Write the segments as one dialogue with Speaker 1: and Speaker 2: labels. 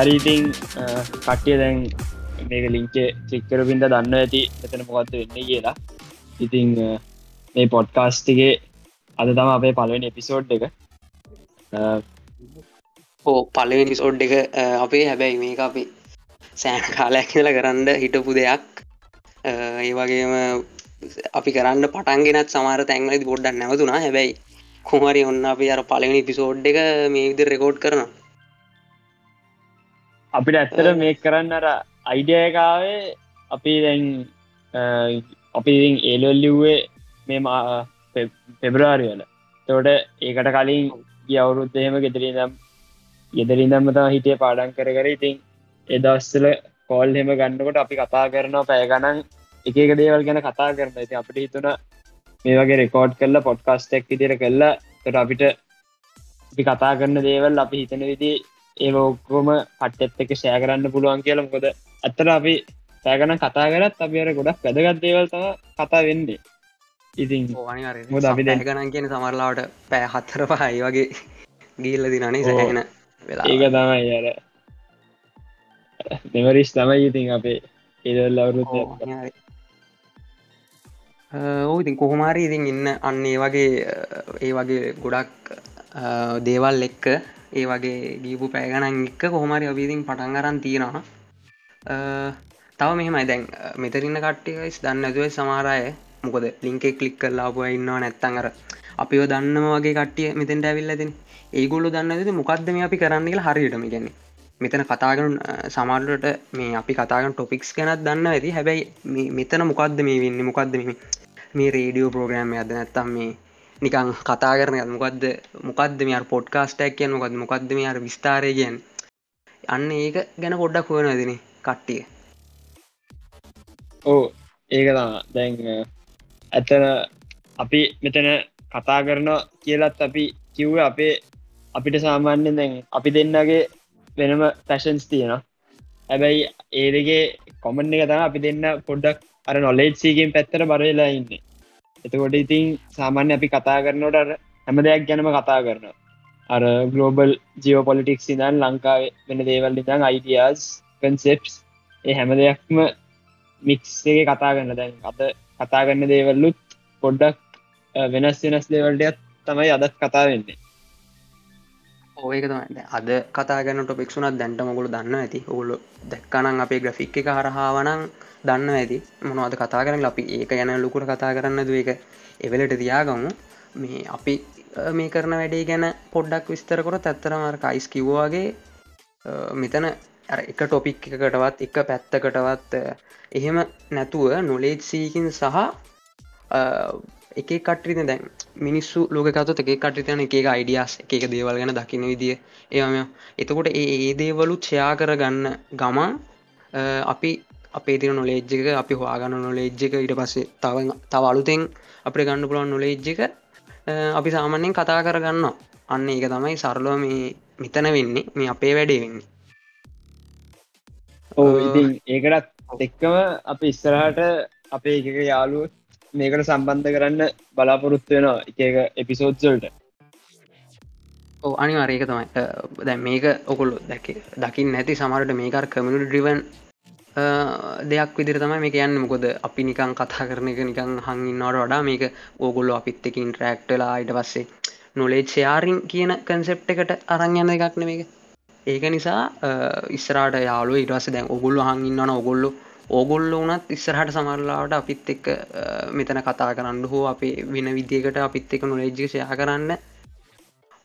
Speaker 1: හරිඉතින් කට්ටිය දැන් මේක ලිංකේ චික්කර පින්ට දන්න ඇති. එතන මොකක්ද වෙන්න කියලා. ඉතිං මේ පොඩ්කාස්ටිගේ අද තම අපේ පලවෙන එපිසෝඩ් එක.
Speaker 2: ඕ පලවෙනි සෝඩ් එක අපේ. හැබැයි මේක අපි සෑන් කාලයක් කියල කරන්න හිටපු දෙයක්. ඒ වගේම අපි කරන්න පටන්ගෙනත් සමාර තැන්ලදි පොඩ්ඩක් නැවතුනා හැබැයි කොමරි ඔන්න අපි අර පලවෙනි පිසෝඩ් එක මේ විදි රෙකෝඩ් කරනවා.
Speaker 1: අපිට ඇත්තර මේ කරන්න අර අයිඩියකාවේ අපි දැන් අපි ඒලොල්ලිව්වේ මේ පෙබ්‍රාරිවල තෝට ඒකට කලින් ගිය අවුරුද්ධයම ගෙදරිදම් ගෙදරිදම්ම තම හිටිය පාඩන් කර කර ඉතින් එදස්සල කෝල් හෙම ගන්නකොට අපි කතා කරනවා පෑ ගණන් එකක දේවල් ගැන කතා කරන ඇති අපිට හිතුන මේ වගේ රෙකෝඩ් කරලා පොඩ්කාස්ටෙක් ඉදිර කරලා තොට අපිට අපි කතා කරන දේවල් අපි හිතන විදි ඒ ඔක්කොම පට්ටත් එක ෂෑ කරන්න පුළුවන් කියල. මොකද ඇත්තර අපි සෑගන කතා කරත් අපි අර ගොඩක් වැදගත් දේවල් තම කතා වෙන්නේ. ඉතින්
Speaker 2: මොද අපි දැගනන් කියන සමරලාට පෑ හත්තර පහයි වගේ ගීල්ල දිනනේ සැහෙන
Speaker 1: වෙලා ඒක තමයි අර මෙමරිස් තමයි ඉතින් අපේ ඒදල් අවුරුත්
Speaker 2: ඕ ඉතින් කොහොමාරි ඉතින් ඉන්න අන්න ඒ වගේ ඒ වගේ ගොඩක් දේවල් එක්ක ඒ වගේ ගීපු පෑගණන් එක්ක කොහොමරි අවිදිින් පටන් අරන් තියෙනවා. තව මෙහෙමයි. දැන් මෙතරන්න කට්ටිකයිස් දන්න ඇතුව සමාරය මොකද ලිංකෙ කලික් කරලාපුය ඉන්නවා නැත්තන් අර අපිෝ දන්නම වගේ කටිය මෙතෙන්ට ඇවිල්ලතින් ඒගොල්ලු දන්න ඇති මොකක්ද මේ අපි කරන්න කියලා හරියටම ගැන මෙතන කතාගන සමාරලට මේ අපි කතාගන ටොපික්ස් ගැනත් දන්න ඇති හැබැයි මෙතන මොකක්ද මේ වෙන්න? මොකක්ද මේ රේඩියෝ ප්‍රෝග්‍රෑම් අද නැත්තම් මේ නිකං කතා කරන මොකක්ද මොකක්ද මේ පොඩ්කාස්ටක් කියෙන් මොකද මොකක්ද මේ විස්ථාරය කියෙන් අන්න ඒක ගැන පොඩ්ඩක් හොන දෙන කට්ටිය.
Speaker 1: ඕ ඒක දැන් ඇතන අපි මෙතන කතා කරන කියලත් අපි කිව්ව අපේ අපිට සාමාන්‍යෙන් දැන් අපි දෙන්නගේ වෙනම පැෂන්ස් තියෙනවා. හැබැයි ඒදගේ කොමන් එක තම අපි දෙන්න පොඩ්ඩක් අර නොලේජ් සීකෙන් පැත්තර බරවෙලා ඉන්නේ. එතකොට ඉතින් සාමාන්‍ය අපි කතා කරනට හැම දෙයක් ගැනම කතා කරන අර ගලෝබල් ජියෝ පොලිටික් සිදන් ලංකාව වෙන දේවල් නිතන් අයිඩියස් කන්සෙප්ස් ඒ හැම දෙයක්ම මික්සේ කතා කරන්න දැන් අත කතා කරන්න දේවල්ලුත් පොඩ්ඩක් වෙනස් වෙනස් දේවල්ටයත් තමයි අදත් කතා වෙන්නේ.
Speaker 2: ඕක තමයි. අද කතාගන්න ටොපික්ෂුනත් දැන්ට මොකුල දන්න ඇති. ඔගුලු දැක්කනන් අපේ ග්‍රෆික් එක හරහාවනං දන්න ඇති මොනවද කතා කරන්න? අපි ඒක ගැන ලොකුට කතා කරන්න දුව එක එවලට තියාගමු. මේ අපි මේ කරන වැඩේ ගැන පොඩ්ඩක් විස්තරකොට ඇත්තරමර කයිස් කිව්වාගේ මෙතන එක ටොපික් එකකටවත් එක පැත්තකටවත් එහෙම නැතුව නොලේජ් සීකින් සහ එක කට්‍රිත දැන් මිනිස්සු ලෝකකත එක කට්‍රිතයන එක අයිඩියස් එක දේවල් ගැන දකින විදිිය. එම එතකොට ඒ ඒ දේවලුත් ෂයා කරගන්න ගමන් අපි අපේ තින නොලේජ්ජක අපි හවාගන්න නොලේජ්ජක ඉට පස්සේ තව තව අලුතෙන් අපේ ගන්න පුළන් නොලේජ්ජක අපි සාමාන්‍යයෙන් කතා කරගන්න අන්න ඒක තමයි සරලෝ මේ මිතන වෙන්නේ මේ අපේ වැඩේ වෙන්නේ.
Speaker 1: ඕ ඒකටත් එක්කම අප ඉස්සරහට අපේ එකක යාලුව මේකට සම්බන්ධ කරන්න බලාපොරොත්තු වෙනවා එක එපිසෝඩ්සල්ට
Speaker 2: ඕ අනිවාරයක තමයි. දැ මේක ඔකුල් දැක දකිින් නැති සමරට මේකර කමිට ඩිවන් දෙයක් විදිර තමයි මේ කියන්න මොකොද අපි නිකං කතා කරන එක නිකං හඟින්නවට වඩා මේක ඕගොල්ලො අපිත් එකින් ට්‍රක්ටලා අයිට පස්සේ නොලේජ් ෂයාරින් කියන කන්සෙප් එකට අරං යන්න එකක්න මේක. ඒක නිසා ඉස්සරට යාලු ඉටවස දැන් ඔගුල්ල හඟින්නන ඔගොල්ලු ඕගොල්ල. වනත් ඉස්සරහට සමරලාට අපිත් එක් මෙතන කතා කරන්න හෝ අපේ වෙන විදිකට අපිත් එක නොලේජ්ජි ෂයා කරන්න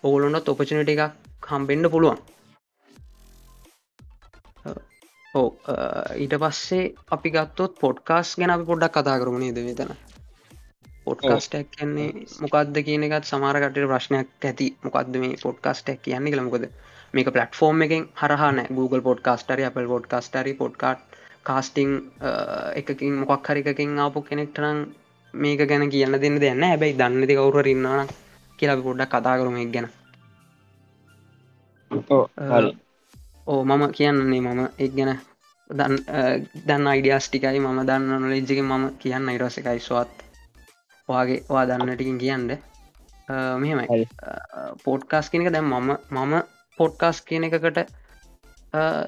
Speaker 2: ඔගොලොන්නත් ඔපචනට එකක් හම්බෙන්ඩ පුළුවන්. ඕ ඊට පස්සේ අපි ගත්තොත් පොඩ්කාස් ගැන අපි පොඩ්ඩක් කතා කරමු නේද මෙතන? පොඩ්කාස්ටක් කියන්නේ මොකක්ද කියන එකත් සමාරකට ප්‍රශ්නයක් ඇති. මොකක්ද මේ පොඩ්කාස්ටක් කියන්නේ කළමකොද මේක පලටෆෝර්ම් එකෙන් හරහන Google පොඩ්කාස්ටරි අපල් පොඩ්කාස්ටරි පොඩ්කාට් කාස්ටිං එකකින් මොකක් හරිකකින් ආපු කෙනෙක්ටරම් මේක ගැන කියන්න දෙන්න දෙන්න හැබැයි දන්නති කවුර ඉන්නවා කියලා පොඩ්ඩක් කතා කරම එක් ගැන ඕ මම කියන්නේ මම එක් ගැන දන්න අයිඩියස් ටිකයි මම දන්න නොලෙජ්ජක මම කියන්න ඉරස එකයි ස්වත් වාගේ වා දන්නටිකින් කියන්න. මෙහෙමයි. පෝට්කාස් කියනක දැම් මම මම පොඩ්කාස් කියන එකකට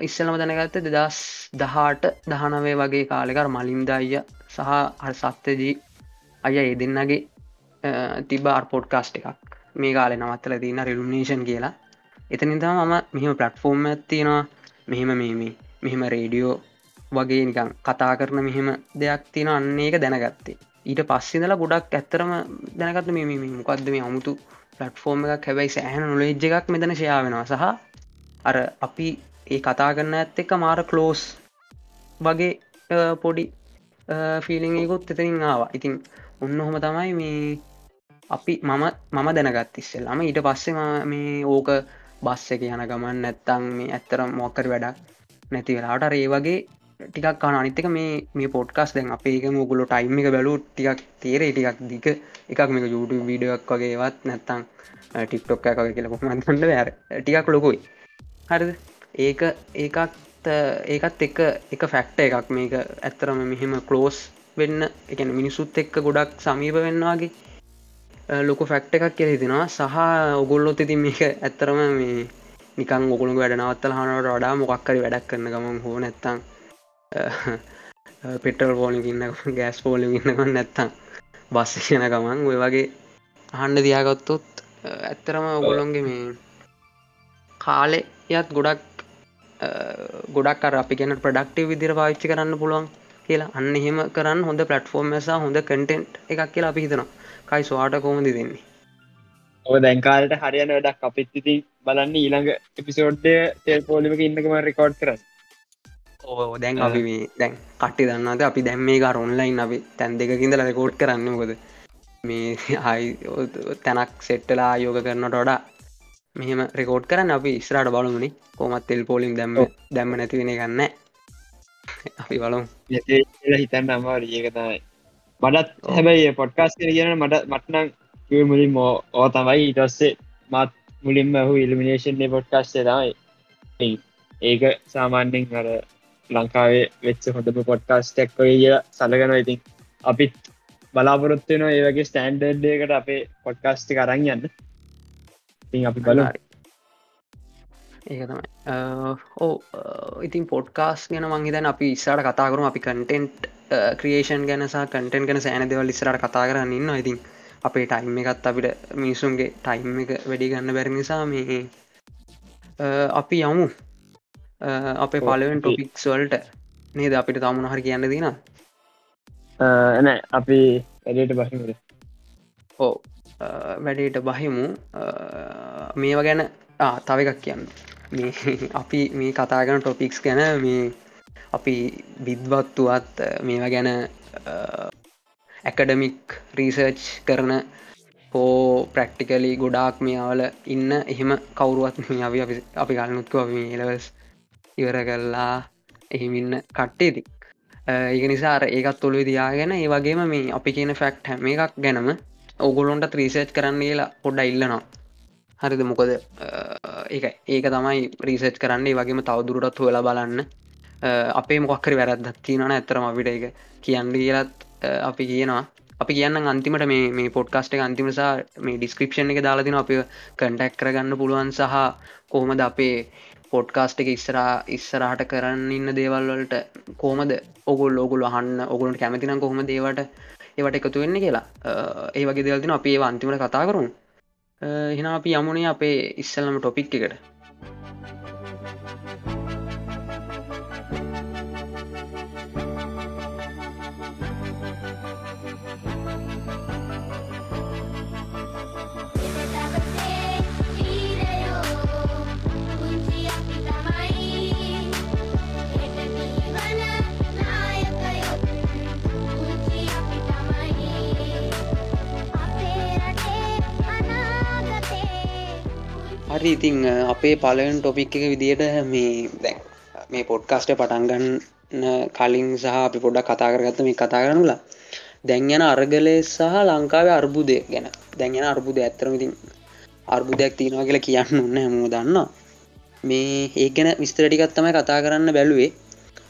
Speaker 2: ඉස්සලම දැනගත්ත දෙදස් දහට දහනවේ වගේ කාලෙකර මලින්ද අයිය සහ අ සත්‍යජී අය ඒ දෙන්නගේ තිබ අර්පෝට් කාස්ට එකක්. මේ කාලෙ නවත්තල තින්න රිලුනේෂන් කියලා එතනිදා මම මෙහෙම පලට්ෆෝර්ම් ඇත්තියෙනවා මෙහෙම මේ මෙහෙම රේඩියෝ වගේ නිකං කතා කරන මෙහෙම දෙයක් තියෙන අන්න ඒක දැනගත්තේ. ඊට පස්සිදල ගොඩක් ඇත්තරම දැනගත්ත මේ මොකක්ද මේ අමුතු පලට්ෆෝර්ම් එකක්. හැබැයි සෑහන නොලෙජ් එකක් මෙතන ශයා වෙනවා. සහ අර අපි ඒ කතා කරන්න ඇත්ත එක මාර කලෝස් වගේ පොඩි ෆිලිංකුත් එතරින් ආවා. ඉතින් ඔන්න හොම තමයි මේ අපි මම මම දැනගත් ඉස්සෙල්ලාම. ඊට පස්සේ මේ ඕක බස් එක යන ගමන් නැත්තං මේ ඇත්තර මොක්කර වැඩක් නැති වෙලාට ඒ වගේ ටිකක් කන අනිතක මේ මේ පොට්කස් දැන් අපේක මුගුලො ටයිම් එක බැලු ටිකක් තේරේ ටිකක් දික එකක් මේක YouTube වීඩියක් වගේවත් නැත්තං ටික්ටොක් එක කියල කොමන්තන්න වැර ටිකක් ලොකුයි. හරිද? ඒක ඒකත් ඒකත් එක එක ෆැක්ට එකක්. මේක ඇත්තරම මෙහෙම කලෝස් වෙන්න එකන මිනිසුත් එක්ක ගොඩක් සමීප වෙන්නවාගේ ලොක ෆැක්ට එකක් කියල හිතිෙනවා. සහ ඔගොල්ලොත් ඉතින් මේක ඇත්තරම මේ නිකන් ඔගුළු වැඩ නවත්තල හනට වඩා මොකක්කරි වැඩක් කරන්න ගමන් හෝ නැත්තං පෙටල් පෝලිගන්න ගෑස් පෝලිගන්නකන්න නැත්තම් බස්ස කියන ගමන් ඔය වගේ අහන්ඩ දියාගත්තොත් ඇත්තරම ඔගොලොන්ගේ මේ කාලෙ යත් ගොඩක් ගොඩක් අර අපි ගැන ප්‍රඩක්ටව විදිර පාච්චි කරන්න පුළුවන් කියලා. අන්න එහෙම කරන්න හොඳ පලටෆෝර්ම් මසා හොඳ කටෙන්ට් එකක් කියලා අපි හිතනවා. කයි ස්වාට කොමදි දෙන්නේ
Speaker 1: ඔ දැන්කාලට හරියන වැඩක් අපිත් ඉතින් බලන්න ඊළඟ එපිසෝඩ්ඩය තෙල් පෝලිමක ඉන්නකම රෙකෝඩ් කරස්
Speaker 2: ඕ දැන් අපි මේ දැන් කට්ටි දන්නද අපි දැම් මේ කාර ඔන්ලයින් අපි තැන් දෙකින්ද ලකෝට් කරන්න මොකද? මේ හයි තැනක් සෙට්ටලා යෝග කරනට වඩා මෙහෙම රෙකෝඩ් කරන්න අපි ස්රාට බලමුණනි කොමත් තෙල් පෝලිම් දැම්ම දැම්ම නැතිවෙන ගන්න අපි බලමු.
Speaker 1: හිතන්න අමාර ඒක තමයි මටත් හැබැයි පොඩ්කාස් කියන මට මටනං මුලින් මෝ ඕ තමයි. ඉටස්සේ මත් මුලින්ම හු ඉල්ිමිනේෂන් පොඩ්කාස්ේ තමයි. ඒක සාමාන්‍යෙන් අර ලංකාවේ වෙච්ච හොඳම පොඩ්කාස්ටක් කිය සලගන ඉතින් අපිත් බලාපොරොත්වයන ඒවගේ ස්ටන්ඩර්ඩ්ඩයකට අපේ පොඩ්කාස්ටි කරන්න යන්න. ඉතින් අපි බල
Speaker 2: ඒක තමයි. ඕ ඉතින් පොඩ්කාස් ගැන මංහිතන් අපි ඉස්සාට කතා කරුම. අපි කටෙන්ට් ක්‍රියේෂන් ගැනසා කටෙන් ගැන සෑන දෙවල් ඉස්සරට කතා කරන්න ඉන්න ඉතින් අපේ ටයිම් එකත් අපිට මිනිසුන්ගේ ටයිම් එක වැඩි ගන්න බැරි නිසා මේ අපි යමු. අපේ පලවෙන් ටොපික්ස් වල්ට. නේද? අපිට තමුණ හරි කියන්න දින
Speaker 1: එන අපි වැඩට බහිමට
Speaker 2: ඕ වැඩේට බහිමු. මේව ගැන තව එකක් කියන්න. මේ අපි මේ කතාගන ටොපික්ස් ගැන මේ අපි බිද්වත්තුවත් මේවා ගැන ඇකඩමික් රීසර්ච් කරන හෝ ප්‍රක්ටිකලි ගොඩාක් මියාවල ඉන්න. එහෙම කවරුවත් අපි අපි ගලනුත්කව මේ එලවස් ඉවර කරලා එහෙමින්න කට්ටේති ඒක නිසා ඒකත් තුොළු දයාගෙන ඒ වගේම මේ අපි කියන ෆැක්් හැම එකක් ගැනම ඔගොලොන්ට ත්‍රීසේච් කරන්න කියලා පොඩ්ඩ ඉල්ලනවා. හරිද? මොකද ඒ ඒක තමයි ප්‍රීසේච් කරන්නේ. වගේම තවදුරටත් හොලා බලන්න. Eh, අපේ මොක්කර වැරදත් තියනන ඇතරම අපිට එක කියන්න කියලත් eh, අපි කියනවා. අපි කියන්න අන්තිමට මේ පොඩ්කාස්ට එක අන්තිමසා මේ ඩිස්ක්‍රපෂන් එක දාලාතින අපි කටැක් කරගන්න පුළුවන් සහ කොහොමද අපේ පොඩ්කාස්ට එක ඉස්සරා ඉස්සරහට කරන්න ඉන්න දේවල්වලට කෝමද ඔගුල් ඔගුල් අහන්න ඔගුලට කැමතිනම් කොහොම දේවට ඒවට එකතු වෙන්න කියලා. Eh, ඒ වගේ දෙවල්තින අපේ අන්තිමට කතා කරුම්. හිනා අපි යමුණේ අපේ ඉස්සල්ලම ටොපික් එකට. හරි ඉතිං අපේ පලවන් ටොපික් එක විදියට මේ දැන් මේ පොඩ්කාස්ට පටන්ගන්න කලින් සහ අපි පොඩ්ඩක් කතා කරගත්ත මේ කතා කරනුලා දැන් යන අර්ගලය සහ ලංකාවේ අර්බුදය ගැන. දැන් යන අර්බුද ඇත්තරමඉතින් අර්බුදයක් තියෙනවා කියලා කියන්න ඔන්න හැමෝ දන්න මේ ඒ ගැන විස්තරටිකත් තමයි කතා කරන්න බැලුවේ.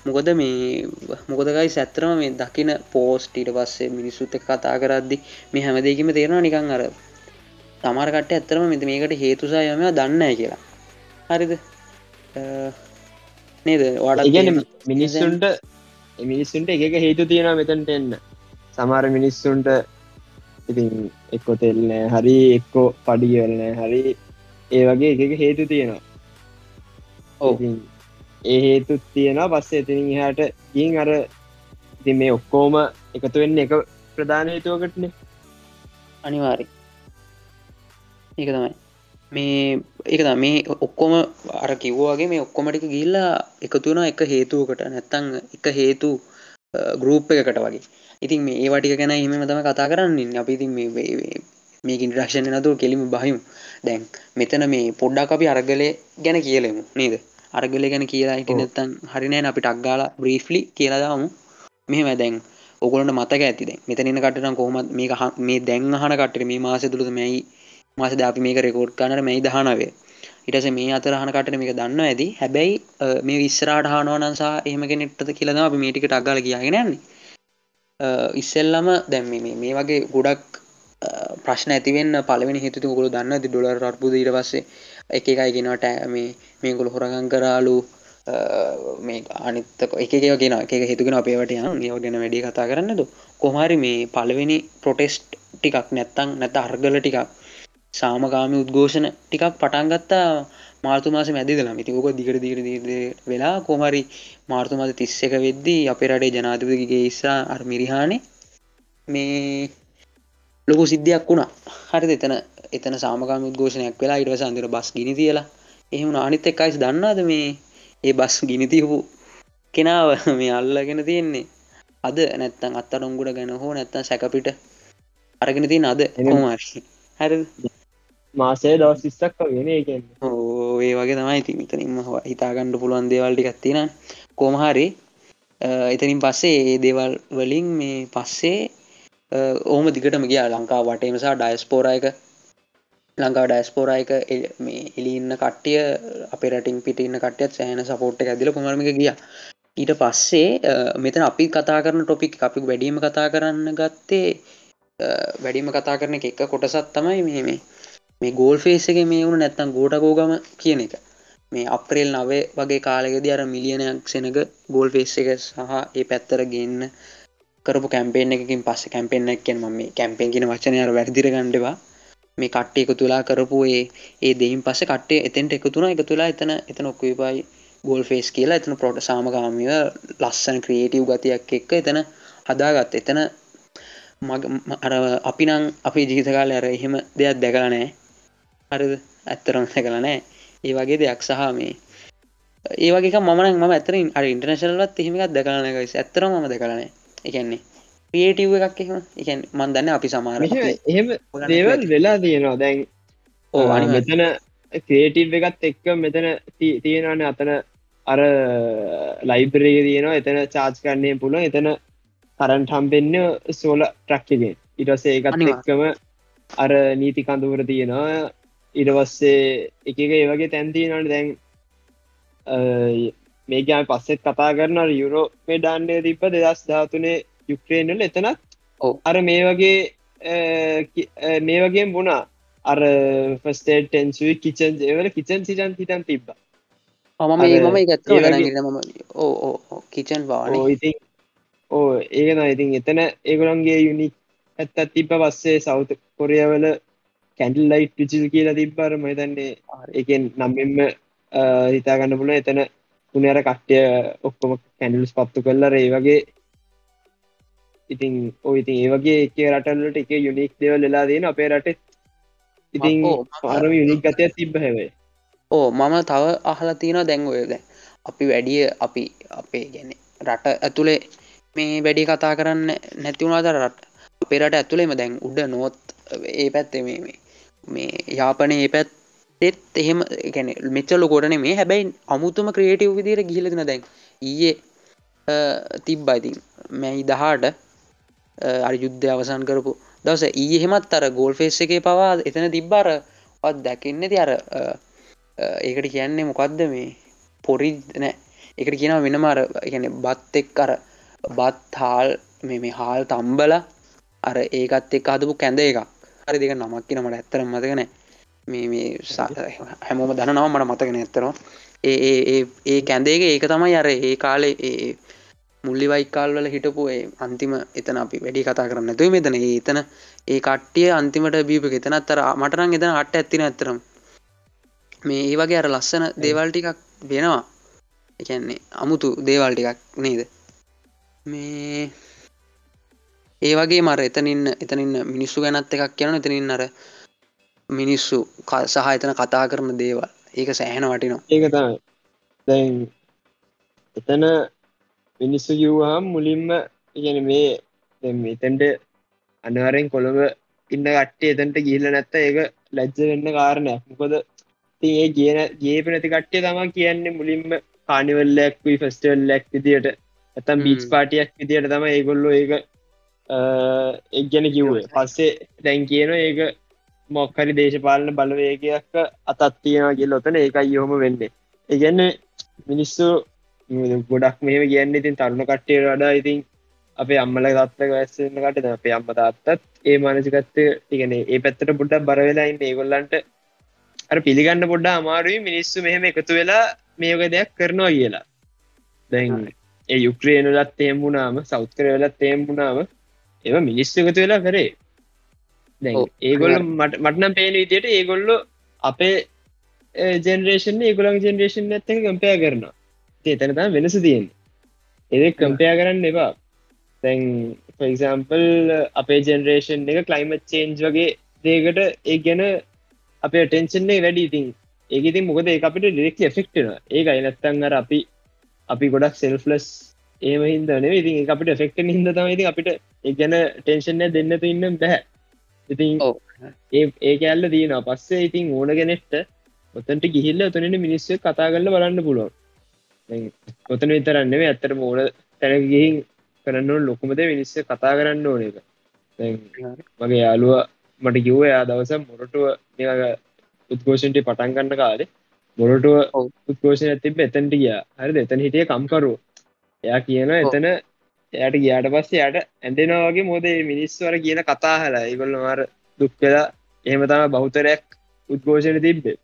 Speaker 2: මොකද මේ මොකදකයි සැත්‍රම මේ දකින පෝස්ට ඊට පස්සේ මිනිස්සුත් කතා කරද්දි මේ හැමදේකිම තේරෙනවා නිකං අර සමරකට ඇත්තරම මෙත මේකට හේතුසා යම දන්න කියලා. හරිද? නේද?
Speaker 1: ඉගැන මිනිස්සුන්ට මිනිස්සුන්ට එක හේතු තියෙනවා මෙතැන්ට එන්න. සමාර මිනිස්සුන්ට ඉතින් එක්කො තෙල්නෑ හරි එක්කෝ පඩියවලනෑ හරි ඒ වගේ එක හේතු තියෙනවා.
Speaker 2: ඔව.
Speaker 1: ඒ හේතුත් තියෙනවා පස්සේ එතිනින් හට ගින් අර ඉති මේ ඔක්කෝම එකතු වෙන්න එක ප්‍රධාන හේතුවකටන.
Speaker 2: අනිවාරි ඒක තමයි මේ ඒක මේ ඔක්කොම අර කිව්වාගේ මේ ඔක්කොමටික ගිල්ලා එකතුන එක හේතුවකට. නැත්තං එක හේතු ගරුප් එකකට වගේ. ඉතින් මේ ඒවටික ගැන හිම තම කතා කරන්න අපි ඉතින් මේක ඉන්ට්‍රක්ෂණ නතුව කෙලිම බහිමු. දැන් මෙතන මේ පොඩ්ඩක් අපි අරගලය ගැන කියලෙමු නේද? අරගල ගැන කියලා හිට නැත්තන් හරිනෑ අපි ටක්ගාල බ්‍රීෆ්ලි කියලදාමු මෙහම දැන් ඔගොලට මතක ඇතිද මෙතනන්න කටන කොහොමත් මේ මේ දැන් අහන කටට මේ මාස තුළද මැයි මාසද අපි මේක රෙකෝඩ් කනට මැයි දහනවේ. ඉටස මේ අතරහන කටන මේක දන්න ඇති. හැබැයි මේ විස්සරට හනුවනසා එහෙමක නෙට්ට කියලද අපි මේටිකට අගල කියගෙනන්නේ ඉස්සෙල්ලම දැම්ම මේ වගේ ගොඩක් ප්‍රශ්න ඇතිවෙන්න පලවෙනි හිතු ගොල දන්න ති ඩොලර් අර්බුද ඉට පස්සේ එක එකයි ගෙනට මේ මේ ගොල හොරගන් කරාලු. මේ අනිත්තක එකගෙන එක හිතුගෙන අපේවට යන ඒව ගැන වැඩි කතා කරන්නද කොහරි මේ පලවෙනි ප්‍රොටෙස්ට් ටිකක් නැත්තං නැත අර්ගල ටිකක් සාමකාමි උද්ඝෝෂණ ටිකක් පටන්ගත්තා මාර්තු මාස මැදිදලා ඉතික දිගට දිගර වෙලා කොමරි මාර්තු මත තිස්ස එක වෙද්දී අප රටේ ජනාතිපතිගේ ඉස්සා අර් මිරිහානේ මේ ලොකු සිද්ධියක් වුණා. හරි එතන එතන සාමකාම උද්ඝෝෂණයක් වෙලා ඉටවස අන්දිර බස් ගිනි තියලා. එහෙම අනිත් එක්කයිස් දන්නාද මේ ඒ බස් ගිනිතිහපු කෙනාව මේ අල්ලගෙන තියෙන්නේ? අද නැත්තන් අත්තඩොංගුඩ ගැන හෝ නැත්තන් සැකපිට අරගෙන තින් අද එමමාර්ශි හැර.
Speaker 1: මාසේ දවස් සිස්සක් ගෙන එකෙන්
Speaker 2: ඕ ඒ වගේ තමයි ති මිතනින්ම හිතාගණ්ඩ පුළුවන් දේවල්ටි ගත්තින කෝමහරි එතනින් පස්සේ ඒ දේවල් වලින් මේ පස්සේ ඕම දිගටම ගිය. ලංකා වටේමසා ඩයිස්පෝරයක ලංකා ඩයිස්පෝරයක මේ එලින්න කට්ටිය අප රටින් පිටඉන්න කටයත් සෑන සපෝට් ඇදිල කොමරමික ගිය. ඊට පස්සේ මෙතන අපි කතා කරන ටොපික් අපි වැඩීම කතා කරන්න ගත්තේ වැඩීම කතා කරන එක කොටසත් තමයි මෙහෙමේ මේ ගෝල් ෆේසගේ මේ වුණ නැත්තම් ගෝටකෝගම කියන එක. මේ අප්‍රේල් නවේ වගේ කාලෙකද අර මිලියනයක් සෙනක ගෝල් ෆේස් එක සහ ඒ පැත්තර ගන්න කරපු කැම්පේෙන් එකින් පස්ස කැම්පෙන්න්න කියෙන් ම මේ කැම්පෙන් කියෙන වචනය වැදිර ගණ්ඩවා මේ කට්ටේ එක තුලා කරපු ඒ ඒ දෙයින් පස්ස කට්ටේ එතෙන්ට එක තුනා එක තුලා එතන එතන ඔක්කවිපයි ගෝල් ෆේස් කියලා එතන පොට සාමගාමිය ලස්සන ක්‍රියේටව් ගතියක් එක්ක එතන හදාගත් එතන අර අපි නං අපේ ජීතකාල අර එහෙම දෙයක් දැකලනෑ හරිද? ඇත්තරම් දැකලනෑ ඒ වගේ දෙයක් සහ මේ ඒ වගේ මන ම ඇතරින් අ ඉන්ටර්නශල්ලත් එහෙමක් දැකලනකයි ඇත්තරම ම දැකලනෑ එකන්නේ ක්‍රියේටව් එකක් එහෙම. එකන් මන් දන්න අපි සමාර
Speaker 1: එහෙම දේවල් වෙලා තියෙනවා. දැන්
Speaker 2: ඕ
Speaker 1: මෙතන ක්‍රේටීව් එකත් එක්ක මෙතන තියෙනවන අතන අර ලයිබරේ තියෙනවා. එතන චාර්ජ් කරන්නේ පුළුව එතන කරන්ට හම්පෙන්න්න සෝල ට්‍රක්්කගෙන් ඉටසේ එකත් එක්කම අර නීති කඳුවර තියෙනවා ඉඩවස්සේ එක එක ඒවගේ තැන්තිනට දැන් මේකම පස්සෙත් කතා කරන යුරෝ මේ ඩාන්ඩය තිබ දෙදස් ධාතුනේ යුක්්‍රේනල එතනත්. අර මේ වගේ මේ වගේ බුණා අර ෆස්ටේ ටෙන්සුයි කිචන් ඒවල කිචන් සිටන් හිටන් තිබ්බ.
Speaker 2: මම මේ මම ගත්ත ම ඕ කිචන් වාන.
Speaker 1: ඉතින් ඕ ඒකන ඉතින් එතන ඒගොළන්ගේ යුනික් ඇත්තත් තිබ්බ පස්සේ සෞත කොරියවල කැන්ඩල් ලයිට් පිචිල් කියලා තිබ්බර මතන්නේ එකෙන් නම්ෙන්ම හිතාගන්න පුල එතන උනර කට්ටය ඔක්කොම කැන්ඩල්ස් පත්තු කල්ලර ඒ වගේ ඉතින් ඉතින් ඒවගේ එක රටල්ලට එක යුනික් දෙව වෙලා දෙන අපේ රට. ඉතින් පාරම යුනික් ගතයක් තිබ්බ හැවේ
Speaker 2: ඕ මම තව අහලා තියෙන දැන් ඔයද අපි වැඩිය අපි අපේ ගැන රට ඇතුළේ මේ වැඩි කතා කරන්න නැතිවුණාද රට අපේරට ඇතුළේම දැන් උඩ නොත් ඒ පැත්තේ මේ මේ යාපනය ඒ පැත් එත් එහෙම ගැන මෙච්චලු කොටන මේ හැබැයි අමුතුම ක්‍රේටව් විදිර ගිලතින දැන් ඊයේ තිබ්බයිතින් මැයි දහට අර යුද්ධ අවසන් කරපු දවස ඊ හෙමත් අර ගෝල් ෆෙස් එකේ පවා එතන තිබ්බර වත් දැකන්න ති අර ඒකට කියන්නේ මොකක්ද මේ? පොරි නෑ. එකට කියන වෙනමර ගැන බත් එක් අර බත් හාල් මේ හාල් තම්බල අර ඒකත් එක් අදපු කැඳ එකක්. හරි දෙක නමක් කියන මට ඇත්තර මතකන මේ හැමෝම දනව මට මතකන ඇත්තරවා ඒ ඒ- කැන්දේක ඒක තමයි අර ඒ කාලේ ඒ මුල්ලි වයිකාල් වල හිටපු ඒ අන්තිම එතන අපි වැඩි කතා කරන්න තුයි මෙතන ඒ එතන ඒ කට්ටිය අන්තිමට බීප එතන අත්තර මටරං එතන අට ඇත්තින ඇතරම් මේ ඒ වගේ අර ලස්සන දේවල් ටිකක් වෙනවා. එකන්නේ අමුතු දේවල් ටිකක් නේද? මේ ඒ වගේ මර එතනින්න එතනින්න මිනිස්සු ගැනත් එකක් කියන එතනින් අර මිනිස්සු සහ එතන කතා කරන දේවල්. ඒක සෑහෙන වටිනවා.
Speaker 1: ඒක තමයි. දැන් එතන මිනිස්සු කිව්වාම් මුලින්ම ඉගෙන මේ දැන් මෙතැන්ට අනිවාරෙන් කොළඹ ඉන්න කට්ටේ එතැන්ට ගිල්ල නැත්ත ඒක ලැජ්ජ වෙන්න කාරණයක්. මොකද ඒ කියන ගේප නැති කට්ටිය තමා කියන්නේ මුලින්ම කානිවල්ලයක් වී ෆෙස්ටල්ලක් විදියට ඇතම් බීච්. පාටියක් විදියට තම ඒගොල්ලො ඒක එක් ගැන කිව්වේ. පස්සේ දැන් කියන ඒක මොක්හරි දේශපාලන බලවේගයක් අතත් තියෙනවා කියල ඔතන ඒකයි යොම වෙන්නේ. ඒගැන්න මිනිස්සු ගොඩක් මෙහම කියන්න ඉතින් තරුණ කට්ටේ වඩා ඉතින් අපේ අම්මල තත්ක වැස්සන්න කට අපේ අම්ම තාත්තත් ඒ මානසිකත්වය ඉගෙන ඒ පැත්තට පුඩ්ඩක් බරවෙලායින්න ඒගොල්ලන්ට අර පිළිගන්න පොඩ්ඩ අමාරුයි මිනිස්සු මෙහෙම එකතු වෙලා මේක දෙයක් කරනවා කියලා. දැන් ඒ යුක්්‍රේනලත් තේම්බුණාම සෞත්කර වෙලත් තේම්බුණාම ඒ මිනිස්සු එකතු වෙලා කරේ. ඒගොල්ල මට මටනම් පේන විදියට ඒගොල්ලො අපේ ජෙනරේෂන් ඒගොලන් ජෙනරේෂන් ඇත්ත කම්පය කරනවා. ඒතනතම වෙනස තියෙන් එද කම්පයා කරන්න එපා. තැන් ෆක්සම්පල් අපේ ජෙනරේෂන් එක කලයිමත් චේන්ජ් වගේ දේකට ඒ ගැන අපේ ටෙන්ෂන්නේ වැඩි. ඉතින් ඒක ඉතින් මොකද ඒ අපිට ඩිරෙක්ට එෆෙක්ටන ඒක අයිනත්තන් අර අපි අපි ගොඩක් සෙල්ෆලස් ඒම හිදන ඉතින් අපිට ෆෙක්ට හිද තම ඉති අපිට ගැන ටෙන්ෂන්න දෙන්නතු ඉන්නම් බැහැ ඉතින්. ඒ ඒ කැල්ල තියෙන පස්සේ ඉතින් ඕන ගෙනෙක්ට ඔතන්ට ගිහිල්ල ඔතනට මිනිස්සු කතා කරල බලන්න පුළුවන්. දැන් ඔතන විතරන්නෙම ඇත්තට මෝන තැන ගිහින් කරන්න ලොකුමද මිනිස්ස කතා කරන්න ඕන එක. දැන් මගේ යාලුව මට කිව්ව එයා දවස මොරටුව උද්ඝෝෂන්ට පටන් ගන්න කාලේ මොරටුව
Speaker 2: ඔව්.
Speaker 1: උද්ඝෝෂණ තිබ එතැන්ට ගිය. හරි එතන හිටිය කම්කරු එයා කියන එතන එයට ගියාට පස්සේ යට ඇඳෙනවාගේ මොදේ මිනිස්වර කියන කතාහලා ඒගොල්ල මාර දුක්කලා එහෙම තම බෞතරයක් උද්ඝෝෂණ තිබ්බේ.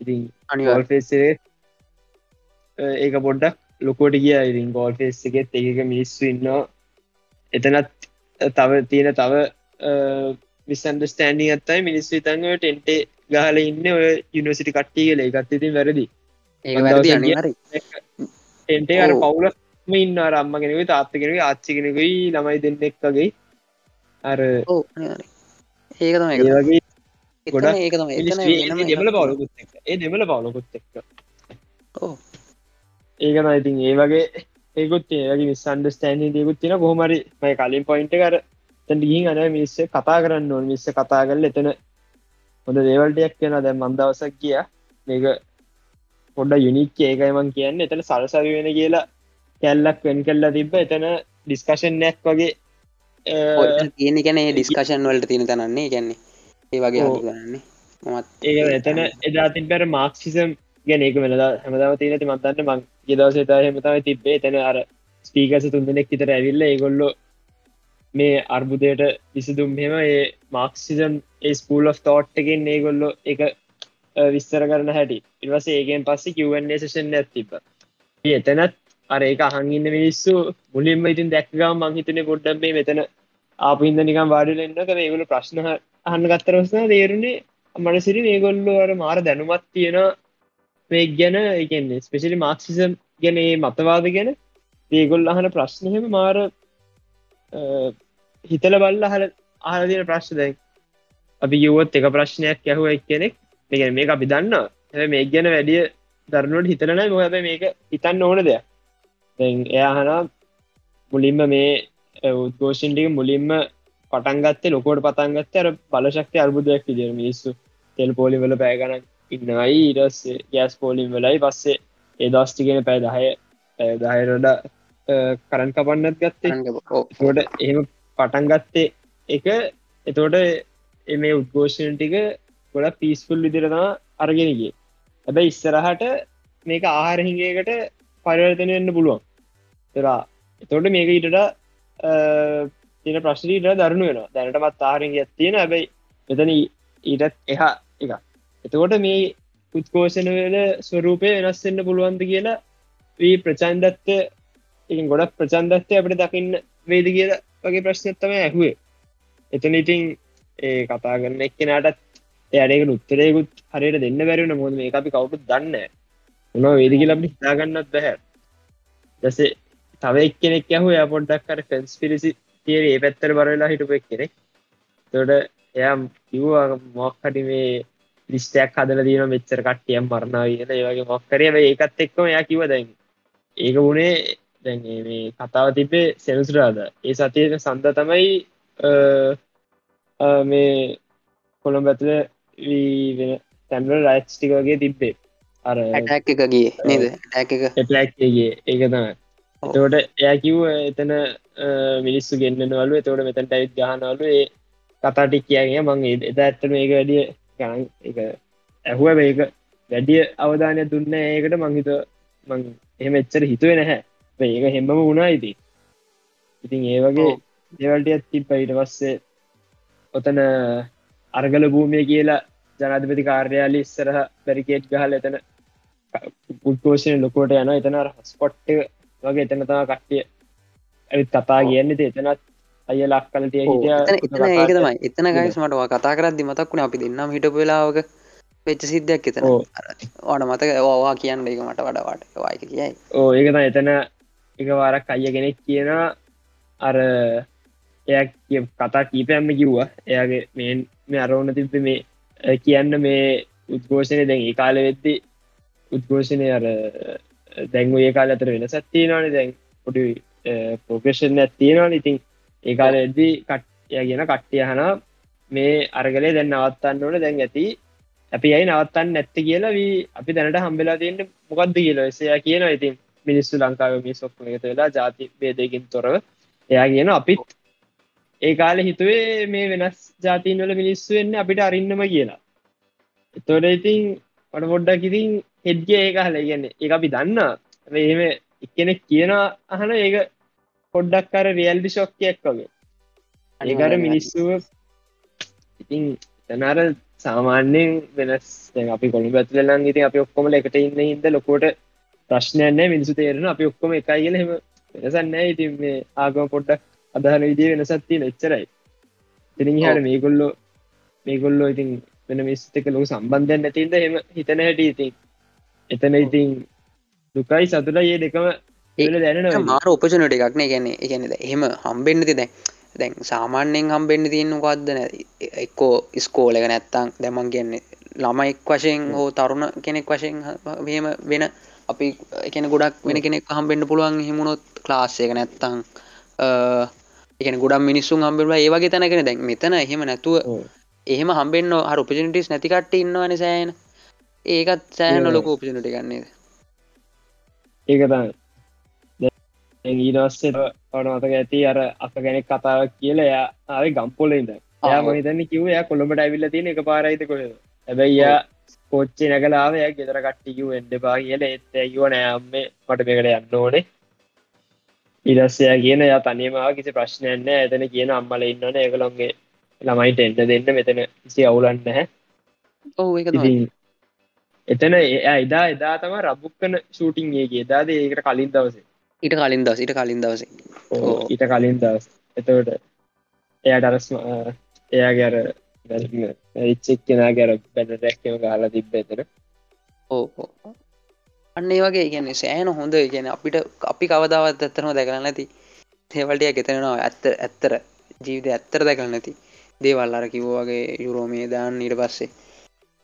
Speaker 1: ඉතින්
Speaker 2: අනිවා
Speaker 1: ගෝල්ෆෙස්සේ ඒක පොඩ්ඩක් ලොකෝට කිය ඉතින් ගෝල්ෆෙස් එකෙත් ඒක මිනිස්සු ඉන්නවා. එතනත් තව තියෙන තව විසන්ඩස්ටෑන්ඩි අත්තයි මිනිස්සු තංව ටෙන්ටේ ගහල ඉන්න ඔය යුනිවසිටි කට්ටිය කියල. එකත් ඉතින් වැරදි.
Speaker 2: අනිවාරි
Speaker 1: ටෙන්ටේ අර
Speaker 2: ඔව්.
Speaker 1: පවුලක්ම ඉන්න අරම්මගෙනක තාත්තගෙනක ආච්චිගෙනකයි ළමයි දෙන්න එක්කගේ අර
Speaker 2: ඕ අනිවාරි ඒක තම
Speaker 1: ඒ වගේ ඒ දෙමල. පවලකුත් ඒ දෙමල පවලකුත් එක්ක. ඒකන ඉතින් ඒ වගේ ඒකුත් ඒගේ මිස්සන්ඩ ස්ටෑන්ඩ දයකුත් තින කොහමරි මයි කලින් පොයින්ට කර තැට ගිහින් අන මිස්ස කතා කරන්න ඕන. මිස්ස කතා කරල එතන හොඳ දේවල්ටයක් කියන දැ මන්දවසක් කිය මේක පොඩ යුනික් ඒකයිමන් කියන්න. එතන සලසවි වෙන කියලා කැල්ලක් වෙන් කල්ලා තිබ එතන ඩිස්කශන්යක් වගේ
Speaker 2: ඔය තියෙන ගැන ඩිස්කශන් වලට තියෙන තනන්නේ ගැන්නේ ඒ වගේ කරන්නේ මත්
Speaker 1: ඒ එතන එදාතින් පැර මාක්සිසම් ගැන ඒක වෙනදා හැමදාව තියනති මතන්න මං ගෙදවස තා හෙමතම තිබේ තැන අර ස්පීකස තුන්දෙනෙක් විතර ඇවිල්ල ඒගොල්ලෝ මේ අර්බුදයට විසිදුම් හෙම ඒ මාක්සිසම් ඒ ස්කූල් of තෝට් එකෙන් ඒගොල්ලො එක විස්තර කරන හැටි. ඉවස ඒගෙන් පස්සේ කිවන්නේ සේෂන් ඇතිබ එතනත් අර ඒක අහංගන්න මිනිස්සු මුලින්ම ඉතින් දැක්ගම් මංහිතන පොඩ්ඩම් මේ මෙතන ආපහින්ද නිකම් වාඩිලෙන්න්න කර ඒගොල ප්‍රශ්න අහන්න ගත්තරවස්නා තේරුණේ මනසිරි ඒගොල්ලෝ අර මාර දැනුමත් තියෙන මේ ගැන එකන්නේ ස්පෙශලි මාක්සිසම් ගැන ඒ මතවාද ගැන ඒගොල් අහන ප්‍රශ්නහෙම මාර අ, හිතල බල්ල හල ආදින ප්‍රශ්න දැන්. අපි යුවොත් එක ප්‍රශ්නයක් යැහුව එක් කෙනෙක් මේක මේක අපි දන්න හැ මේ ගැන වැඩිය දරනුවට හිතලනයි මොකද මේක හිතන්න ඕන දෙයක්. දැන් එයාහනා මුලින්ම මේ උද්ඝෝෂන්ටික මුලින්ම පටන්ගත්තේ ලොකෝට පතන්ගත්ත අර බලශක්ති අර්බුදයක් විදිර මිනිස්සු තෙල් පෝලි වල පෑගන ඉන්නයි ඉරස් ගෑස් පෝලිම් වෙලයි. පස්සේ ඒ දස්ටිගෙන පෑ දහය දහයරඩ කරන් කපන්නත් ගත්තේ. ට එහෙම පටන් ගත්තේ එක. එතෝට එම උද්ඝෝෂණ ටික ගොඩ පිස්ෆුල් විදිරතම අරගෙනගේ හැබැ ඉස්සරහට මේක ආහාරහිගේකට පරිවර්තනයන්න පුළුවන්. තෙරා එතොට මේක ඊටට තින ප්‍රශ්නීට දරුණු වෙන දැනටමත් ආහරෙන් තියෙන හැබැයි මෙතන ඊටත් එහා එක එතකොට මේ උත්කෝෂණවල ස්වරූපය වෙනස්වෙන්න පුළුවන්ද කියලා වී ප්‍රචන්දත්ත ගොඩක් ප්‍රචන්දත්වය අපට දකින්න වේද කියලා වගේ ප්‍රශ්නත්තම ඇහුවේ. එතන ඉතින් ඒ කතා කරන්න එක්කෙනටත් එයඩක උත්තරයකුත් හරියට දෙන්න බැරිවන මොද මේ අපි කවුටු දන්න උන වේදිකි ලබි හිතාගන්නත් බැහැ. දසේ තව එක්කෙනෙක් යහු ය පොඩ්ඩක් කර ෆෙන්ස් පිරිසි තියර ඒ පැත්තර බරලා හිටුප එක්කෙනෙක්. තොට එයා කිව්වා මොක්හටි මේ ලිස්ටයක් හදල දීන මෙච්චර කට්ටියම් මරණාව කියන ඒවගේ මොක්කරය ඒකත් එක්කම එයා කිව දැන් ඒක වුණේ දැන් මේ කතාව තිබේ සෙනසුරාද ඒ සතියක සන්ද තමයි මේ කොළොම් ඇතුල වෙන තැන්වල රයිස්්ටික වගේ තිබ්බේ.
Speaker 2: අර ටැක් එකගේ නේද?
Speaker 1: ටැක්ගේ ඒක තමයි. එතකොට එයා කිව් එතන මිනිස්සු ගෙන්න්නනවලු එතවට මෙතැන් ටයිත් ගහනවලු ඒ කතාටික් කියගේ මං එදා ඇත්තන ඒක වැඩිය ගන එක ඇහුව. මේක වැඩිය අවධානය දුන්න ඒකට මංහිත මං එහෙම එච්චර හිතුවෙ නැහැ. ඒක හෙම්බම වුණා ඉති ඉතින් ඒ වගේ දෙවල්ටියත් තිබ්බ. ඊට පස්සේ ඔතන අර්ගල භූමිය කියලා ජනාධපති කාර්යාලි ඉස්සරහ බැරිකේට් ගහල එතන උද්කෝෂණය ලොකෝට යන එතන ස්පොට්ට වගේ එතන තම කට්ටිය ඇත් කතා කියන්නද එතනත් අය ලක් කලටිය
Speaker 2: හිටිය. ඒක තමයි. එතන ගයිස් මටවා කතා කරදදි මතක්ුණ අපි දෙන්නම් හිටපු වෙලාවක වෙච්ච සිද්ධයක් එතන. ඕට මතක ඕවා කියන්න එක මට වඩවාට වායක කියයි.
Speaker 1: ඕ ඒකත එතන එක වාරක් අය කෙනෙක් කියන අර එය කතා කීපයම්ම කිව්වා. එයාගේ මේ මේ අරවුන තිබ මේ කියන්න මේ උද්ඝෝෂණය දැන් ඒ කාල වෙද්දි උද්ඝෝෂණය අර දැන්ව ඒ කාල අතර වෙන සත්තියනවාන දැන් පොඩි පෝකේෂන් ඇත්තියෙනවා ඉතින් ඒ කාල එද්දී කට්ය ගෙන කට්ටිය හන මේ අරගලේ දැන් නවත්තන්න ඕන. දැන් ඇති අපි අයි නවත්තන්න නැත්ත කියලා වී අපි දැනට හම්බෙලා තියන්න මොකක්ද කියලා. එසයා කියන ඉතින් මිනිස්සු ලංකාව මේ සොක්ම එකත වෙලා ජාති බේදයකින් තොරව එයා කියන අපිත් ඒ කාල හිතුවේ මේ වෙනස් ජාතින් වල මිනිස්සු වෙන්න අපිට අරින්නම කියලා. එතොට ඉතින් පට පොඩ්ඩක් ඉතින් හෙද්ගේ ඒක හල කියන්නේ ඒ අපි දන්න. එහෙම එක්කෙනෙක් කියන අහන ඒක පොඩ්ඩක් කර රියල්ඩි ශොක්කයක් වගේ. ඒකර මිනිස්සුව ඉතින් තනර සාමාන්‍යයෙන් වෙනස් අපි කොළු ඇතුලලන් ඉතින් අපි ඔක්කොමල එකට ඉන්න හිද ලොකෝට ප්‍රශ්නයන්න මිනිසු තේරෙන අපි ඔක්කොම එකයි කියල. හෙම වෙනසන්න ඉතින් මේ ආගම පොඩ්ඩක් අදහන විදිේ වෙනසත්තිය එච්චරයි. තිරින් හට මේගොල්ලෝ මේගොල්ලෝ ඉතින් වෙන මිස්තක ලොක සම්බන්ධයන් නැතින්ද හෙම හිතන හැට ඉතින් එතන ඉතින් දුකයි සතුට ඒ දෙකම ඒල දැන
Speaker 2: මාර උපචනට එකක්න ගැන්නේ එකනෙද එහෙම හම්බෙන්න්නති දැන්. දැන් සාමාන්‍යයෙන් හම්බෙන්න්න තියන්න කක්ද නැති එක්කෝ ස්කෝල එක නැත්තං දැමන් කියන්නේ ළමයික් වශයෙන් හෝ තරුණ කෙනෙක් වශයෙන් මෙම වෙන අපි එකන ගොඩක් වෙන කෙනෙක් හම්බෙන්න්න පුළුවන් හිමුණොත් ක්ලාස්සයක නැත්තං එකන ගොඩක් මිනිස්සුන් හම්බෙලා ඒවගේ තැනකෙන දැන්. මෙතන එහෙම නැතුව එහෙම හම්බෙන්න්න හර උපජනිටස් නැතිකට ඉන්නවන සෑන ඒකත් සෑහන ලොක උපජනට ගන්නේද
Speaker 1: ඒකතයි ඊදස්සේ ඔන අතක ඇති අර අප ගැනෙක් කතාවක් කියල එයා ආය ගම්පොලඉද යා මහිතන්න කිව යා කොළඹට ඇවිල්ල තියෙන එක පාරයිත කොහෙද? හැබැයි යා පෝච්චි නැගලාවය ගෙදර කට්ටිකිව එන්ඩ පා කියල. එත් ඇයුව නෑම්මේ මට මේකට යන්න ඕනේ. ඉදස්සය කියන ය තනිමාව කිසි ප්‍රශ්නයන්න ඇතන කියන අම්මල ඉන්නන ඒකළොන්ගේ ළමයිට එන්න දෙන්න. මෙතන කිසි අවුලන්න හැ
Speaker 2: ඔහු
Speaker 1: එතන එදා එදා තම රබුක්කන ෂූටිංගේ එදාද ඒකට කලින් දවසේ.
Speaker 2: ඊට කලින් දවස ඊට කලින් දවසේ.
Speaker 1: ඊට කලින් දවස්. එතවට එයාට අරස් එයා ගැර රිච්චෙක් කෙනා ගැර බැන රැක්කම ගහලා තිබ්බ එතර
Speaker 2: ඕ අන්න ඒ වගේ කියන්නේ සෑන හොඳ. කියන අපිට අපි කවදාවත් ඇත්තරම දැකල නැති තේවල්ටිය ගෙතෙනවා ඇත්ත ඇත්තර ජීවිත ඇත්තර දැකල නැති දේවල් අර කිව්වාගේ යුරෝමේ දාන්න ඊට පස්සේ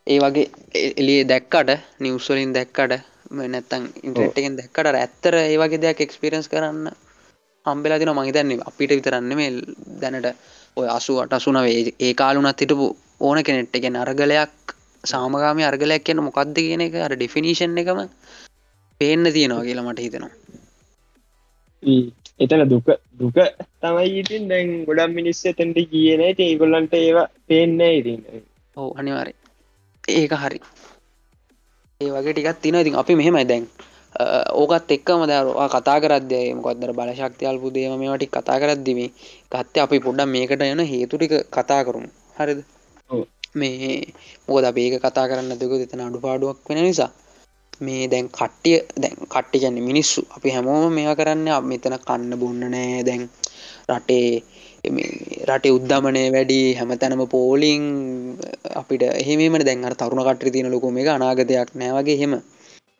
Speaker 2: ඒ වගේ එලිය දැක්කට නිවස්වලින් දැක්කට නැත්තං ඉන්ට්‍රෙක්ටෙන් දැක්කට ඇත්තර ඒ වගේ දෙයක් එක්ස්පිරන්ස් කරන්න හම්බෙලා තින මහිතන්නේ අපිට විතරන්න මේ දැනට ඔය අසුවට අසුනවේ ඒ කාලුනත් හිටපු ඕන කෙනෙට් එකෙන් අරගලයක් සාමගාමි අර්ගලයක් කියන මොකක්ද කියන එක අර ඩිෆිනිශන් එකම පේන්න තියෙනවා කියලා මට හිතෙනවා.
Speaker 1: එතන දුක දුක තමයි ඉතින් දැන් ගොඩම් මිනිස්ස තැන්ට කියන ඒගොල්ලන්ට ඒවා පේන්න ඉතින්.
Speaker 2: ඕ අනිවාරය ඒක හරි. ඒ වගේ ටිකත් තින ඉතින් අපි මෙහෙමයි දැන්. ඕකත් එක්කම දරවා කතා කරද්‍යය මොකක්දර බල ශක්තියල්පු දේම මේටි කතා කරද්දිම ගත්ත අපි පොඩ්ඩ මේකට යන හේතුටික කතා කරුම්. හරිද? මේ මොකද බේක කතා කරන්න දෙක දෙතන අඩු පාඩුවක් වෙන නිසා. මේ දැන් කට්ටිය දැන් කට්ටි ගැන්න මිනිස්සු. අපි හැමෝම මෙයා කරන්න මෙතන කන්න බොන්න නෑ. දැන් රටේ රටේ උද්ධමනය වැඩි හැමතැනම පෝලිං අපිට එහෙම දැන් තරුණ කට්ටි තියන ලොකු මේ අනාගතයක් නෑවගේ හෙම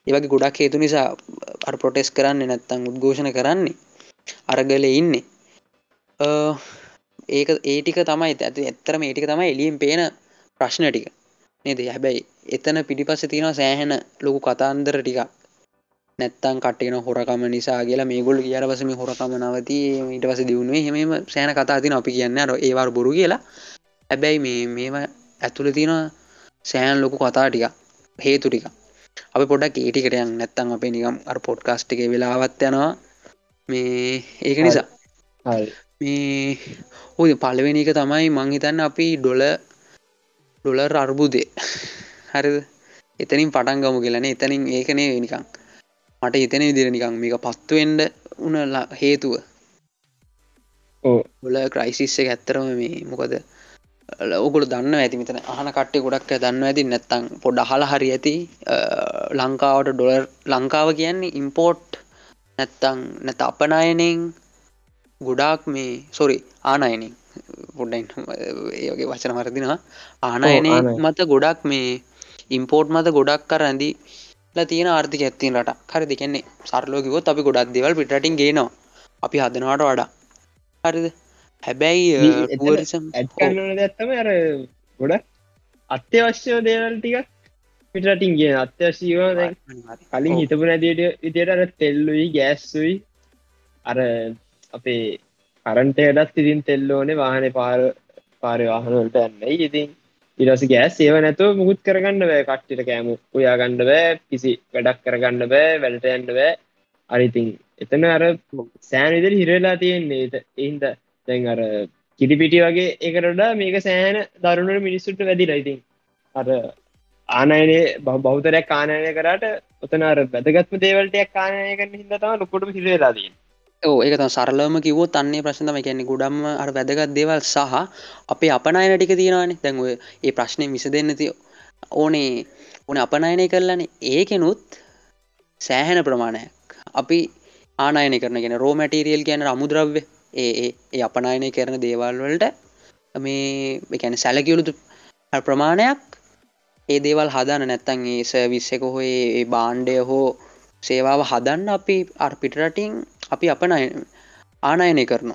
Speaker 2: ඒවගේ ගොඩක් හේතු නිසා අර ප්‍රොටෙස් කරන්න නැත්තං උද්ඝෝෂණ කරන්නේ අරගල ඉන්නේ. ඒක ඒටික තමයි ඇති ඇත්තර මේටික තමයි එලියෙන් පේන ප්‍රශ්න ටික. නේද? හැබැයි එතන පිටිපස්ස තියෙන සෑහෙන ලොකු කතාන්දර ටිකක්. නැත්තන් කටන හොරකම නිසා කියලා මේගොල් කියර පසම හොරකම නවති. ඊට පස දියුණුවේ. හෙම සෑන කතා තින අපි කියන්න අර ඒවර බොරු කියලා. හැබැයි මේ මේම ඇතුළ තියෙන සෑන් ලොකු කතා ටික හේතු ටික. අපි පොඩක් ඒටිකටයන් නැත්තන් අපේ නිකම් අර පොඩ්කාස්ටික වෙලාවත් යනවා. මේ ඒක නිසා. මේ ඔය පලවෙනි එක තමයි මංහිතන්න අපි ඩොල ඩොලර් අර්බුදේ හරිද? එතනින් පටන් ගමු කියලන එතනින් ඒකනේ නිකං මට එතන විදිර නිකං මේක පත්තුවෙන්ඩ උනලා හේතුව. බොල ක්‍රයිසිස්ස එක ඇත්තරම මේ මොකද ඔකුල දන්න ඇති මෙතන. අහන කට්ටේ ගොඩක් දන්න ඇති. නැත්තං පොඩ අහල හරි ඇති. ලංකාවට ඩොලර් ලංකාව කියන්නේ ඉම්පෝට් නැත්තං නැත අපනායනෙන් ගොඩාක් මේ සොරි ආනයනින්. පොඩ්ඩයින් ඒගේ වචන මරදිනවා. ආනයනය මත ගොඩක් මේ ඉම්පෝට් මත ගොඩක් කර ඇඳි තියෙන ආර්ථික ඇත්තින් රට හරි දෙකන්නේ සරලෝකිවොත් අපි ගොඩක් දෙවල් පිටින් ගේනවා. අපි හදනවාට වඩා. හරිද? හැබැයි
Speaker 1: ඇත්ම අර ගොඩ අත්‍යවශ්‍යය දේවල් ටිකක් පිටටින් කිය අත්‍යවශීව කලින් හිතපු නැතිට විදියට තෙල්ලුයි ගෑස්සුයි අර අපේ කරන්ටයටත් ඉතින් තෙල්ලෝනේ වාහන පාර පාරය වාහනවලට ඇන්නයි ඉතින් ඉරස ගෑස් ඒව නැතුව මුකුත් කරගන්න බෑ. කට්ටිට කෑම උයා ගණ්ඩ බෑ. කිසි වැඩක් කරගන්න බෑ. වැඩට යන්න බෑ. අරිතින් එතන අර සෑන විදිර හිරවෙලා තියෙන්නේ. එහින්ද දැන් අර කිරිපිටි වගේ එකරඩා මේක සෑන දරුණට මිනිස්සුට වැදිලා ඉතින්. අර ආනයනේ බෞතරයක් කානයනය කරට ඔතන අර වැදගත්ම දේවල්ටයක් කානය කරන හිදතම ලොකොටම හිරවෙලාදී
Speaker 2: ඕ ඒක සරලම කිවෝ තන්නේ ප්‍රශ්නම කියන්නේ ගොඩම්ම අර වැදගත් දේවල් සහ අපේ අපනයන ටික තියෙනවානේ. දැන් ඔය ඒ ප්‍රශ්නය මිස දෙන්න තිය ඕනේ ඕන අපනයනය කරලන. ඒකෙනුත් සෑහෙන ප්‍රමාණයක්. අපි ආනයන කරන ගෙන රෝ මැටීරියල් කියන අමුද්‍රව්‍ය. ඒ ඒ අපනයනය කරන දේවල් වලට මේ එකැන සැලකියලුතු ප්‍රමාණයක් ඒ දේවල් හදන නැත්තන් ඒ සවිස්සක හෝ ඒ බාණ්ඩය හෝ සේවාව හදන්න අපි අර් අපි අපනය ආනයනය කරනු.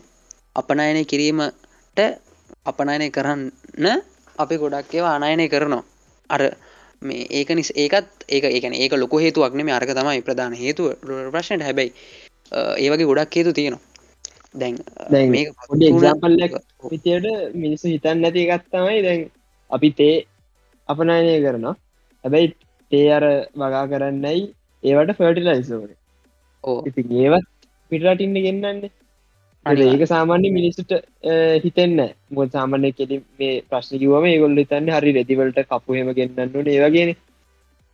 Speaker 2: අපනයනය කිරීමට අපනයනය කරන්න අපි ගොඩක් ඒවා ආනයනය කරනවා. අර මේ ඒක නිස් ඒකත් ඒක ඒකන ඒක ලොක හේතුවක් නෙම අරක තමයි ප්‍රධාන හේතුව. ප්‍රශ්නයට හැබැයි ඒවගේ ගොඩක් හේතු තියෙනවා. දැන්
Speaker 1: විතියට මිනිස්සු හිතන් නැති එකත්තමයි දැන් අපි තේ අපනයනය කරනවා. හැබැයි තේ අර වගා කරන්නයි ඒවට ෆර්ටිලයිසෝන ඕ ඒවත් පිටරටින්න ගෙන්න්නන්නේ ඒක සාමාන්‍ය මිනිස්සුට හිතෙන්න මො සාමාන්‍ය කෙලි මේ ප්‍රශ්න කිවම ගොල්ල තන්න හරි රෙදිවලට කපුහෙම ගෙන්න්නන්න ඒවගෙන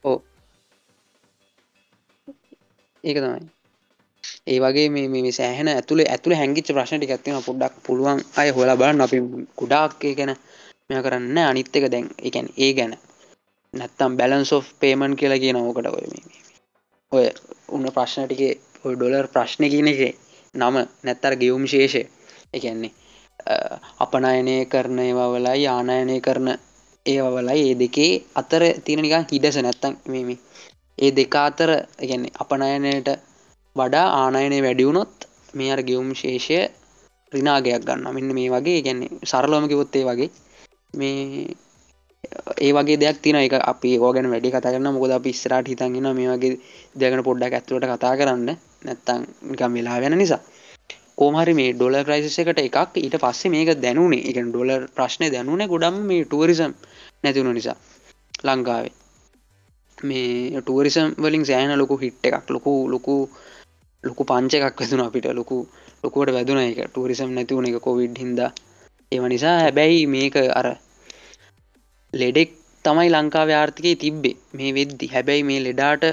Speaker 1: ඕ ඒක තමයි. ඒ වගේ මේ සෑහන ඇතුළ ඇතුළ හැංගිච ප්‍රශ්නටි ඇත්තින පොඩ්ඩක් පුළුවන් අය හොලා බලන්න. අපි කුඩාක්කේ ගැන මෙ කරන්න අනිත්තක දැන් එකැන් ඒ ගැන. නැත්තම් බැලන්ස් පේමන් කියලා කියන ඕකට ඔය ඔය උන්න ප්‍රශ්නටිකේ ඔය ඩොලර් ප්‍රශ්න කියන එක නම නැත්තර ගෙවුම් ශේෂය. එකන්නේ අපනයනය කරන ඒවා වලයි ආනයනය කරන ඒවලයි ඒ දෙකේ අතර තියෙන නිකන් හිඩස නැත්තන් මෙමි ඒ දෙක අතර ගැන්නේ අපනයනයට වඩා ආනයනය වැඩියුණොත් මේ අර ගෙවුම් ශේෂය රිනාගයක් ගන්න මෙන්න මේ වගේ ගැන්නේ සරලෝම කිවොත්තේ වගේ මේ ඒ වගේ දෙයක් තින එක අපි ඕගැන වැඩි කතා කරන්න මොකද අපි ස්රාට හිතන්ගෙන මේ වගේ දෙගන පොඩ්ඩක් ඇතුවට කතා කරන්න. නැත්තං නිකම් වෙලා වෙන නිසා. කෝමහරි මේ ඩොල ක්‍රයිසිස එකට එකක් ඊට පස්සේ මේක දැනුනේ. එක ඩොලර් ප්‍රශ්නය දැනුනේ ගොඩම් මේ ටුවරිසම් නැතිවුණු නිසා. ලංකාවේ. මේ ටුවරිසම් වලින් සෑන ලොකු හිට් එකක් ලොකු ලොකු ලොකු පංච එකක් වැදුන අපිට. ලොකු ලොකුවට වැදුන එක ටුවරිසම් නැතිවුණ එක කොවිඩ් හිද ඒම නිසා හැබැයි මේක අර ලෙඩෙක් තමයි ලංකා ආර්ථිකය තිබ්බේ. මේ වෙද්දි. හැබැයි මේ ලෙඩාට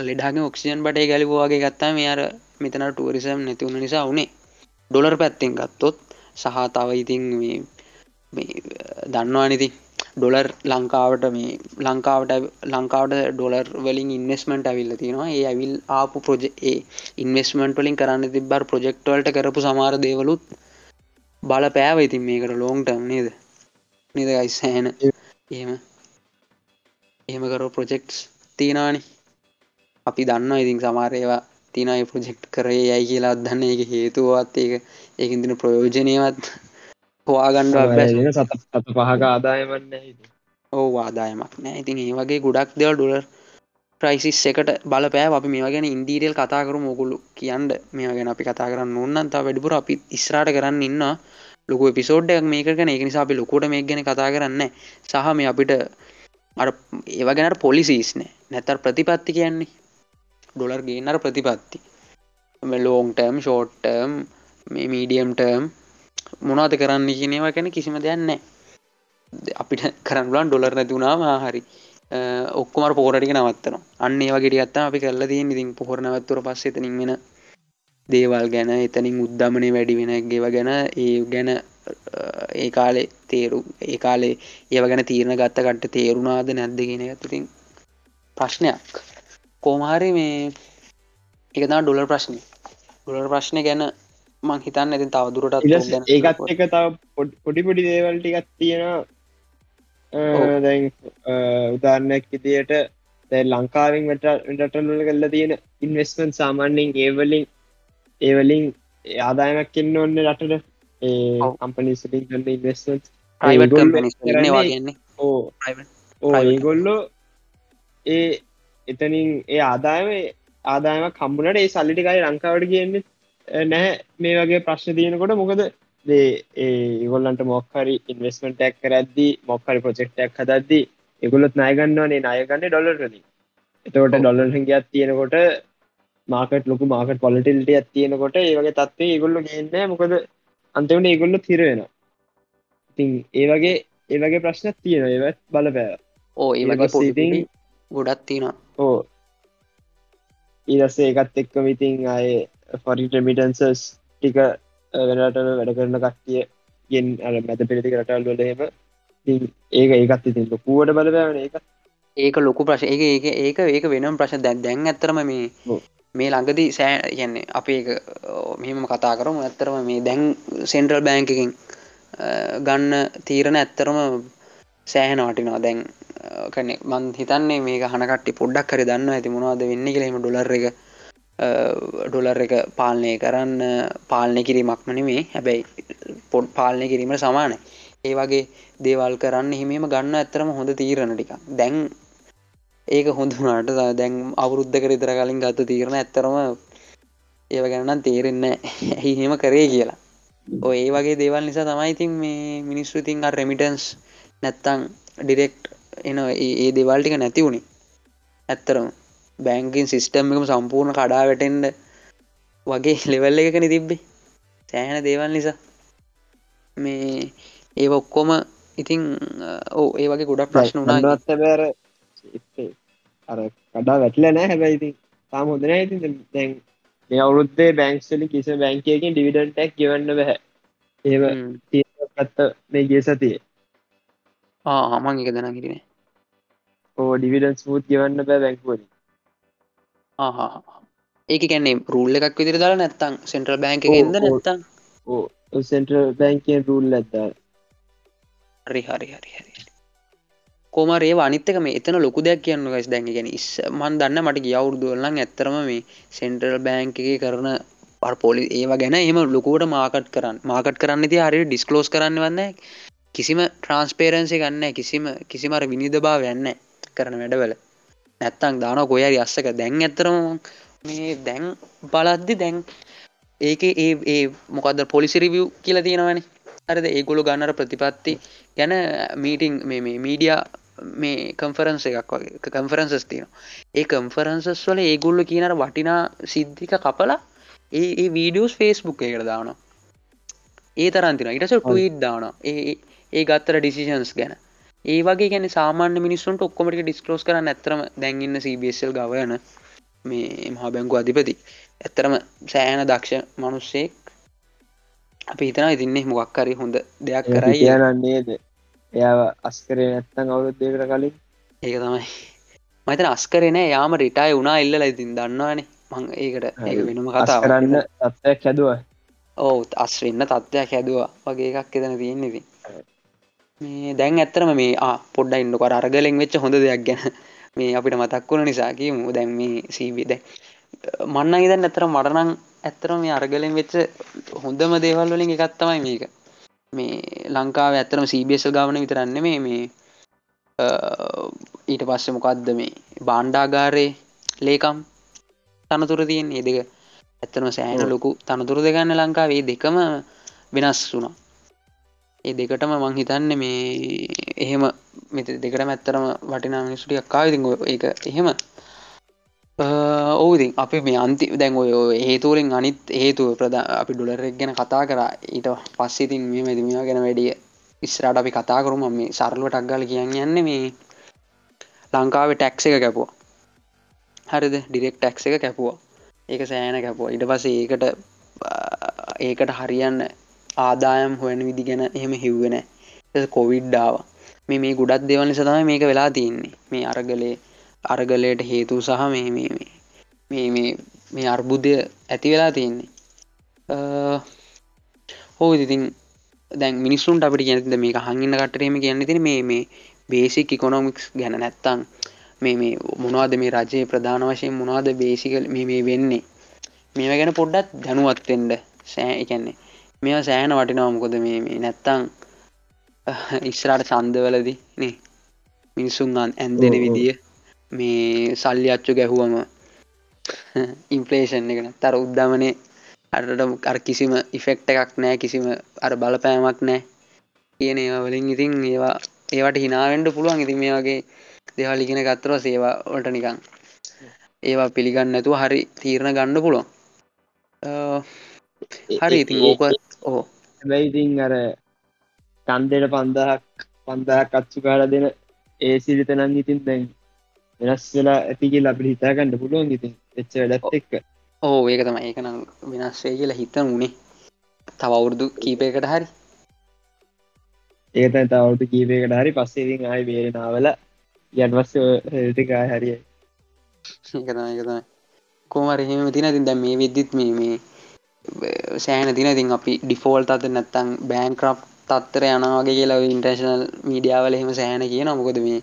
Speaker 1: ලෙඩාගේ ඔක්සිජන් බටේ ගැලිවවාගේ ගත්තා මේ අර මෙතන ටුවරිසම් නැතිවුණ නිසා වනේ ඩොලර් පැත්තෙන් ගත්තොත් සහ තව ඉතින් දන්නවා නිති
Speaker 2: ඩොලර් ලංකාවට මේ ලංකාවට ලංකාවට ඩොලර් වලින් ඉන්වස්මට ඇවිල්ල තියෙනවා. ඒ ඇවිල් ආපු ප්‍රජ ඒ ඉන්වස්මන්ට වලින් කරන්න තිබ්බර් ප්‍රජෙක්ටවලට කරපු සමාර දේවලුත් බල පෑව ඉතින් මේකට ලෝන්ටම් නේද? නේද ගයිස්සෑන එහෙම. එහෙම කර ප්‍රොජෙක්ට්ස් තියෙනවානි. අපි දන්න ඉතින් සමාරයවා තිනයි ප්‍රජෙක්් කරේ යයි කියලා අදන්න එක හේතුවත් ඒක ඒකින්දින ප්‍රයෝජනයවත් හවාගණ්ඩ
Speaker 1: සත පහක ආදායමන්න
Speaker 2: ඕ ආදායමක් නෑ ඉතින් ඒ වගේ ගොඩක් දෙවල් ඩොලර් ප්‍රයිසිස් එකට බලපෑ අපි මේ ගැන ඉන්දීරියල් කතා කරු මොකුලු කියන්න මේ ගැන අපි කතා කරන්න ඔන්නන්තා වැඩිපුර අපි ඉස්රාට කරන්න ඉන්න ලොක පිසෝඩ්ඩක් මේක ගැන. එක නිසා අපි ලොකොට මේ ගැන කතා කරන්න සහ මේ අපිට අ ඒව ගැනට පොලිසිස් නෑ. නැතර ප්‍රතිපත්ති කියන්නේ. ඩොලර් ගේනර ප්‍රතිපත්ති. ලෝන්ටර්ම් ෂෝට්ටර්ම් මේ මීඩියම්ටර්ම් මොනාද කරන්න කියනවා ගැන කිසිම දෙයන්න අපිට කරන්ලන් ඩොලර් නැතිවුණාම හරි. ඔක්කොම පෝරටික නවත්තන අන්න ඒවගේ ගත්තා අපි කරලා තිය ඉතින් පොහොර නවත්තුර පස්සේ තනින් වෙන දේවල් ගැන එතනින් උද්ධමනය වැඩි වෙනගේව ගැන ඒ ගැන ඒ කාලේ තේරු ඒ කාලේ ඒව ගැන තීරණ ගත්ත කට්ට තේරුණාද නැද්ද කියෙන ඇතුතින් ප්‍රශ්නයක්. කෝමහරි මේ එකතා ඩොලර් ප්‍රශ්නය ඩොලර් ප්‍රශ්නය ගැන මං හිතන්න ඇති තව දුරටත්
Speaker 1: ඒකත් එක තව පොඩි පොඩි දේවල් ටිකත් තියෙනවා. දැන් උදාරණයක් ඉදියට දැ ලංකාවෙන් වට රටල්ල කල්ල තියෙන ඉන්වස්මන් සාමාන්‍යෙන් ඒවලින් ඒවලින් ආදායමක් එන්න ඔන්න රටට. ඒ ඉන්වස්මන්
Speaker 2: ගන්නේ
Speaker 1: ඕ. ඒගොල්ලෝ ඒ එතනින් ඒ ආදායම ආදායම කම්බුණට ඒ සල්ලිටිකයි ලංකාවට කියන්නේ නැහැ. මේ වගේ ප්‍රශ්න තියෙනකොට මොකද? දේ ඒගොල්ලන්ට මොක්හරි ඉන්වස්මට ටැක් කරද්දි මොක්හරි ප්‍රජෙක්්ටක් හදද්දී එගොලොත් නයගන්නවනේ නයගන්න ඩොලරද එතකොට ඩොලර් හිගත් තියෙනකොට මාකට ලොකු මාකට පොලිටිල්ට ඇත්තියෙනකොට ඒවගේ තත්වේ ඒගොල්ල ගන්න මොකද අන්තවට ඒගොල්ල තිරවෙන ඉතින් ඒ වගේ ඒවගේ ප්‍රශ්නයක් තියෙන ඒවත් බලපෑ
Speaker 2: ඕ පොසිතින් ගොඩත් තියෙන
Speaker 1: ඕ. ඊදස්සේ එකත් එක්කම ඉතින් අය ෆොරිට මිටන්සස් ටික වෙනට වැඩ කරන කට්ටිය ගෙන් අර මැත පිරිති රටල් වලහෙම ඒක ඒකත් ඉතින් ලොකුවට බලපෑවන. එක
Speaker 2: ඒක ලොකු ප්‍රශ ඒ ඒක ඒක ඒක වෙනම් ප්‍රශ්න. දැන් දැන් ඇත්තරම මේ මේ ළඟදී සෑ කියන්නේ අපේ මෙහෙම කතා කරම. ඇත්තරම මේ දැන් සෙන්ට්‍රල් බෑංකකින් ගන්න තීරණ ඇත්තරම සෑහන වටිනවා. දැන් කන මන් හිතන්නේ මේ හනකට පොඩ්ඩක් කර දන්න ඇති මොවාද වෙන්න කියලීම ඩොලර් එක ඩොලර් එක පාලනය කරන්න පාලනය කිරීමක් මනමේ හැබැයි පොඩ් පාලනය කිරීමට සමාන ඒ වගේ දේවල් කරන්න හිමීම ගන්න ඇත්තරම හොඳ තීරණ ටික දැන් ඒක හොඳුනාට දැන් අවුරුද්ධ කරිතර කලින් ගත්ත තීරණ ඇත්තරම ඒව ගැනනම් තේරෙන්න ඇහිහෙම කරේ කියලා. ඔය ඒ වගේ දේවල් නිසා තමයි ඉතින් මේ මිනිස්සු ඉතින් රෙමිටන්ස් නැත්තං ඩිරෙක්් එන ඒ දෙවල්ටික නැති වුණේ ඇත්තරම බැංකින් සිිස්ටම් එකම සම්පූර්ණ කඩා වැටෙන්ඩ වගේ ලෙවල්ල එකකන තිබ්බේ. සෑහන දේවල් නිසා. මේ ඒ ඔක්කොම ඉතින් ඕ ඒ වගේ ගොඩක් ප්‍රශ්න වනා
Speaker 1: බෑර අර කඩා වැටල නෑ හැබැයිති තාම හොඳන ඇති දැන් මේ අවුරුද්දේ බැංක්ස්ලි කිස බැංකයකින් ඩිවිඩන්ටක් ගවන්න බැහැ. ඒම ගත්ත මේ ගේ සතිය.
Speaker 2: ආමන් එක දෙන කිරේ
Speaker 1: ඕ ඩිවිඩන්ස් මුූත් ගවන්න බෑ බැංකුවනි
Speaker 2: ඒක කැන්නේ රුල්ල එකක් විදිර දාලා නැත්තං සෙන්ට්‍රල් බැංක එද නැත්තං
Speaker 1: ඕ සෙන්ට්‍රල් බැංකෙන් රුල් ඇත්තා
Speaker 2: හරි හරි හරි හරි කොමරේ අනිත්තක මේ එතන ලොකු දෙයක් කියන්න ගස් දැන් ගැන ඉස් මන් දන්න මට ගියවුරුදුවල්ලන් ඇත්තරම මේ සෙන්ටරල් බෑන්කගේ කරන පොලි ඒවා ගැන එම ලොකුවට මාකට් කරන්න මාකට් කරන්න ති හරි ඩිස්කලෝස් කරන්න වන්න කිසිම ට්‍රන්ස්පේරන්සි ගන්න කිසිම කිසිමර විනිධ භාව යන්න කරන වැඩවල. නැත්තං දාන කොයරි අස්සක. දැන් ඇත්තරම මේ දැන් බලද්දි දැන් ඒක ඒ ඒ මොකද පොලිසි රිවිය් කියල තියෙනවනේ. අරද ඒගොලු ගන්නර ප්‍රතිපත්ති ගැන මීටිං මේ මීඩිය මේ කම්ෆරන්ස එකක් වගේ. කම්ෆරන්සස් තියෙන ඒ කම්ෆරන්සස් වල ඒගුල්ල කියනට වටිනා සිද්ධික කපලා ඒ වීඩියස් ෆේස්බුක් එකට දානවා. ඒ තරන්තින ඉටස ටීට් දාන ඒ ඒ ගත්තර ඩිසිෂන්ස් ගැන. ඒ වගේ ගැන සාමාන්‍ය මිනිස්සුන්ට ඔක්කොමට ඩිස්කලෝස් කරන්න ඇතරම දැන්ගන්න සBSල් ගවයන මේ මහා බැංකු අධිපති. ඇත්තරම සෑන දක්ෂ මනුස්සෙක්. අපි හිතන ඉතින්නේ මොක්කරි හොඳ දෙයක් කරයි
Speaker 1: කියනන්නේද එයා අස්කරේ නැත්තං අවුරුද්දකට කලින්?
Speaker 2: ඒක තමයි. මතන අස්කරන යාම රිටායි වුණා ඉල්ල ඉතින් දන්නවානේ. මං ඒකට ඒක වෙනම කතා
Speaker 1: කරන්න තත්වයක් හැදුව.
Speaker 2: ඔවු අස්වෙන්න තත්ත්වයක් හැදවා. වගේ එකක් එතන තියෙන්නේෙති මේ දැන් ඇත්තරම මේ පොඩ්ඩ ඉන්නකොට අරගලෙන් වෙච්ච හොඳ දෙයක් ගැන මේ අපිට මතක් වුණ නිසා කියමු. දැන් මේ සීබි දැ මන්න ඉදන් ඇතර මටනං ඇත්තරම මේ අරගලෙන් වෙච්ච හොඳම දේවල් වලින් එකත් තමයි මේක මේ ලංකාව ඇත්තරම සීබියස ගාවන විතරන්න මේ මේ ඊට පස්සේ මොකක්ද මේ බාණ්ඩාගාරය ලේකම් තනතුර තියෙන් ඒ දෙක ඇත්තනම සෑහන ලොකු තනතුර දෙගන්න ලංකාවේ. දෙකම වෙනස් වුණා. ඒ දෙකටම මං හිතන්න මේ එහෙම මෙත දෙකට ඇත්තරම වටිනා මිනිසුටියක් කාවිති ඒක එහෙම ඕවිදි අපි මේ අන්ති දැන් ඔය හේතුවලින් අනිත් හේතුව ප්‍රධ අපි ඩුලරෙක් ගැන කතා කර. ඊට පස්සිතින් මේ මැතිමවා ගැන වැඩිය ඉස්රාට අපි කතා කරුම. මේ සරලුව ටක්ගල කියන්න යන්න මේ ලංකාවේ ටැක්ස එක කැපුවා. හරිද? ඩිරෙක්් ටැක්ස එක කැපුවා. ඒක සෑන කැපුවා. ඉට පස ඒකට ඒකට හරියන්න ආදායම් හොයන විදි ගැන එහෙම හිව්වෙන කොවිඩ්ඩාව මේ මේ ගුඩත් දෙවල් නිසතම මේක වෙලා තියන්නේ. මේ අරගලේ අරගලයට හේතු සහ මේ මේ මේ මේ අර්බුදය ඇති වෙලා තියෙන්නේ. හෝ ඉතින් දැන් මිනිස්සුන්ට අපිට කියනතිද මේක හඟන්න කටරේම කියන්න තින මේ මේ බේසික් ඉකොනොමික්ස් ගැන නැත්තං මේ මේ මොනවාද මේ රජයේ ප්‍රධාන වශයෙන් මොනවාද බේසිකල් මේ මේ වෙන්නේ? මේව ගැන පොඩ්ඩත් දැනුවත්තෙන්ට සෑ එකන්නේ මෙ සෑන වටිනවමකොද මේ මේ නැත්තං ඉස්රාට සන්දවලදි නේ මිනිසුන් ඇන්දෙන විදිිය මේ සල්ලි අච්චු ගැහුවම ඉන්පලේෂන් එකන තර උද්ධමනය අරට අර කිසිම ඉෆෙක්ට එකක් නෑ කිසිම අර බලපෑමක් නෑ කියන ඒවා වලින්. ඉතින් ඒවා ඒවට හිනාවෙන්ඩ පුළුවන්. ඉතින් මේ වගේ දෙවල් ඉගෙන ගත්තරව සේවා වලට නිකං ඒවා පිළිගන්න නැතුව හරි තීරණ ගණ්ඩ පුළුවන්. හරි. ඉතින් ඕක ඕ
Speaker 1: හැබැයිඉතින් අර කන්දෙට පන්දහක් පන්දහක් අත්සු කාල දෙන ඒ සිරිතනන් ඉතින් දැන් වෙනස් වෙලා ඇතිගේ ලබි හිතාගන්න පුළුවන් ඉතින් එච්ච වැඩත් එක්ක.
Speaker 2: ඕ ඒක තම ඒකනම් වෙනස්සේ කියලා හිත වුණේ තවවුරුදු කීපයකට හරි.
Speaker 1: ඒත තවුතු කීපයකට හරි පස්සේවින් ආයි බේරනාවල යටවස්ස ටිකා හරිය
Speaker 2: ඒකතම එකතම කෝමරහෙම තින තින් දැම් මේ විද්දිත් මේ මේ සෑන තින තින් අපි ඩිෆෝල් අත නැත්තං බෑන්ක්‍රප් තත්තර යනවාගේ කියලා ඉන්ටර්ශනල් මීඩියාවල එහෙම සෑන කියන මොකද මේ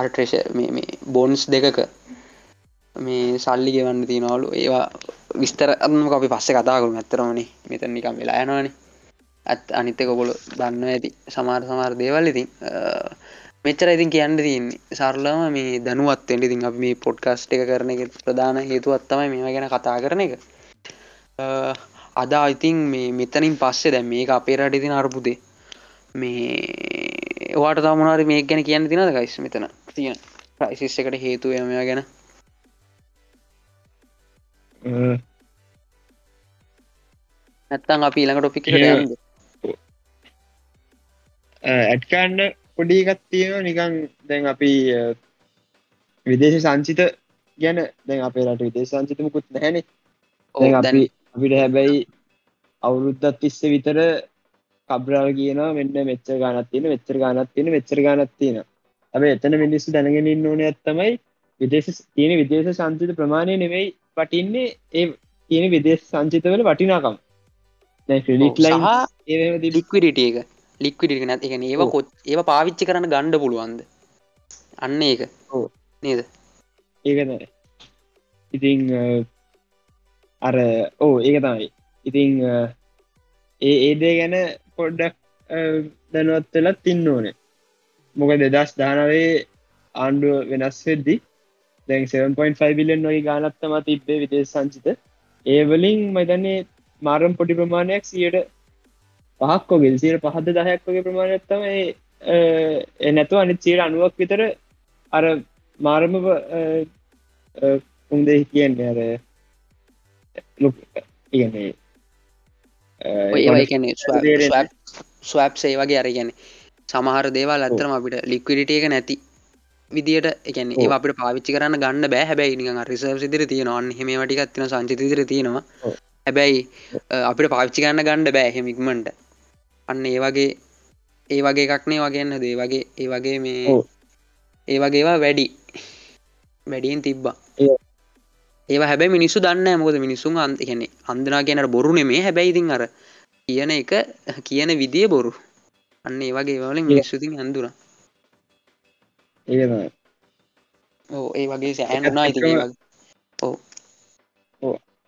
Speaker 2: අර්ට්‍රේෂ මේ බොන්ස් දෙකක මේ සල්ලි ගෙවන්න තියෙනවලු. ඒවා විස්තර අම අපි පස්ස කතාකරු ඇත්තරමනේ මෙතන නිකම් වෙලා යනවානේ. ඇත් අනිත්තක කොල දන්න ඇති සමාර සමාර දේවල්. ඉතින් මෙච්චර ඉතින් කියන්න තියන්නේ. සරලම මේ දැනුවත්වෙන්ට ඉතින් අප මේ පොඩ්කස්ට් එක කරන එක ප්‍රධාන හේතුවත්තමයි මේ ගැන කතා කරන එක. අදා ඉතින් මේ මෙතනින් පස්සේ දැ මේක අපේ රට ඉතින අර්බුදේ මේ වාට තමනාර මේ ගැන කියන්න තිනද ගයිස් මෙතන තියෙන ප්‍රයිසිස් එකට හේතුව මෙයා ගැන. නැත්තං අපි ඊළඟ ටොපික්
Speaker 1: ඇඩ්කන්න පොඩිගත් තියෙනවා. නිකං දැන් අපි විදේශ සංචිත ගැන දැන් අපේ රට විදේශ සංචිතමකුත් නැහැන අපි අපිට හැබැයි අවුරුද්ධත් තිස්ස විතර කබ්‍රාව කියන මෙන්න මෙච්ච ගනත් තියෙන වෙච්චර ගනත් තියෙන වෙච්චර ගනත් තියෙන. ඇබ එතන මිනිස්සු දැනගෙනින් ඕන ඇත්තමයි. විදේශ තියෙන විදේශ සංචිත ප්‍රමාණය නෙවෙයි පටින්නේ ඒ තියෙන විදේශ සංචිතවල වටිනාකම්.
Speaker 2: ලික්විඩට එක. ලික්විඩ නැත් එක ඒව කොත් ඒව පාවිච්චි කරන්න ගණ්ඩ පුළුවන්ද? අන්න ඒක. නේද?
Speaker 1: ඒකන ඉතිං අර ඕ ඒක තමයි. ඉතිං ඒ ඒදේ ගැන පොඩ්ඩක් දැනුවත් වෙලත් තින්න ඕනේ. මොක දෙදස් දානවේ ආණ්ඩුව වෙනස් වෙද්දි දැන් 7.5 බිලියන් නොයි ගානත්තම තිබ්බේ විදේශ සංචිත. ඒවලින් මතන්නේ මාරම් පොඩි ප්‍රමාණයක් සියට පහක්කෝගෙල් සියට පහද දහයක්වගේ ප්‍රමාණයක්ත්තම නැතුව අනි චීර අනුවක් විතර අර මාරම උන්දේ කියන්නේ අර ඉගන්නේ
Speaker 2: ස්වප් සේ වගේ අර ගැන සමහර දේවල් අත්තරම අපිට ලික්විඩිට එක නැති විදිට එකන ඒ අපට පාවිච්චි කරන්න ගන්න බෑ. හැබැයි නික රිසර්් සිදිර තියෙනවන් හෙමටිකත්තින සංචිතර තියෙනවා. හැබැයි අපිට පාවිච්චි කරන්න ගණ්ඩ බෑ හෙමික්මට අන්න ඒ වගේ ඒ වගේ එකක්නේ වගේන්න දේ වගේ ඒ වගේ මේ. ඒ වගේවා වැඩි. වැඩියෙන් තිබ්බා
Speaker 1: ඒ-
Speaker 2: හැබැයි මිනිස්සු දන්න මොකද මිනිසුන් අන්ත කියන්නේ අන්දනා කියනට බොරු නෙමේ. හැබැයි ඉතින් අර කියන එක කියන විදිය බොරු. අන්න ඒ වගේ වලින් මිනිස්සුතින් ඇඳුර ඕ ඒ වගේ සෑනුනා ඉතින් ඒ වගේ.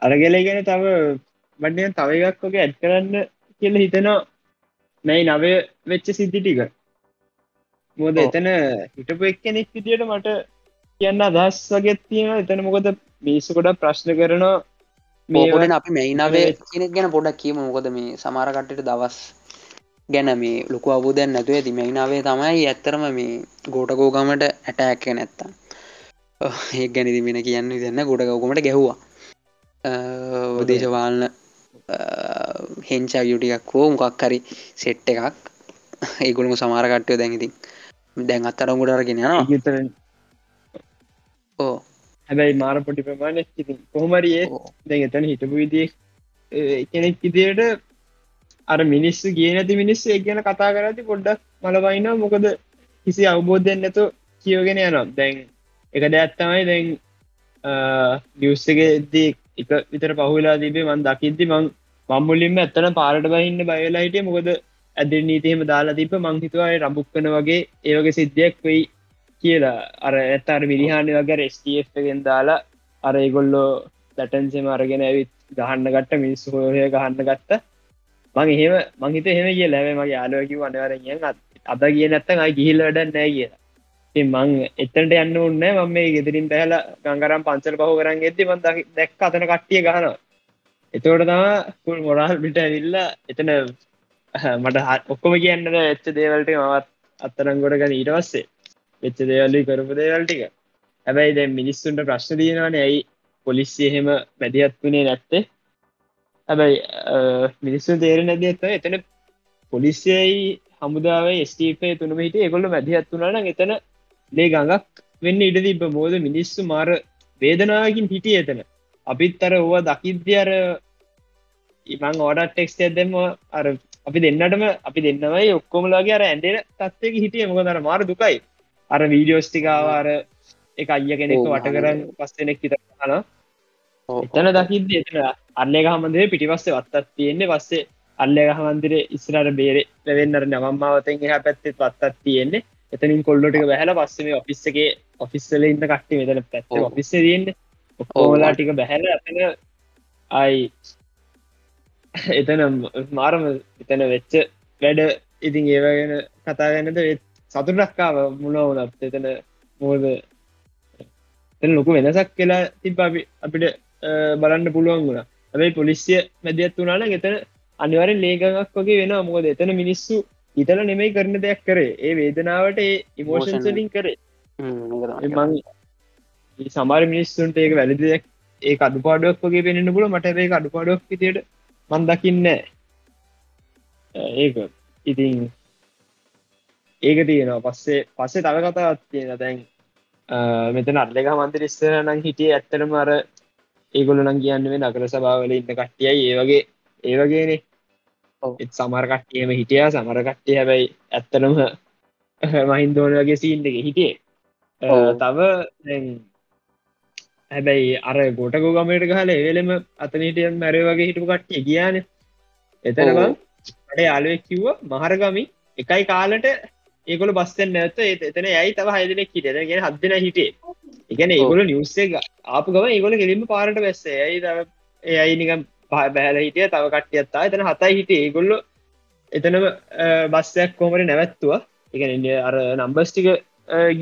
Speaker 1: අරගෙල ගැන තව බඩ්ඩ තව එකක් වගේ ඇඩ් කරන්න කියල හිතනවා. නැයි නවය වෙච්ච සිද්ධි ටික. මොද. එතන හිටපු එක් කෙනෙක් විදියට මට කියන්න අදහස් වගේ තියෙන එතන මොකද මිනිස්සු කොට ප්‍රශ්න කරනවා
Speaker 2: පෝපොඩෙන් අපි මෙයිනාවේ කෙනෙක් ගැන පොඩක් කියීම. මොකද මේ සමාරකට්ට දවස් ගැන මේ ලොකු අවබෝධයන් නැතුව ඇති. මෙයිනාවේ තමයි ඇත්තරම මේ ගෝටකෝගමට ඇටෑක්ක නැත්තා ඒ ගැනදි මෙෙන කියන්න දෙන්න ගොඩකවකමට ගැහ්වා. දේශවාලන හෙංචා යුටියක් හෝ මොකක් හරි සෙට් එකක්. ඒගුලම සමාරකට්ටයෝ දැඟඉතින් දැන් අත්තරමුට අරගෙන යනවා.
Speaker 1: යුතර
Speaker 2: ඕ
Speaker 1: හැබැයි මාර පොටි ප්‍රමාණය ඉතින් කොහොමරි ඒ
Speaker 2: ඕ.
Speaker 1: දැන් එතන හිටපු විදිිය කෙනෙක් ඉදියට අර මිනිස්සු කිය නැති මිනිස්සු ඒ ගැන කතා කරති පොඩ්ඩක් මලවයින්න මොකද කිසි අවබෝධයෙන් නැතු කියෝගෙන යනවා. දැන් එක දැත්තමයි දැන් ියස්සකදී එක විතර පහුලා තිබේ මන් දකිද්දි මං මම්මුලින්ම ඇත්තන පාරට බහින්න බයලා හිටිය. මොකද ඇදර නීතිහෙම දාලා තිබ මංහිතුවයි රඹුක්කන වගේ ඒවගේ සිද්ධියක් වෙයි කියලා අර ඇත්තර මිරිහානි වගේ රස්ටF ගෙන් දාලා අර ඒගොල්ලෝ ලැටන්සෙම අරගෙන ඇවිත් ගහන්න ගට්ට මිනිස්සු හොය ගහන්න ගත්ත. මං එහෙම මංහිත එහෙම කිය ලැබේ මගේ යාලෝකි අනවරගෙන් අද කිය නැත්තන් අයි ගිහිල් වැඩ නෑ කියලා. ඉතින් මං එතට යන්න උන්න මම මේ ගෙදරින් බැහල ගංගරම් පංචල පහු කරන් ඇති මන් දැක් අතන කට්ටිය ගහනවා. එතවට තම පුල් මොරාල් පිට ඇවිල්ල එතන මට හ- ඔක්කොම කියන්නද එච්ච දේවල්ට මවත් අත්තරංගොඩ ගන ඊට පස්සේ. වෙච්ච දේවල්ලි කරපු දේවල්ටික හැබැයි දැ මිනිස්සුන්ට ප්‍රශ්න දීනවන ඇයි පොලිස්සි එහෙම මැදිහත් වුණේ නැත්තේ? හැබැයි මිනිස්සු තේර නැද ඇත්ත එතන පොලිසියයි හමුදාවේ ස්ටීපේ තුනම හිට එකොල්ල මැදිහත් වුණන එතන ලේ ගඟක් වෙන්න ඉඩ තිබ මෝද මිනිස්සු මාර වේදනාවකින් හිටිය එතන. අපිත් අර ඕවා දකිද්‍ය අර ඉමං ඕඩ ටෙක්ස් ඇදම අර අපි දෙන්නටම අපි දෙන්නවයි ඔක්කොමලාගේ අර ඇන්ඩෙන තත්වක හිටිය. මොක දර මාර දුකයි. අර වීඩියෝස්ටිකාවාර එක අය කෙනෙක් වට කරන්න පස්සෙනෙක් හිතන එතන දකිද එතන අල්ලේ හමන්දේ පිටිපස්සේ වත්තත් තියෙන්නේ. පස්සේ අල්ලේ හමන්දිර ඉස්රට බේර ලවෙන්නර නවම්මාවතෙන් එහ පැත්තෙත් වත්තත් තියෙන්නේ. එතනින් කොල්ලොටික බැහල පස්සම ඔෆිස්සගේ ඔෆිස්සල ඉන්න කට්ටි මෙතන පැත්ත. ඔෆිස්ස තියන්නේ ඔක්කෝලා ටික බැහැල ඇතන අයි එතන මාරම එතන වෙච්ච වැඩ ඉතින් ඒවගෙන කතාගන්නද සතුරක්කාව මුණවනත් එතන මෝද එතන ලොකු වෙනසක් කියලා තිබ අපි අපිට බලන්න පුළුවන් වුණ. ඇැයි පොලිසිය මැදියත් වුණන එතන අනිවරෙන් ලේගක් වගේ වෙන මොකද එතන මිනිස්සු ඉතල නෙමයි කරන දෙයක් කරේ. ඒ වේදනාවට ඒ
Speaker 2: Emotion.
Speaker 1: ඉමෝෂන්සලින් කරේ. සමාර මිනිස්සුන්ට ඒක වැලදියක් ඒ අඩුපාඩුවක් වගේ පෙනෙන පුල මට ඒ අඩුපාඩුවක් විතියට මන් දකින්න ඒක. ඉතින් ඒක තියෙනවා. පස්සේ පස්සේ තව කතාවත් තියෙන දැන් මෙතන අල්ලක මන්තර ඉස්සර නම් හිටිය ඇත්තටම අර ඒගොල නම් කියන්න මේ නකර සභාවල ඉන්න කට්ටියයි. ඒවගේ ඒවගේනේ
Speaker 2: ඔව්.
Speaker 1: එත් සමර කට්ටියම හිටිය. සමර කට්ටිය හැබැයි ඇත්තනම මහින්දෝන වගේ සීන් එක හිටියේ. තව දැන් හැබැයි අර ගොටකෝ ගමට ගහල එවෙලම අතනීටියන් මැරය වගේ හිටපු කට්ටිය කියන එතනම
Speaker 2: ඔව්.
Speaker 1: අඩ යාලුවෙක් කිව්ව මහරගමි එකයි කාලට ඒකොල බස්තෙන් නැත එතන යයි තව හයිදනෙක් හිට ගෙන හදන හිටේ එකන ඒගොල නිවස්සේ ආපු ගම ඒගොල කෙලින්ම පාරට බැස්සේ ඇයි ඒයි නිකම් පහ බැහල හිටිය? තව කට්ටියත්තා එතන හතයි හිටේ ඒගොල්ලො එතනම බස්සයක් කොමට නැවැත්තුව. එක අර නම්බස්ටික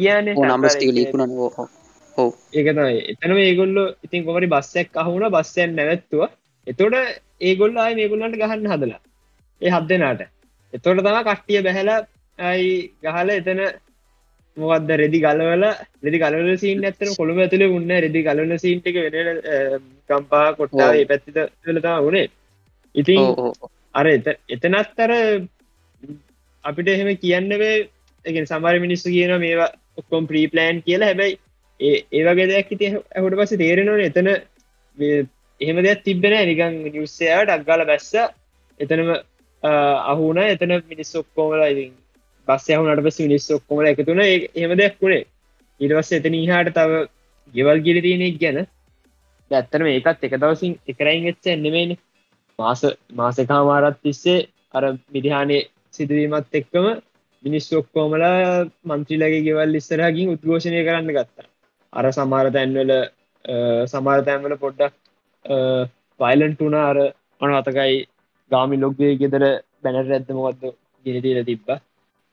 Speaker 1: ගියන
Speaker 2: නම්බස්ටික ලිකුණ ඕ
Speaker 1: ඒක තමයි. එතනම ඒගොල්ලො ඉතින් කොමරි බස්සයක් අහුුණ. බස්සයන් නැවැත්තුව. එතොට ඒගොල්ල අය මේගොල්ලන්ට ගහන්න හදලා. ඒ හත් දෙනාට. එතොට තම කට්ටිය බැහලා ඇයි ගහල එතන මොකක්ද රෙදි ගලවල රෙදි ගලවල සීන් ඇත්තන කොළඹ ඇතුලේ උන්න රෙදි ගලවල සීන්ටික වෙන කම්පා කොට්ටා පැත්තිත වෙලතා වනේ ඉතින් අර එත එතනත් අර අපිට එහෙම කියන්න වේ එක සමර මිනිස්සු කියන මේවා ඔක්කොම් ප්‍රීපලෑන් කියලා. හැබැයි ඒ ඒවගේ දෙයක් ඉති ඇහුට පස තේරෙනවන එතන එහෙම දෙයක් තිබෙන නිකං නිවස්සයාට අක්ගල බැස්ස එතනම අහුන එතන මිනිස් ඔක්කෝමලා ඉතින් බස්ස යහුනට පස මිනිස් ඔක්කොමල එකතුන එහම දෙයක් වුණේ. ඉරවස්ස එතන හාට තව ගෙවල් ගිලි තියෙනෙක් ගැන. ඇත්තරම ඒකත් එක දවසින් එකරයින් එච්ච එන්නෙමේන මාස මාසකා මාරත් තිස්සේ අර මිදිහානේ සිදුවීමත් එක්කම මිනිස් ඔක්කෝමලා මන්ත්‍රීලගේ ගෙවල් ඉස්සරහකින් උද්ඝෝෂණය කරන්න ගත්තා. අර සමාර තැන්වල සමාර තැන්වල පොඩ්ඩක් පයිලන්ට වුණ. අර අනවතකයි ගාමි ලොග්ගේ ගෙදර බැනර ඇත්ත මොකක්ද ගෙනතිීල තිබ්බ.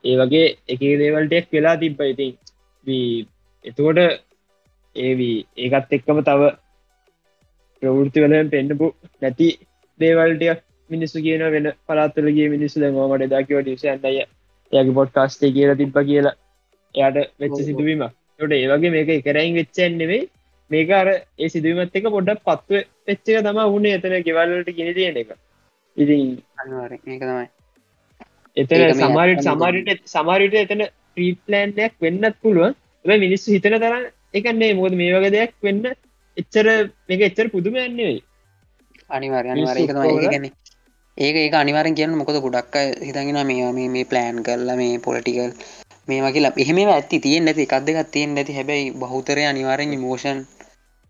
Speaker 1: ඒ වගේ එක දේවල්ටෙක් වෙලා තිබ්බ. ඉතින් එතකොට ඒවී ඒකත් එක්කම තව ප්‍රවෘති වලෙන් පෙන්න්නපු නැති දේවල්ටයක් මිනිස්සු කියන වෙන පලාත්තුලගේ මිනිස්සු දැමට දකිව ඩිසන්ය යගේ පොට්කාස්ටේ කියලා තිබ්බ කියලා. එයට වෙච්ච සිදුවීම ට ඒවගේ මේක එකරයින් වෙච්චන්නෙවේ මේක අර ඒ සිදුවීමත් එක පොඩ්ඩක් පත්ව වෙච්චක තම උුණේ එතන ගෙවල්ලට ගෙන තියෙන එක. ඉතින්
Speaker 2: අනිවාර ඒක තමයි
Speaker 1: එතන සමාරට සමාරට සමාරයට එතන ප්‍රීප්ලෑන්යක් වෙන්නත් පුළුවන් ැ. මිනිස්සු හිතන තරන්න එකන්නේ මොද මේ වගේ දෙයක් වෙන්න එච්චර මේක එච්චර පුදුම යන්නේ
Speaker 2: අනිවාර අනිවාර එක තමයි ගැන ඒක ඒක අනිවාරෙන් කියන්න මොකද ගොඩක් හිතගෙන මේ මේ ප්ලෑන් කරලා මේ පොලටිකල් මේ වගේ එහෙම ඇති තියෙන් නැති එකක් දෙකක් තියෙන් නැති. හැබැයි බහුතරය අනිවාරෙන් මෝෂන්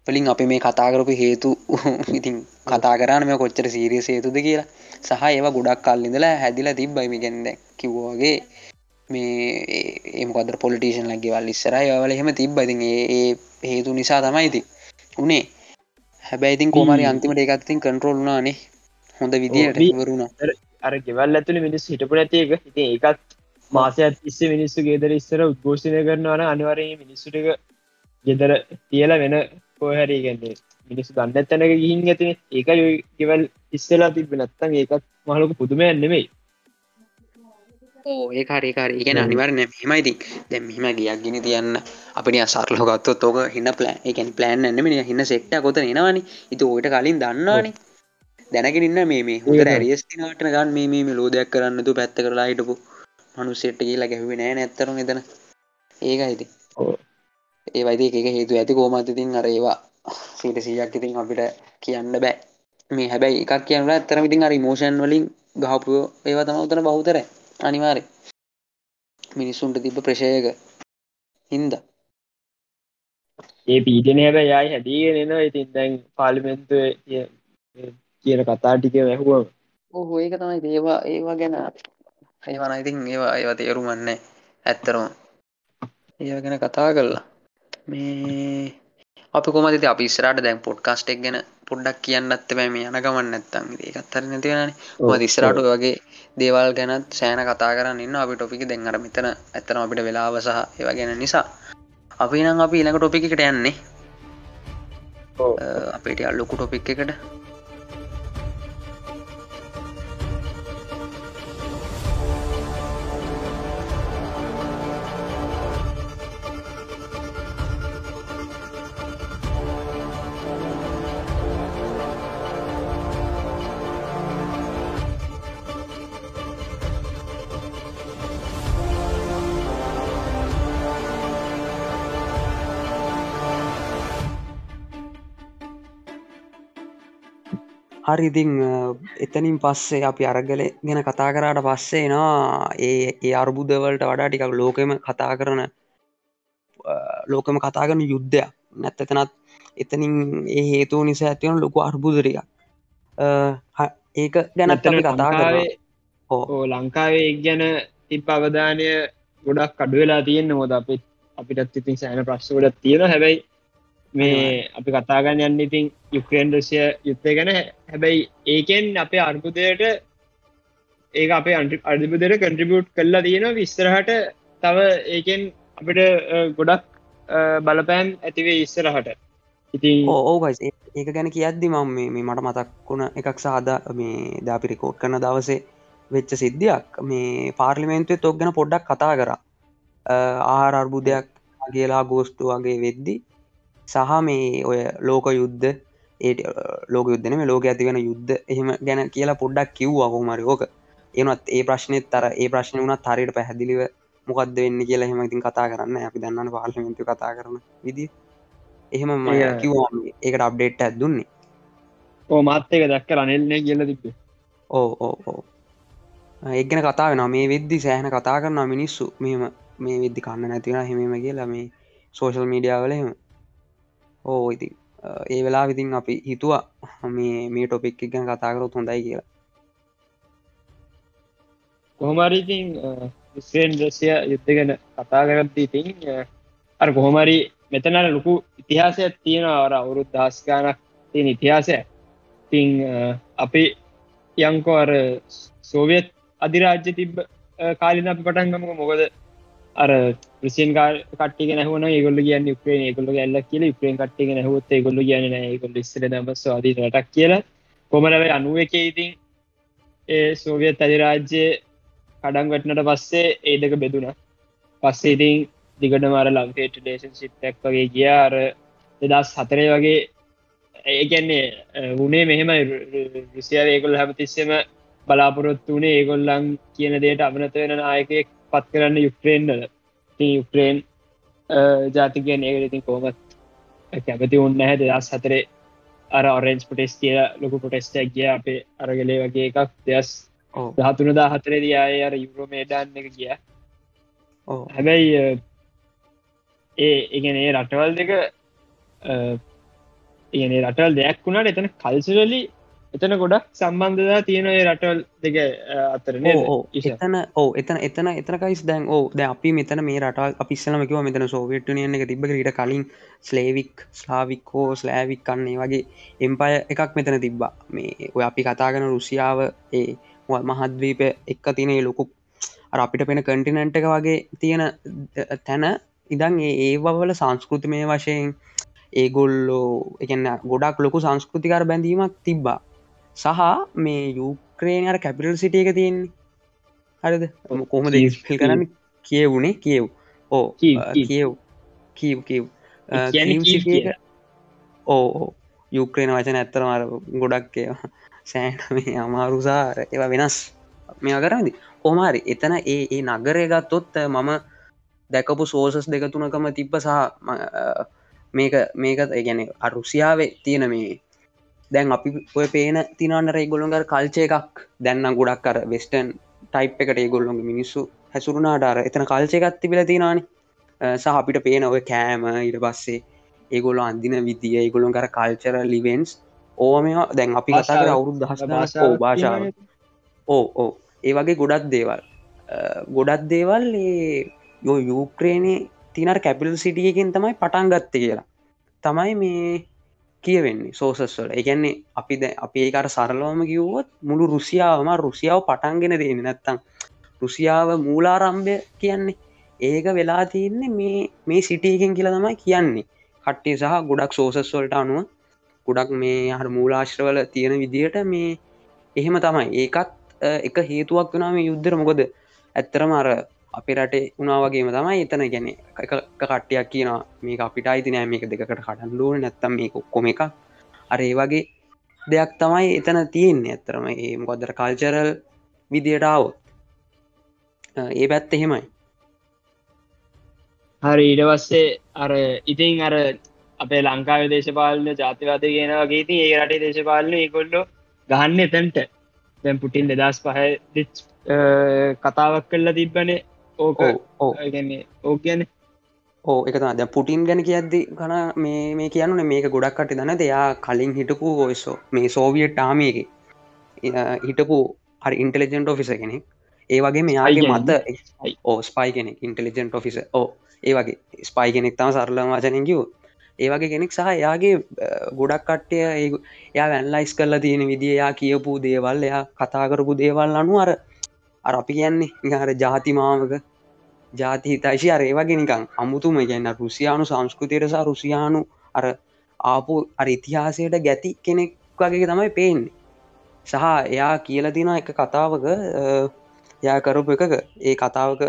Speaker 2: වලින් අපි මේ කතා කරපු හේතු ඉතින් කතා කරන්න මේ කොච්චර සීරිය සේතුද කියලා සහ ඒවා ගොඩක් කල්ලිඳලා හැදිලා තිබ්බයිමි ගැන්ද කිව්වාගේ මේ ඒමකදර පොලිටේෂන් ලගේවල් ඉස්සර යවල එහෙම තිබ්බයිති ඒ හේතු නිසා තමයිති උනේ. හැබැයිතින් කෝමරි අන්තිමට එකත්තින් කන්ට්‍රෝල් නානේ හොඳ විදියට වරුණ
Speaker 1: අර ගෙවල් ඇතුළ මිනිස් හිටපු නැතික ඉති ඒකත් මාසයක් තිස්සේ මිනිස්සු ගේදර ඉස්සර උද්ඝෝෂණය කරනවන අනිවරය මිනිස්සුටික ගෙදර තියලා වෙන පෝහැරී ගැන්නේ මිනිස්සු ගන්න තැනක ගිහින් ඇතින ඒක ගෙවල් ඉස්සලා තිබ නත්තන් ඒකත් මහලක පුදුමයන් නෙමෙයි.
Speaker 2: ඒකාරේකාර ඉගෙන අනිවරන මෙමයිති දැ මෙම ගියක් ගෙන තියන්න. අපිනි සරලොගත්තොත් ඕක හින්න ප්ලෑ එකන් ප්ලෑන් එන්නම හින්න සෙක්ට කොත නවාන ඉතු ඕට කලින් දන්නවානේ. දැනගෙන ඉන්න මේ හොඳ ඇරියස්තිනාටන ගන් මේ ලෝදයක් කරන්න තු පැත්ත කරලා හිටපු මනුස්සෙට්ට කියලා ගැහුවේ නෑ නැත්තරු එතන. ඒක හිති ඒ වයිති එක හේතු ඇති කෝමතිතින් අර ඒවා සීට සීයක් ඉතින් අපිට කියන්න බෑ. මේ හැබැයි එකක් කියන්න ඇත්තරම ඉතින් අරි මෝෂන් වලින් ගහපුයෝ ඒවා තම උතන බෞතර අනිවාරය මිනිස්සුන්ට තිබ ප්‍රශයක හින්ද.
Speaker 1: ඒ පීජන හැබ යයි එන ඉතින් දැන් පාලිමෙන්තු කියන කතා ටික වැැහුවම
Speaker 2: ඕහෝ ඒක තමයි. ඒවා ඒවා ගැන ඒවන ඉතින් ඒවා ඒවා තේරුමන්නේ ඇත්තරම ඒ ගැන කතා කරලා මේ අප කොමති අපිස්රට දැන් පොඩ්කාස්ටෙක් ගැන පොඩ්ඩක් කියන්නත් බෑ මේ යන ගමන් නැත්තම් ඒකත්තර නැතිවන දිස්රට වගේ දේවල් ගැනත් සෑන කතා කරන්න ඉන්න අපි ටොපික දෙන්නර මෙතන ඇත්තන අපිට වෙලාව සහ ඒවා ගැන නිසා. අපි නම් අපි ඊළඟ ටොපිකට යන්නේ. අපිට අල්ලොකු ටොපික් එකට හරිඉතිං එතනින් පස්සේ අපි අරගල ගැන කතා කරාට පස්සේ නවා ඒ ඒ අර්බුදවලට වඩා ටිකක් ලෝකෙම කතා කරන ලෝකම කතා කරන යුද්ධයක්. නැත්තතනත් එතනින් ඒ හේතුව නිසා ඇතිවන ලොකු අර්බුදරයක් ඒක ගැනත් කතා
Speaker 1: ඕ ලංකාවේ ගැන තිප අවධානය ගොඩක් කඩුවෙලා තියෙන්න්න මොද අපිත් අපිටත් ඉතින් සෑන ප්‍රශ්වලත් තියෙන හැබැයි මේ අපි කතාගන්න යන්න ඉතින් යුක්‍රේන් රසිය යුත්තය ගැන. හැබැයි ඒකෙන් අපේ අර්බුදයට ඒ අපේ අර්ධිපදයට කන්ට්‍රිබියට් කල්ලා තියෙන විස්තරහට තව ඒකෙන් අපිට ගොඩක් බලපෑන් ඇතිවේ ඉස්සරහට.
Speaker 2: ඉතින් ඕෝගයි ඒක ගැන කියද්දි මම මේ මට මතක්වුණ එකක් සාදා මේ දාපි රෙකෝඩ් කරන දවසේ වෙච්ච සිද්ධියක්. මේ පාර්ලිමේන්තුවේ තොක් ගැන පොඩ්ඩක් කතා කර. ආහාර අර්බුදයක් කියලා ගෝස්ටු වගේ වෙද්දි සහ මේ ඔය ලෝක යුද්ධ ඒ ලෝක යුද්ධන මේ ලෝක ඇතිවෙන යුද්ධ එහෙම ගැන කියලා පොඩ්ඩක් කිව්වා කොමරි ඕක ඒනත් ඒ ප්‍රශ්නයත් තර ඒ ප්‍රශ්න වුණත් හරියට පැහැදිලිව මොකක්ද වෙන්න කියලා හෙම ඉතින් කතා කරන්න අපි දන්නන පාර්ලිමෙන්තු කතා කරන විදි එහෙම කිව්වා ඒකට අප්ඩේට් ඇත් දුන්නේ.
Speaker 1: ඕ මාත්තක දක්ක රනෙල්න කියල තිබේ
Speaker 2: ඕ ඕ ඕ ඒගෙන කතා වෙන මේ වෙද්දි සෑහන කතා කරන්න මිනිස්සු. මෙම මේ වෙද්දි කන්න නැතිවෙන හෙමම කියලා මේ සෝශල් මීඩියාවලහෙම ඕ ඉති ඒ වෙලා විතින් අපි හිතුවා මේ මේ ටොපික් ගැන කතාකරොත් හොඳයි කියලා.
Speaker 1: කොහොමරිතින් ස්්‍රේන් රසිය යුද්ධ ගැන කතා කරත්ති ඉතින් අර කොහොමරි මෙතනර ලොකු ඉතිහාසයක් තියෙන අර අවුරුත් දස්ගානක් තියෙන ඉතිහාසය තිං අපි යංකෝ අර සෝවියත් අධිරාජ්‍ය තිබ්බ කාලින අපි පටන්ගමක මොකද අර ප්‍රසින් කට්ටික නැහවන ගොල්ල කියන්න උපේ ගොල්ල ඇල්ල කියල උපේෙන් කට්ටික නැහොත් ගොල්ල කියන්න ගොල්ල ස්ර දමස් අධී රටක් කියල. කොමලව අනුව එක ඉතින් ඒ සෝවියත් අධිරාජ්‍යය කඩම් වැටනට පස්සේ ඒ දෙක බෙදුන පස්සේ ඉතින් දිගට මර ලංකේට ඩේෂන් සිිප්ක් වගේ ගිය. අර දෙදස් හතරය වගේ ඒකැන්නේ වනේ මෙහෙම රුසියාව ඒකොල් හැමතිස්සෙම බලාපොරොත්තු වනේ ඒගොල්ලන් කියන දේට අමනත වෙන නායකෙක් පත් කරන්න යුක්්‍රේන්ඩල යුක්්‍රේන් ජාතිකයන් ඒකට ඉතින් කෝමත් කැමති උන්න හැ දෙදස් හතරේ අර ඔරෙන්ස් පොටෙස් කිය ලොකු පොටෙස්ටක් ගිය. අපේ අරගලේ වගේ එකක්. දෙස් දහතුන දා හතරේ දයාය අර යුරෝමේඩන් එක ගිය. හැබැයි ඒ ඒ රටවල් දෙක ඉගෙන රටවල් දෙයක් වුණට එතන කල්සරලි එතන ගොඩක් සම්බන්ධදා තියෙන රටවල් දෙක අතරන
Speaker 2: එතන ඕ එතන එතන එතනකයිස් දැන් ඕ ද අපි මෙතන මේ රට අපිස්සලමකිව මෙතන සෝවියට්නියන එක තිබ ඊට කලින් ස්ලේවික් ස්ලාවික්කෝ ස්ලෑවික් කන්නේ වගේ එම්පය එකක් මෙතන තිබ්බා. මේ ඔය අපි කතාගන රුසියාව ඒ මහද්වීප එක්ක තිනේ ලොකු අපිට පෙන කටිනන්ට එක වගේ තියෙන තැන. ඉදන් ඒ ඒවල සංස්කෘති මේ වශයෙන් ඒගොල්ලෝ එකන්න ගොඩක් ලොකු සංස්කෘතිකර බැඳීමක් තිබ්බා සහ මේ යුක්‍රේනර කැපිටල් සිටිය එක තියෙන්නේ. හරිද? කොහොමද ඉස්ල් කරන්න? කියවුණේ කියව්. ඕ කියව් කීව් කිව්. ඕ යුක්‍රේන වචන ඇත්තරමර ගොඩක් සෑන මේ අමාරුසාර ඒවා වෙනස්. මෙ කරදි ඕමාරි එතන ඒ ඒ නගරය ගත්තොත් මම දැකපු සෝසස් දෙක තුනකම තිබ්බ සහ මේක මේකත් ගැන අරුසියාවේ තියෙන මේ දැන් අපි ඔය පේන තිනන්නර ගොල්ලොඟර කල්චය එකක්. දැන්න ගොඩක් කර වෙස්ටන් ටයිප් එකට ගොල්ලොඟ මිනිස්සු හැසුරුනාටර එතන කල්චයකත් තිබිල තියෙනවානි සහ අපිට පේන ඔය කෑම ඉට පස්සේ ඒගොල්ල අන්දින විදිිය ඒගොලොන් කර කල්චර ලිවෙන්ස් ඕ මෙ දැන් අපි කතා කර අවුරුද් දහස් භාෂාව ඕ ඕ ඒ වගේ ගොඩක් දේවල්. ගොඩක් දේවල් යෝ යුක්‍රේණය තිනර කැපිල් සිටියකින් තමයි පටන් ගත්ත කියලා. තමයි මේ කියවෙන්නේ සෝසස්වල එකන්නේ අපි ද අපි ඒකට සරලවම කිව්වොත් මුළු රුසියාවම රුසියාව පටන්ගෙන දෙන නැත්තං රුසියාව මූලාරම්භය කියන්නේ ඒක වෙලා තියන්නේ මේ මේ සිටියකින් කියලා තමයි කියන්නේ. කට්ටේ සහ ගොඩක් සෝසස්වලට අනුව ගොඩක් මේ හර මූලාශ්‍රවල තියෙන විදිහට මේ එහෙම තමයි. ඒකත් එක හේතුවක් වනා මේ යුද්ධර මොකොද ඇත්තරම අර අපි රටේ උනාවගේම තමයි එතන ගැන එක කට්ටයක් කියනවා මේ අපිට අයිති නෑ මේක දෙකට කටන්ඩුව නැත්තම් මේ කොක්කොම එක අර ඒ වගේ දෙයක් තමයි එතන තියෙන්නේ ඇත්තරම ඒ මොකොදර කල්චරල් විදියට આવොත්. ඒ පැත්ත එහෙමයි.
Speaker 1: හරි ඊට පස්සේ අර ඉතින් අර අපේ ලංකාව දේශපාලන ජාතිවාද කියන වගේ ති ඒ රටේ දේශපාලන ඒකොල්ලො ගහන්න එතැන්ට. දැම් පුටින් දෙදස් පහ කතාවක් කල්ලා තිබ්බනේ. ඕක ඕ ඕ කියන
Speaker 2: ඕ එක ද පුටින් ගැන කියද්දි කන මේ මේ කියන්න මේක ගොඩක් කට දන්න දෙයා කලින් හිටපු ඔයසෝ මේ සෝවියට් ටාමියක හිටපු හරි ඉන්ටලිජෙන්ට ඔෆිස කෙනෙක්. ඒ වගේ මෙයාගේ මත ඕ ස්පයි කෙනෙක් ඉන්ටලිජෙන්ට ඔෆිස ඕ ඒ වගේ. ස්පයි කෙනෙක් තම සරලම වචනකිව ඒවගේ කෙනෙක් සහ එයාගේ ගොඩක් කට්ටය එයා වැන්ලයිස් කරලා තියෙන විදිිය එයා කියපු දේවල් එයා කතා කරපු දේවල් අනු අර අර අපි කියන්නේ හර ජාති මාමක ජාති හිතයිශි අර ඒවගේ නිකං අමුතුම කියන්න රුසියානු සංස්කෘතියරසා රුසියානු අර ආපු අර ඉතිහාසයට ගැති කෙනෙක් වගේ තමයි පේන්නේ. සහ එයා කියල දින එක කතාවක යා කරපු එකක. ඒ කතාවක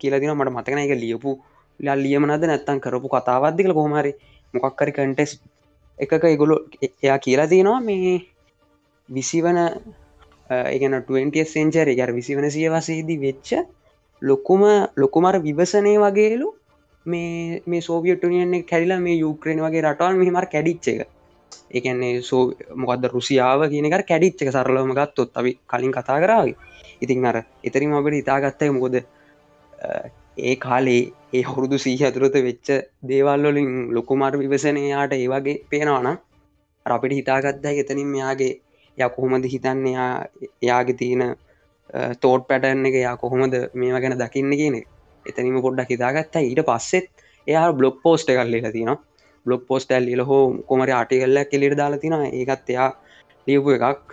Speaker 2: කියලදින මට මතකන එක ලියපු ලියමනද නැත්තන් කරපු කතාවත්දිකල කොහමරි මොකක්කරි කන්ටෙස් එකක ඉගොලු එයා කියලා තියෙනවා මේ විසිවන ඒගන 20 සෙන්චරි ගැර විසිවන සියවසේදී වෙච්ච ලොකුම ලොකුමර විවසනය වගේලු මේ මේ සෝවියටනියන්න කැරිලා මේ යුක්‍රණ වගේ රටවල් මෙහමර කැඩිච්ච එක. එකන්නේ සෝ මොකද රුසියාව කියනක කැඩිච්චක සරලම ගත්තොත් අපි කලින් කතා කරාව ඉතින් අර එතරින් අපට ඉතාගත්තය මොකොද ඒ කාලේ ඒ හුරුදු සීහ ඇතුරත වෙච්ච දේවල්වලින් ලොකුමර විවසනයාට ඒ වගේ පේනවාන අපිට හිතාගත්දා එතනින් මෙයාගේ ය කොහොමද හිතන්න? එයාගේ තියෙන තෝට් පැටන් එක යා කොහොමද මේවා ගැන දකින්න කියන එතනිම පොඩ්ඩක් හිතාගත්තා. ඊට පස්සෙත් එයා බ්ලොග් පෝස්ට කල්ලලා තින බ්ලොග් පෝස්ට ඇල්ලිල හෝ කොමර ආටිකල්ල කෙලිට දාලා තින ඒකත් එයා ලියපු එකක්.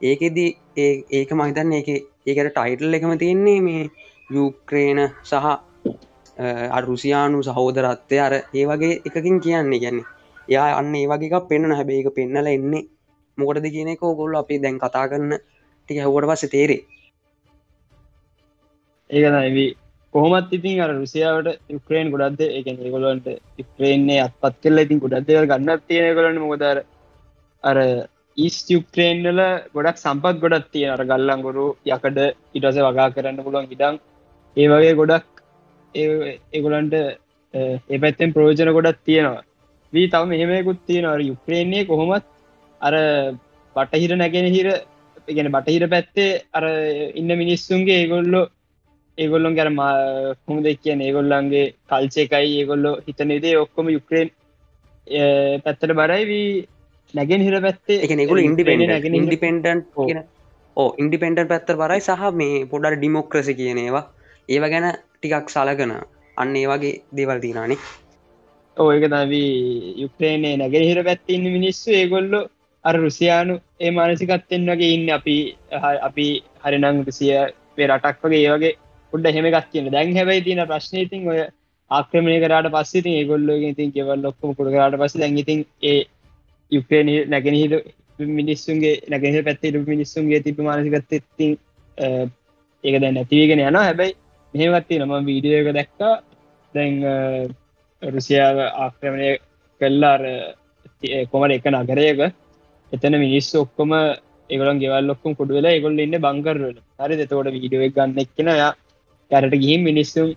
Speaker 2: ඒකෙදී ඒ ඒක මහිතන්න ඒක ඒකට ටයිටල් එකම තියෙන්නේ මේ යුක්‍රේන සහ අරුසියානු සහෝදරත්වය අර ඒ වගේ එකකින් කියන්නේ. ගැන්නේ යා අන්න ඒ වගේ පෙන්න්න. හැබේ එක පෙන්නල එන්නේ මොකටද කියන එක ගොල්ල අපි දැන් කතා කරන්න ටික හැවට පස්ස තේරේ
Speaker 1: ඒකනයි කොහොමත් ඉතින් අර රුසියාවට යුක්‍රේන් ගොඩක්ද එක ඒගොලන්ට යුක්‍රේන්නේ අත්පත් කරල ඉතින් ගොඩක්දව ගන්නත් තියෙන කොලන්න මොකදර අර ඊස් යුක්‍රේන්ල ගොඩක් සම්පත් ගොඩත් තියෙන අර ගල්ලංගොරු යකඩ ඉටස වගා කරන්න පුළුවන් ඉඩම්. ඒ වගේ ගොඩක් ඒගොලන්ට ඒ පැත්තෙන් ප්‍රෝජන ගොඩත් තියෙනවා. වී තවම එහෙමයකුත් තියෙනවා. යුක්‍රේන්නේ කොහොමත් අර බටහිර නැගෙන හිර ගැන බටහිර පැත්තේ අර ඉන්න මිනිස්සුන්ගේ ඒගොල්ලො ඒගොල්ලොන් ගැන හොම දෙ කියන ඒගොල්ලන්ගේ කල්චයකයි ඒගොල්ලො හිතනදේ ඔක්කොම යුක්‍රේන් පැත්තට බරයි වී නැගෙන් හිර පැත්තේ
Speaker 2: එක නිකුල ඉන්ඩිපෙන්ඩ ඉන්ඩිපෙන්ඩන් ඕ ඉන්ඩිපෙන්ඩ පැත්තර බරයි සහ මේ පොඩට ඩිමොක්‍රසි කියනේවා ඒව. ගැන ටිකක් සලගන අන්න ඒ වගේ දේවල් තිනානේ
Speaker 1: ඕක දවී යුක්්‍රේනය නැගෙන හිර පැත්තින්න මිනිස්සු. ඒගොල්ලො අර රුසියානු ඒ මානසිකත්තෙන් වගේ ඉන්න. අපි අපි හරිනං රුසිය රටක් වගේ ඒවගේ උඩ හෙමගත් කියන දැන් හැබයි තින ප්‍රශ්නයතින් ඔය ආක්‍රමණය කරට පස්සිති ඒගොල්ලෝ ඉතින් කෙවල් ලොක්කම කුඩරට පස දැන්ඉතින් ඒ යුක්්‍රේන නැගෙනහිද මිනිස්සුන්ගේ නැගෙහ පැත්තේ මිනිස්සුන්ගේ තිබ මානසිකත්ත ඉතින් ඒක දැන් නැතිවගෙන යන හැබැයි මෙහෙමත්ති නම වීඩියෝක දැක්කා. දැන් රුසියාව ආක්‍රමණය කල්ලාර කොමට එක නගරයක. එතන මිනිස්සු ඔක්කොම ඒගලන් ගෙවල් ඔක්කොම කුඩ වෙලා ඒගොල්ල ඉන්න බංකරවල හරි දෙතවට වීඩියෝ ගන්න එක්කෙන. යා කැරට ගිහිම් මිනිස්සුම්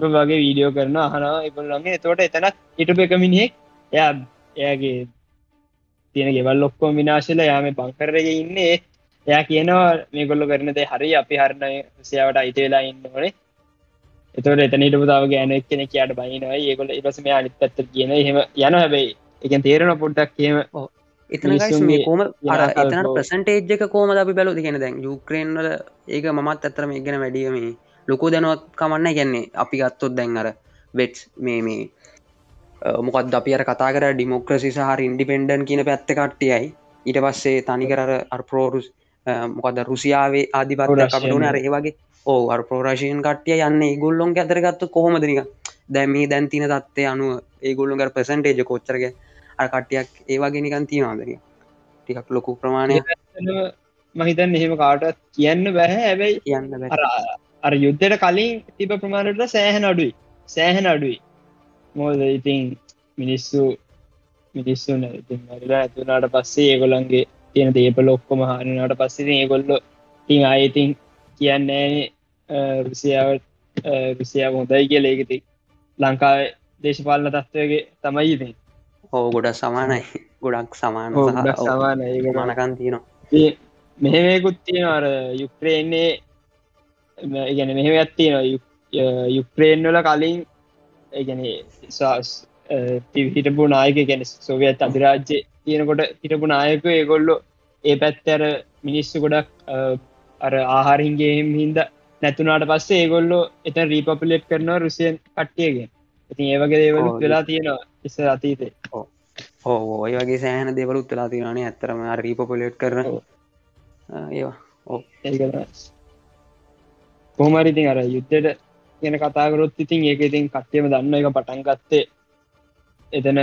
Speaker 1: වගේ වීඩියෝ කරන අහනා එකොල්ලන්ගේ එතවට එතනත් ඉටප එක මිනිහෙක්. එයා එයාගේ තියෙන ගෙවල් ඔක්කෝ විනාශල යාම බංකරක ඉන්නේ. එයා කියනවා මේ ගොල්ල කරනදේ හරි අපි හරණ සියාවට අයිති වෙලා ඉන්න ඕනේ. එතවට එතනට පුතාව ගෑන කෙන කියට බයිනවා. ඒගොල ඉපස මේ අනිත් පැත්ත කියන හෙම යන හැබයි. එකන් තේරෙන පොඩ්ඩක් කියම
Speaker 2: එතන කෝම අර එතන ප්‍රසන්ටේජ් එක කෝම අපි බැලු දෙගෙන දැන් යුක්‍රේන්වල ඒක මත් ඇතරම ඉගෙන වැඩියම ලොකු දැනුවත් කමන්න ගැන්නේ අපි ගත්තොත් දැන් අර වෙට්ස් මේ මේ මොකත් අපි අර කතා කර ඩිමොක්‍රසි සහර ඉන්ඩිපෙන්ඩන් කියන පැත්ත කට්ටියයි. ඊට පස්සේ තනිකර අර ප්‍රෝරුස් මොකද රුසියාවේ ආධිපත්ත කපටුන අර ඒවගේ ඕ අර ප්‍රෝරශයෙන් කට්ටිය යන්න. ගොල්ලොන් ඇතරගත්තු කොහොමදනික දැමී දැන්තින තත්වය අනුව ඒගොල්ලුගර ප්‍රසන්ටේජ කොච්චරග අර කට්ටියක් ඒවාගෙනකන් තියෙනවාදර ටිකක් ලොකු ප්‍රමාණය
Speaker 1: මහිතන් එහෙම කාටත් කියන්න බැහැ හැබැයි
Speaker 2: කියන්න
Speaker 1: අර යුද්ධයට කලින් තිබ ප්‍රමාණයට සෑහන අඩුයි. සෑහන අඩුයි. මෝද ඉතින් මිනිස්සු මිනිස්සුන ඉතින් මරලා ඇතුනාට පස්සේ ඒගොලන්ගේ තියෙන දේපල ඔක්කොම හනට පස්සේ ඒගොල්ලො තින් අයඉතින් කියන්නේ රුසියාව රුසියාව හොඳයි කිය ඒකති ලංකාවේ දේශපාලන තත්වයගේ තමයි ඉතින්.
Speaker 2: ඕ ගොඩ සමානයි. ගොඩක් සමාන
Speaker 1: සමාන
Speaker 2: මනකන් තියනවා.
Speaker 1: මෙහෙමයකුත් තියෙන අර යුක්්‍රේන්නේ ගැන මෙහෙම ඇත්තියෙන යුක්්‍රේන් වල කලින් ගැන හිටපු නායක ගැන සෝවියත් අධිරාජ්‍ය තියෙනකොට හිටපු නායක ඒගොල්ලො ඒ පැත්තර මිනිස්සු ගොඩක් අර ආහාරහින්ගේම හින්ද නැතුනාට පස්සේ ඒගොල්ලෝ එත රීපපලේට් කරනවා රුසියන් කට්ටියගෙන්. ඉතින් ඒවගේ දේවලු වෙලා තියෙනවා ඉස අතීතේ.
Speaker 2: ඕ ඔය වගේ සෑහන දෙවලුත් වෙලා තියෙනනේ ඇත්තරම රීපපලේට් කරන ඒවා. ඕ
Speaker 1: ඒ කොහමරිඉතින් අර යුද්ධට කියන කතාකරොත් ඉතින් ඒක ඉතින් කට්ටියම දන්න එක පටන් ගත්තේ. එතන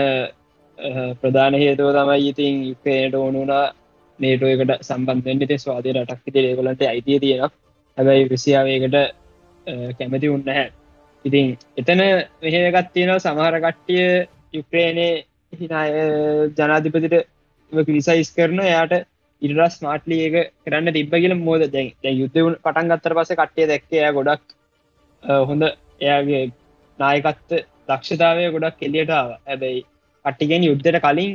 Speaker 1: ප්‍රධාන හේතුව තමයි ඉතින් යුක්‍රේනට ඕනුනා නේටෝ එකට සම්බන්ධෙන්ට ස්වාදය රටක් ති ඒකොලට අයිතිය තියෙන හැබැයි විසියාවේකට කැමති උන්න හැ ඉතින් එතන මෙහගත් තියෙනව සමහර කට්ටිය යුක්‍රේනය හිනාය ජනාධිපතිට කිරිසයිස් කරන එයාට ඉරස් මාටලි ඒක කරන්න තිබ කියල මෝද දැන් යුද්ධ පටන් ගත්තර පස කට්ටිය දැක්කය ගොඩක් හොඳ එයාගේ නායකත්ත දක්ෂතාවය ගොඩක් කෙලියටාව හැබැයි කට්ටිගෙන් යුද්ධට කලින්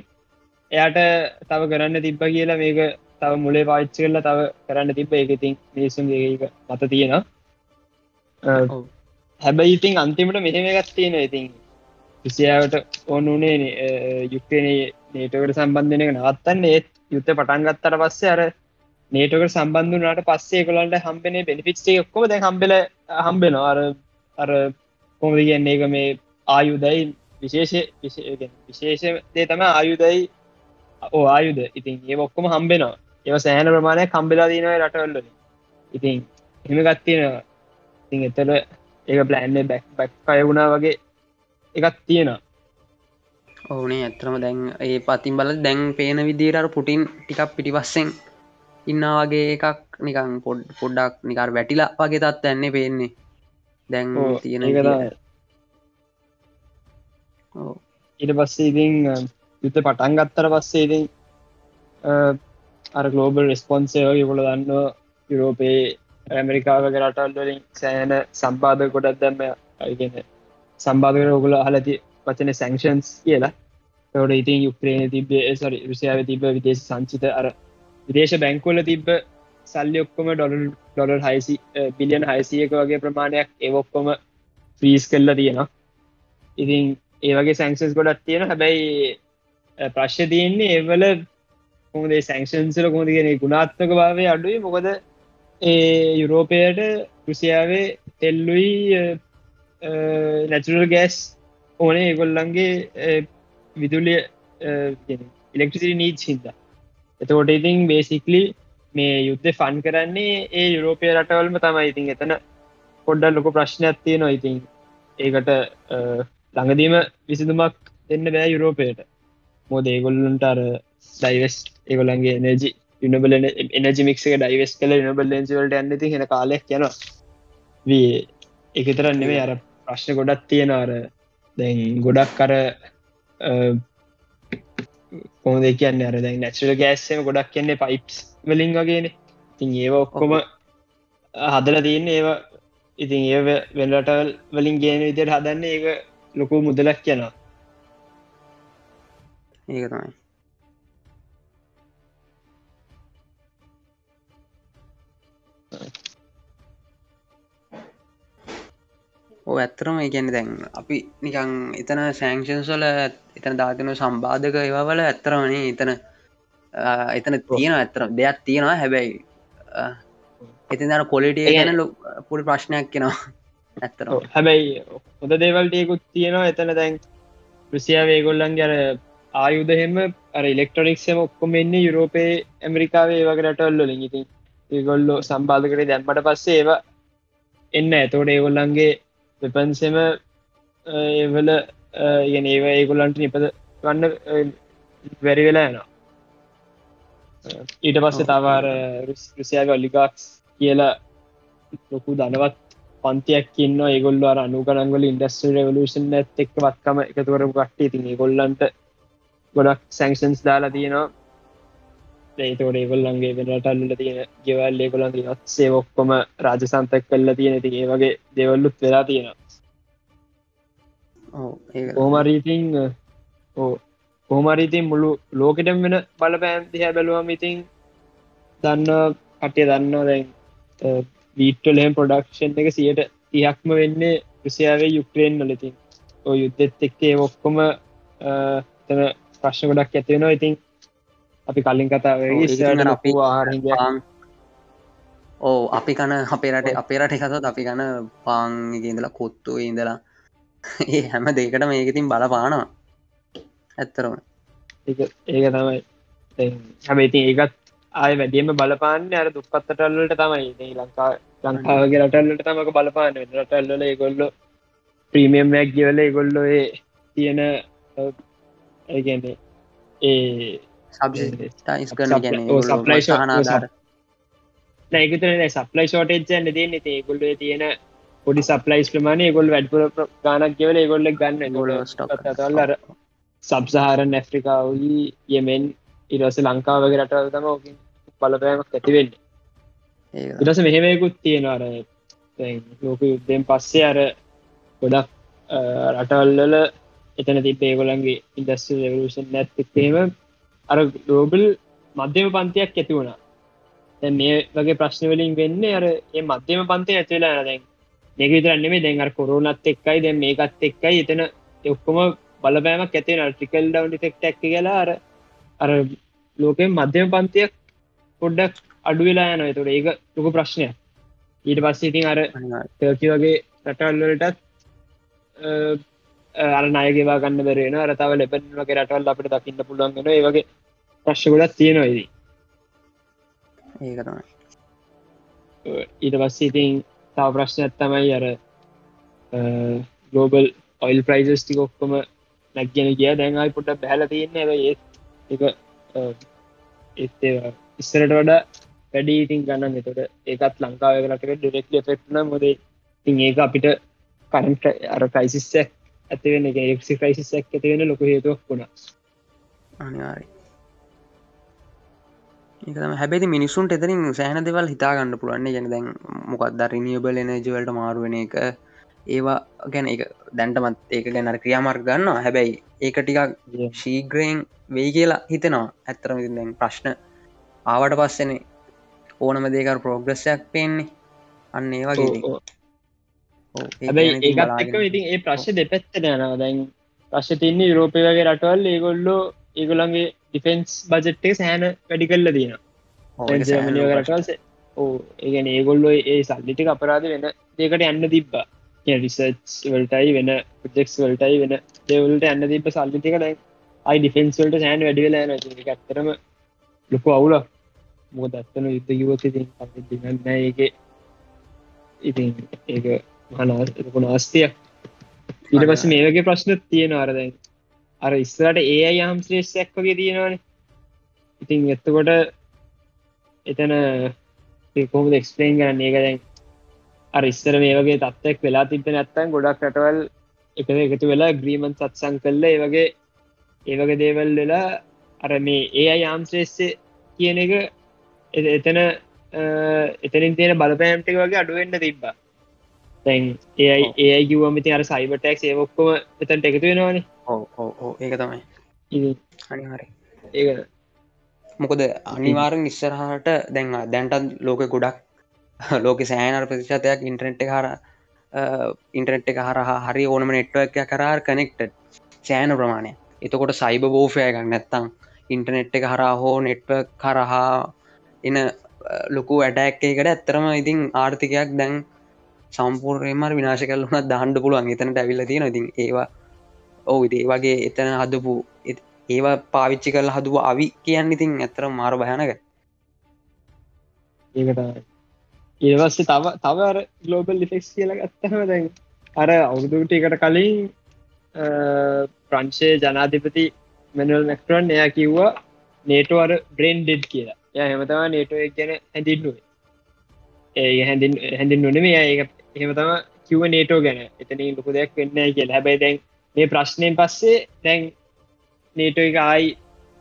Speaker 1: එයාට තව කරන්න තිබ්බ කියලා මේක තව මුලේ පාච්චි කරලා තව කරන්න තිබ එක ඉතින් මිනිසුන්ගේ එක මත තියෙනවා.
Speaker 2: ඔව්.
Speaker 1: හැබැයි ඉතින් අන්තිමට මෙහෙම එකත් තියෙන ඉතින් විසියාවට ඕනුනේ යුක්්‍රනේ නේටකට සම්බන්ධනක නවත්තන්න. ඒත් යුත්ත පටන් ගත්තර පස්සේ අර නේටකට සම්බන්ධනාට පස්සේ කොලන්ට හම්බෙන බෙනිෆිට්ේ ඔක්කොම දැ හම්බෙල හම්බෙන අර අර කොමද කියන්නේ එක මේ ආයුදයි විශේෂ විශේෂ දේ තම ආයුදයි ඕ ආයුද ඉතින් ඒ ඔක්කොම හම්බෙනවා. ඒව සෑහන ප්‍රමාණය කම්බෙලා දීනව රටවල්ල ඉතින් එහෙම ගත්තියෙනවා ඉතින් එතර ඒක ප්ලෑන්න්නේ බැක් බැක් අය වුණා වගේ එකත් තියෙනවා.
Speaker 2: ඕනේ ඇත්‍රම දැන් ඒ පතින් බල දැන් පේන විදිරර පුටින් ටිකක් පිටිපස්සෙන් ඉන්නා වගේ එකක් නිකං පොඩ් පොඩ්ඩක් නිකර වැටිලා වගේ තත් ඇන්නේ පේන්නේ. දැන් තියෙන.
Speaker 1: ඊට පස්සේ ඉතින් යුත පටන් ගත්තර පස්සේ ඉතින් අර ගලෝබල් රෙස්පොන්සේ යකොල දන්න යුරෝපයේ ඇමරිකාවක රටල්ලින් සෑන සම්බාධ කොටත් දැම්ම අයිගෙන සම්බාධකර ඔගුල හලති වචන සැංෂන්ස් කියලා. තවට ඉතින් යුක්්‍රේණ තිබේ සරි රුසියාව තිබ විදේශ සංචිත අර විදේශ බැංකුවල තිබ්බ සල්ලි ඔක්කොම ඩොල ඩොලර් හයිසි බිලියන් හයිසියක වගේ ප්‍රමාණයක් ඒවොක්කොම ්‍රීස් කල්ල තියෙනවා. ඉතින් ඒවගේ සැංසස් ගොඩත් තියෙන හැබැයි අ, ප්‍රශ්්‍ය තියන්නේ ඒවල කොමදේ සැංෂන්සල කොමතිගෙන ගුණාත්මක භාවය අඩුයි. මොකද ඒ යුරෝපයට රුසියාවේ තෙල්ලුයි නැචරල් ගෑස් ඕනේ ඒගොල්ලන්ගේ විදුලිය ඉලෙක්ට්‍රසිරි නීච් හිද එතකොට ඉතින් බේසිකලි මේ යුද්ධ ෆන් කරන්නේ ඒ යුරෝපය රටවල්ම තමයි. ඉතින් එතන පොඩ්ඩල් ලොක ප්‍රශ්නයක් තියෙනවා. ඉතින් ඒකට අ, ළඟදීම විසිදුමක් දෙන්න බෑ යුරෝපයට. මෝද ඒගොල්ලන්ට අර ඩයිවස් ඒගොලන්ගේ එනජි යුනබල එනජිමික්ක ඩයිවස් කල යුනබල් ලෙන්සිවලට ඇන්නති හෙන කාලෙක් යනවා. වී එකතරන්න නෙවේ අර ප්‍රශ්න ගොඩක් තියෙන අර දැන් ගොඩක් කර කොහොද කියන්න අර දැන් නැචුල ගෑස්සම ගොඩක් කියන්නේ පයිප්ස් වලින් වගේන. ඉතින් ඒව ඔක්කොම හදල තියන්න ඒවා ඉතින් ඒ වෙල්ලටල් වලින් ගේන විදියට හදන්න ඒක ලොකු මුදලක් කියනවා.
Speaker 2: ඒක තමයි. ඕ ඇත්තරම ඒගැන දැන් අපි නිකං එතන සෑංක්ෂන්ස්වල එතන දාතින සම්බාධක ඒවල ඇත්තරමනේ එතන එතන තියෙන ඇත්තර දෙයක් තියෙනවා හැබැයි එතින් දර කොලිටිය ගැන පුඩි ප්‍රශ්නයක් කෙනවා ඇත්තර.
Speaker 1: හැබැයි හොඳ දේවල්ටයකුත් තියෙනවා. එතන දැන් රුසියාවේ ගොල්ලන්ගේ අර ආයුදහෙම අර ඉලෙක්ට්‍රොනික්ෂම ඔක්කොම එන්නේ යුරෝපයේ ඇමරිකාවේ වගේ රටවල්ලොලින් ඉතින් ඒගොල්ලෝ සම්බාධ කරේ දැම්මට පස්සේ ඒව එන්න ඇතෝට ඒගොල්ලන්ගේ වෙපන්සෙම ඒවල ගෙන ඒව ඒගොල්ලන්ට නිපද ගන්න වැරි වෙලා යනවා ඊට පස්සේ. තවාර රුසියාව ඔලිගක්ස් කියලා ලොකු දනවත් පන්තියක් ඉන්න ඒගොල්ල අර අනුගනන්ගල ඉන්ඩස්ට්‍ර රවලූෂන් ඇත් එක් වත්කම එකතුවරපු කට්ටේ තින් ගොල්ලන්ට ගොඩක් සැංෂන්ස් දාලා තියෙනවා ඒතකොට ඒගොල්ලන්ගේ වෙනටල්ල තියෙන ගෙවල් ඒගොලන් සේ ඔක්කොම රාජසන්තක් කල්ල තියෙන. ති ඒ වගේ දෙවල්ලුත් වෙලා තියෙනවා.
Speaker 2: ඕ ඒ
Speaker 1: කෝමරීතින් ඕ කෝමරීතින් මුළු ලෝකෙටම වෙන බල පෑන්තිහ බැලුවම ඉතින් දන්න කටය දන්න දැන් වීටලම් ප්‍රඩක්ෂන් එක සියට තියක්ම වෙන්නේ රුසියාවේ යුක්්‍රේන් නලතින් ඔය යුද්ධෙත් එක්කේ ඔක්කොම තන ප්‍රශ්න ගොඩක් ඇතිවෙනවා ඉතින් අපි කලින් කතා
Speaker 2: ඔව්, ඒක ඉතින් අර අපි ඕ අපි කන අපේරට අපේරට එකතත් අපි කන පාන්ගේඉඳලා කොත්තු ඉඳලා ඒ හැම දෙකට මේකතින් බල පානවා ඇත්තරම
Speaker 1: ඒක තමයි. ඉතින් ඒකත් ආය වැඩියම බලපාන්න අර දුප්පත්තටල්ලට තමයි. ලංකා ලංකාවගේ රටල්ලට තමක බලපාන්න. රටල්ල ඒගොල්ලො ප්‍රීමියම්මයක් කියවල ඒගොල්ලො ඒ තියෙන ඒගන්නේ ඒ නැගතන සප්ලයි ෂෝටේජ්න්න තියන්න ඒගොල්ල තියෙන පොඩි සප්ලයිස් ප්‍රමාණය ගොල් වැඩපුර ගානක් කියවල ඒගොල්ල ගන්න.
Speaker 2: ගොල
Speaker 1: තල්ලර සබ්සාහරන් ඇෆ්‍රිකාවී යෙමෙන් ඉරස ලංකාවගේ රටවල් තම ඕකින් බලපෑමක් ඇතිවෙන්න ඉරස මෙහෙමයකුත් තියෙනවාර ලෝක යුද්ධෙන් පස්සේ අර ගොඩක් රටවල්ලල එතන තිබේ ගොලන්ගේ ඉන්දස්ට රවලෂන් නැත්තික්ේම අර ගලෝබල් මධ්‍යම පන්තියක් ඇති වුණා. දැන් මේ වගේ ප්‍රශ්න වලින් වෙන්න අර ඒ මධ්‍යම පන්ති ඇතිවෙලා දැන් මේක විතරන්නෙමේ දැන් අර කොරුණත් එක්කයි දැන් මේකත් එක්කයි. එතන ඔක්කොම බලපෑමක් ඇතිවෙන ට්‍රිකල් ඩවන් ටෙක්ට ඇක්ක කියලා අර අර ලෝකෙන් මධ්‍යම පන්තියක් පොඩ්ඩක් අඩු වෙලා යන තුට ඒක ලොක ප්‍රශ්නයක්. ඊට පස්සේ ඉතින් අර තර්කි වගේ රටල්ලටත් අර නයගේවා ගන්න බරෙන රතාව ලැබෙන් වගේ රටවල් අපට දකින්න පුළුවන්ගෙන ඒ වගේ ප්‍රශ්ගොඩත් තියෙනවාදී
Speaker 2: ඒක තමයි.
Speaker 1: ඊට පස්සේ ඉතින් තාව ප්‍රශ්නයක් තමයි අර ගලෝබල් ඔයිල් ප්‍රයිසස් ටික ඔක්කොම නැක්ගෙන කිය දැන්යි පොට බැහල තියන්න. ඒ එක එත්තේ ඉස්සරට වඩා වැඩි ඉතින් ගන්න එතට ඒකත් ලංකාවකට ඩිරෙක්ල ෆෙක්න මොද ඉතින් ඒක අපිට කරට අර ප්‍රයිසිස්සක් ඇතිවෙන එක එක්සි ක්‍රයිසිස්සක් ඇතිවෙන ලොක හේතුවක් වුණ.
Speaker 2: අනිවාරයි ඒකම හැබැති මිනිසුන්ට එතරින් සෑහන දෙවල් හිතාගන්න පුළුවන්නේ ගැන දැන් මොකක් දරිනියබල එනජවලට මාරුවෙන එක. ඒවා ගැන එක දැන්ටමත් ඒක ගැනර ක්‍රියාමාර්ග ගන්නවා. හැබැයි ඒක ටිකක් ශීග්‍රයෙන් වෙයි කියලා හිතනවා. ඇත්තරම දැන් ප්‍රශ්න ආවට පස්සන ඕනම දේකර ප්‍රෝග්‍රස්සයක් පෙන්නේ. අන්න ඒ වගේ
Speaker 1: හැබයි ඒත් එක ඉතින් ඒ ප්‍රශ්න දෙපැත්තට යනවා. දැන් ප්‍රශ් තින්නේ යුරෝපය වගේ රටවල් ඒගොල්ලෝ ඒගොලන්ගේ ඩිෆෙන්ස් බජට්ේ සෑන වැඩි කල්ල තියෙන රටවල් ඕ ඒගැන ඒගොල්ලෝ ඒ සල්ලිටික අපරාධ වෙන දේකට යන්න තිබ්බා. රිසර්ච් වලටයි වෙන ප්‍රජෙක්ස් වලටයි වෙන දෙවලට යන්න තිබ සල්ලිටිකට අයි ඩිෆෙන්ස් වලට සෑන් වැඩිවෙලා ඇත්තරම ලොකු අවුල මොක දත්තන යුද්ධ දිගන්න ඒක ඉතින් ඒක මහනාලොකු නාස්තිය ඊට පස්ස මේ වගේ ප්‍රශ්න තියෙන අරදැන් අර ඉස්සරට ඒ යම් ශ්‍රේෂ්යක් වගේ තියෙනවාන. ඉතින් එත්තකොට එතන කොහොම එක්ස්පලේන් කරන්න? ඒක දැන් අර ඉස්සර මේ වගේ තත්වක් වෙලා තිබ නැත්තන් ගොඩක් රටවල් එක එකතු වෙලා ග්‍රීමන් සත්සං කල්ල ඒ වගේ ඒවගේ දේවල් වෙලා අර මේ ඒ අයි යාම්ශ්‍රේෂ්‍ය කියන එක එතන එතනින් තියෙන බලපෑම්ටික වගේ අඩුවෙන්ට තිබ්බා තැන් ඒයි ඒයි කිවමති අර සයිබටක් ඒවොක්කොම එතන්ට එකතු වෙනවානේ.
Speaker 2: ඕ ඒක තමයි. අනිහරි
Speaker 1: ඒ
Speaker 2: මොකද අනිවාරෙන් ඉස්සරහට දැන් දැන්ටත් ලෝක ගොඩක් ලෝක සෑනර ප්‍රතිශතයක් ඉන්ටරෙන්ට් හර ඉන්ටරෙට් එක හරහා හරි ඕනම නෙට්වක් කරාර් කනෙක්ට සෑන ප්‍රමාණය එතකොට සයිබ බෝෆය එකක් නැත්තං ඉන්ටනෙට් එක හරා හෝ නෙට්ව කරහා එන ලොකු වැඩැක්කේකට ඇත්තරම ඉතින් ආර්ථිකයක් දැන් සම්පූර්යමර විනාශ කල්ලුනත් දහන්ඩ පුළුවන්. එතනට ඇවිල්ල තියෙන ඉතින් ඒවා ඔවු ඉදේ වගේ එතන හදපු ඒවා පාවිච්චි කල හදුව අවි කියන්න ඉතින් ඇතර මාර භයනක
Speaker 1: ඒකට ඒවස්සේ තව තවර ගලෝබල් ලිෆෙක්ස් කියල ගත්තහම දැන් අර අවුදුට එකට කලින් ප්‍රංශය ජනාධිපති මැනල් මැක්ටරන් එයා කිව්වා නේටෝ අර බ්‍රෙන්් ඩෙඩ් කියලා. ය හෙමතවා නේටෝ ගැන හැඳින්නුවේ. ඒ හැඳින් හැඳින් නොනෙම ඒ එහෙම තම කිව නේටෝ ගැන. එතන ලොකු දෙයක් වෙන්න කියලා. හැබැයි දැන් මේ ප්‍රශ්නයෙන් පස්සේ දැන් නේටෝ එක ආයි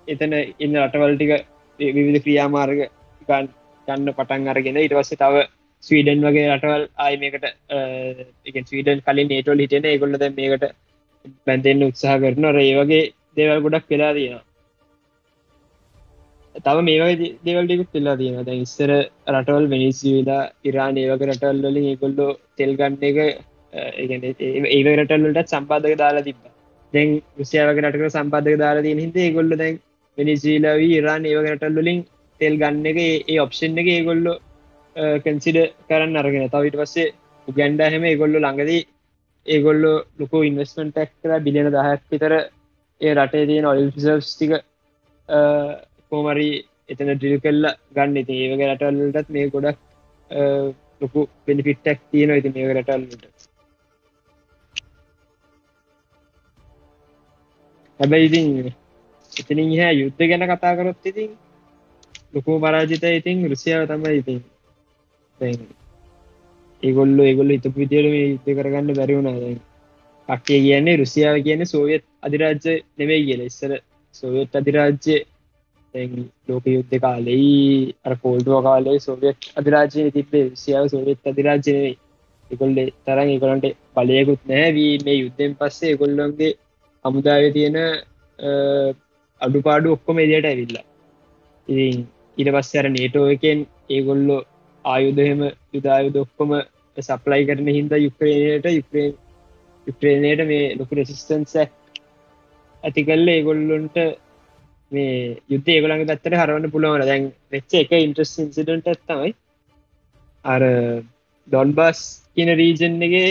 Speaker 1: එතන ඉන්න රටවල්ටික විවිධ ක්‍රියාමාර්ග ගන්න පටන් අරගෙන ඉට වස්සේ තව ස්වීඩන් වගේ රටවල් ආය මේකට එක ස්වීඩන් කලින් නේටෝල් හිටෙන ඒගොල්ලද මේකට බැන්තෙන්න්න උත්සාහ කරන ඒ වගේ දේවල් ගොඩක් වෙලා තියෙනවා. තව මේවගේ දෙවල්ටිකුත් වෙල්ලා තියෙන දැ ඉස්සර රටවල් වෙනිසිවිලා ඉරාන ඒවක රටවල් වලින් ඒගොල්ලෝ තෙල් ගන්න එක ඒ රටල්ලට සම්පාදක දාලා තිබ දැන් රුසියාවක රටක සම්පාදක දාලා තියෙන හිද ඒගොල්ල දැන් වෙනිසිීලාවී ඉරාන් ඒවක රටල් වලින් තෙල් ගන්න එක ඒ ඔප්ෂන් එක ඒගොල්ලො කන්සිඩ කරන්න අරගෙන. තවිට පස්සේ උගැන්ඩ හැම ඒගොල්ලු ළඟදී ඒගොල්ලො ලොකු ඉන්වස්මෙන්ට් ටැක් කර බිලියන දහයක් විතර ඒ රටේ තියෙන ඔයිල් ෆිසර්ස් ටික කෝමරි එතන ඩිල් කල්ල ගන්න. ඉති ඒවගේ රටල්ලටත් මේ ගොඩක් ලොකු පෙනිිෆිට්ටක් තියෙන ඉති මේ රටල්ලට හැබැයි ඉතින් එතනින් හැ යුද්ධ ගැන කතා කරොත් ඉතින් ලොකෝ පරාජිත ඉතින් රුසියාව තමයි ඉතින්. ඒගොල්ල ඒගොල්ල හිතපු විදියට මේ යුද්ධ කරගන්න බැරිවුණා කට්ටිය කියන්නේ රුසියාව කියන්නේ සෝවියත් අධිරාජ්‍ය නෙවෙයි කියල. ඉස්සර සෝවියත් අධිරාජ්‍ය ලෝක යුද්ධ කාලෙයි අර කෝල්ඩුව කාලේ සෝවියත් අධිරාජය තිබේ සියාව සෝවියත් අධිරාජ්‍ය නෙවෙයි. එකොල්ලේ තරන් එකොලන්ට පලයකුත් නෑවී මේ යුද්ධෙන් පස්සේ එකොල්ලොන්ගේ හමුදාව තියෙන අඩුපාඩු ඔක්කොම එදියට ඇවිල්ලා. ඉතින් ඊට පස්ස අර නේටෝ එකෙන් ඒගොල්ලෝ ආයුදහෙම යුදායු දොක්කොම සප්ලයි කරන හින්ද යුක්‍රේනයට යුක්‍රේන් යුක්‍රේනයට මේ ලොකු රෙසිස්ටන්ස ඇති කල්ල ඒගොල්ලොන්ට මේ යුද්ධ ඒගොලඟ පැත්තට හරවන්න පුළුවන දැන් වෙච්ච එක ඉන්ට්‍රස් ඉන්සිඩට ඇත්තමයි අර ඩොන්බස් කියන රීජන්ගේ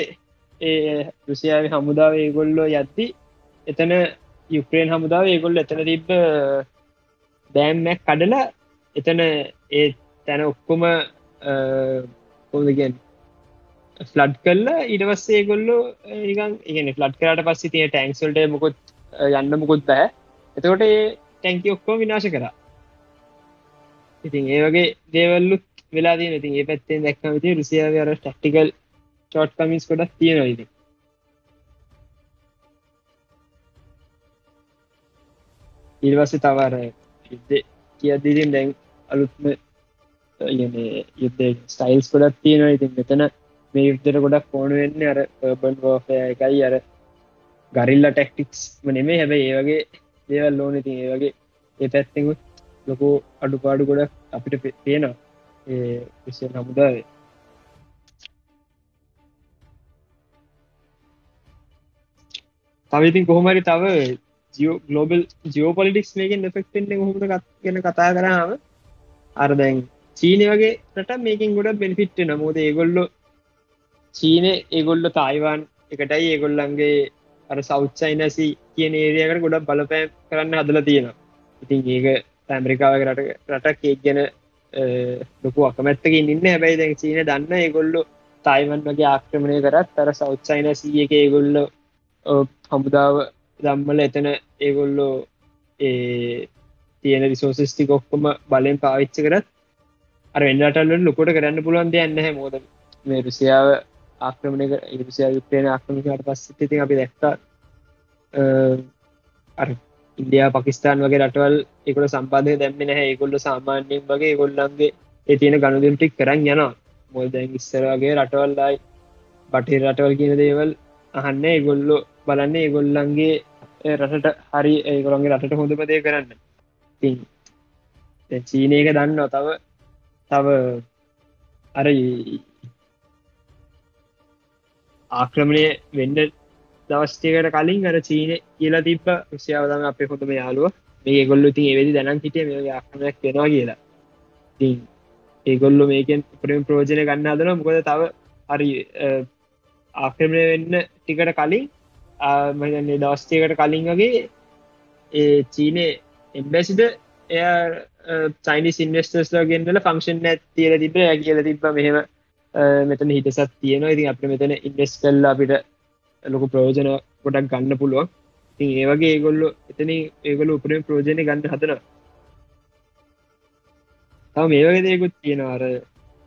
Speaker 1: ඒ රුසියාව හමුදාව ඒගොල්ලෝ යද්දි එතන යුක්‍රේන් හමුදාව ඒගොල්ල එතන තිබ්බ දෑම්මැක් කඩලා එතන ඒ තැන ඔක්කොම කොමදගෙන් ෆ්ලඩ් කල්ලා ඉඩවස්සේ ගොල්ලෝ නිකන් ඉගෙන ෆ්ලඩ් කරට පස්සේ තිය ටැන්ක්සල්ට මොකොත් යන්න මුකුත් බෑ. එතකොට ඒ ටැන්කි ඔක්කෝ විනාශ කරා. ඉතින් ඒ වගේ දේවල්ලුත් වෙලාදී ඉතින් ඒ පැත්තෙන් දැක්කම ති රුසියාව අර ටක්ටිකල් චෝට් කමිස් කොඩක් තියෙනවා ඉති ඉල්වස්සේ තවර යුද්ධ කියදීතින් දැන් අලුත්ම යුද්ධ ස්ටයිල්ස් කොඩක් තියෙනවා. ඉතින් මෙතන මේ යුද්ධර ගොඩක් ඕන වෙන්න අර බන් ෝෆය එකයි. අර ගරිල්ල ටෙක්ටික්ස් නෙමේ හැබැයි ඒ වගේ දේවල් ලෝන ති ඒ වගේ ඒ පැත්තෙකුත් ලොකෝ අඩුපාඩු ගොඩක් අපිට පේනවා. ඒ විසිය හමුදාවේ. තවිතින් කොහොමරි තව ජියෝ ගලෝබල් ජියෝ පොලිටික්ස් මේකින් ෙක්ටෙන්ට හොමට ගැන කතා කරාම? අර දැන් චීනය වගේ රට මේකින් ගොඩ බෙනිෆිට්ට නමුද ඒගොල්ලො චීන ඒගොල්ල තායිවාන් එකටයි ඒගොල්ලන්ගේ අර සෞච්චයිනසි කියන ඒරියකට ගොඩක් බලපෑම් කරන්න හදල තියෙනවා. ඉතින් ඒක ඇමරිකාව රට රටක් ඒක් ගැන ලොකු අකමැත්තකින් ඉන්න හැබැයි දැන් චීන දන්න ඒගොල්ලො තායිවන් වගේ ආක්‍රමණය කරත් අර සෞච්චයිනසී එක ඒගොල්ලො හමුදාව දම්මල එතන ඒගොල්ලෝ ඒ තියෙන රිසෝසිස්ටික ඔක්කොම බලෙන් පාවිච්ච කරත් අර වෙන්නටල්ල ලොකොට කරන්න පුළුවන් දෙයන්න හැ මෝද මේ රුසියාව ආක්‍රමණය ඉරිසියා යුක්්‍රේන ආක්‍රමිකට පස්ස ති අපි දැක්ත අර ඉන්දයා පකිස්ාන් වගේ රටවල් එකොට සම්පාදය දැම්මෙන හැ ඒකොල්ල සාමාන්‍යයෙන් වගේ ගොල්ලන්ගේ ඒ තියෙන ගණුදටික් කරන්න යනවා. මොල් දැන් ඉස්සරගේ රටවල්ලායි බටේ රටවල් කියන දේවල් අහන්න ඒගොල්ලො බලන්න ඒගොල්ලන්ගේ රටට හරි ඒගොළන්ගේ රටට හොඳපදය කරන්න. ති චීනයක දන්න තව තව අර ආක්‍රමණය වෙන්න දවස්ටයකට කලින් අර චීන කියලා තිබ රුසියාවදම අප හොඳම යාලුව මේ ගොල්ලු ති වෙදි දැනන් හිටිය මේ ආක්‍රමයක් වෙනවා කියලා. ති ඒගොල්ලු මේකෙන් ප්‍රම් ප්‍රෝජනය ගන්න අදන මොකද තව හරි ආක්‍රමණය වෙන්න ටිකට කලින් මගන්නේ දවස්ටයකට කලින් වගේ ඒ චීනේ එම්බැසිද එය චයිනි සින්වස්ටර්ස්ල ගෙන්දල ෆංක්ෂන් ඇත් තියල තිබ කියල තිබ මෙහෙම මෙතන හිටසත් තියෙනවා. ඉතින් අප මෙතන ඉන්ඩෙස් කල්ල අපිට ලොකු ප්‍රෝජන ගොඩක් ගන්න පුළුවන්. ඉතින් ඒවගේ ඒගොල්ලො එතන ඒගොල උපරෙන් ප්‍රෝජනය ගන්න හතන තව මේ වගේ දෙකුත් තියෙන අර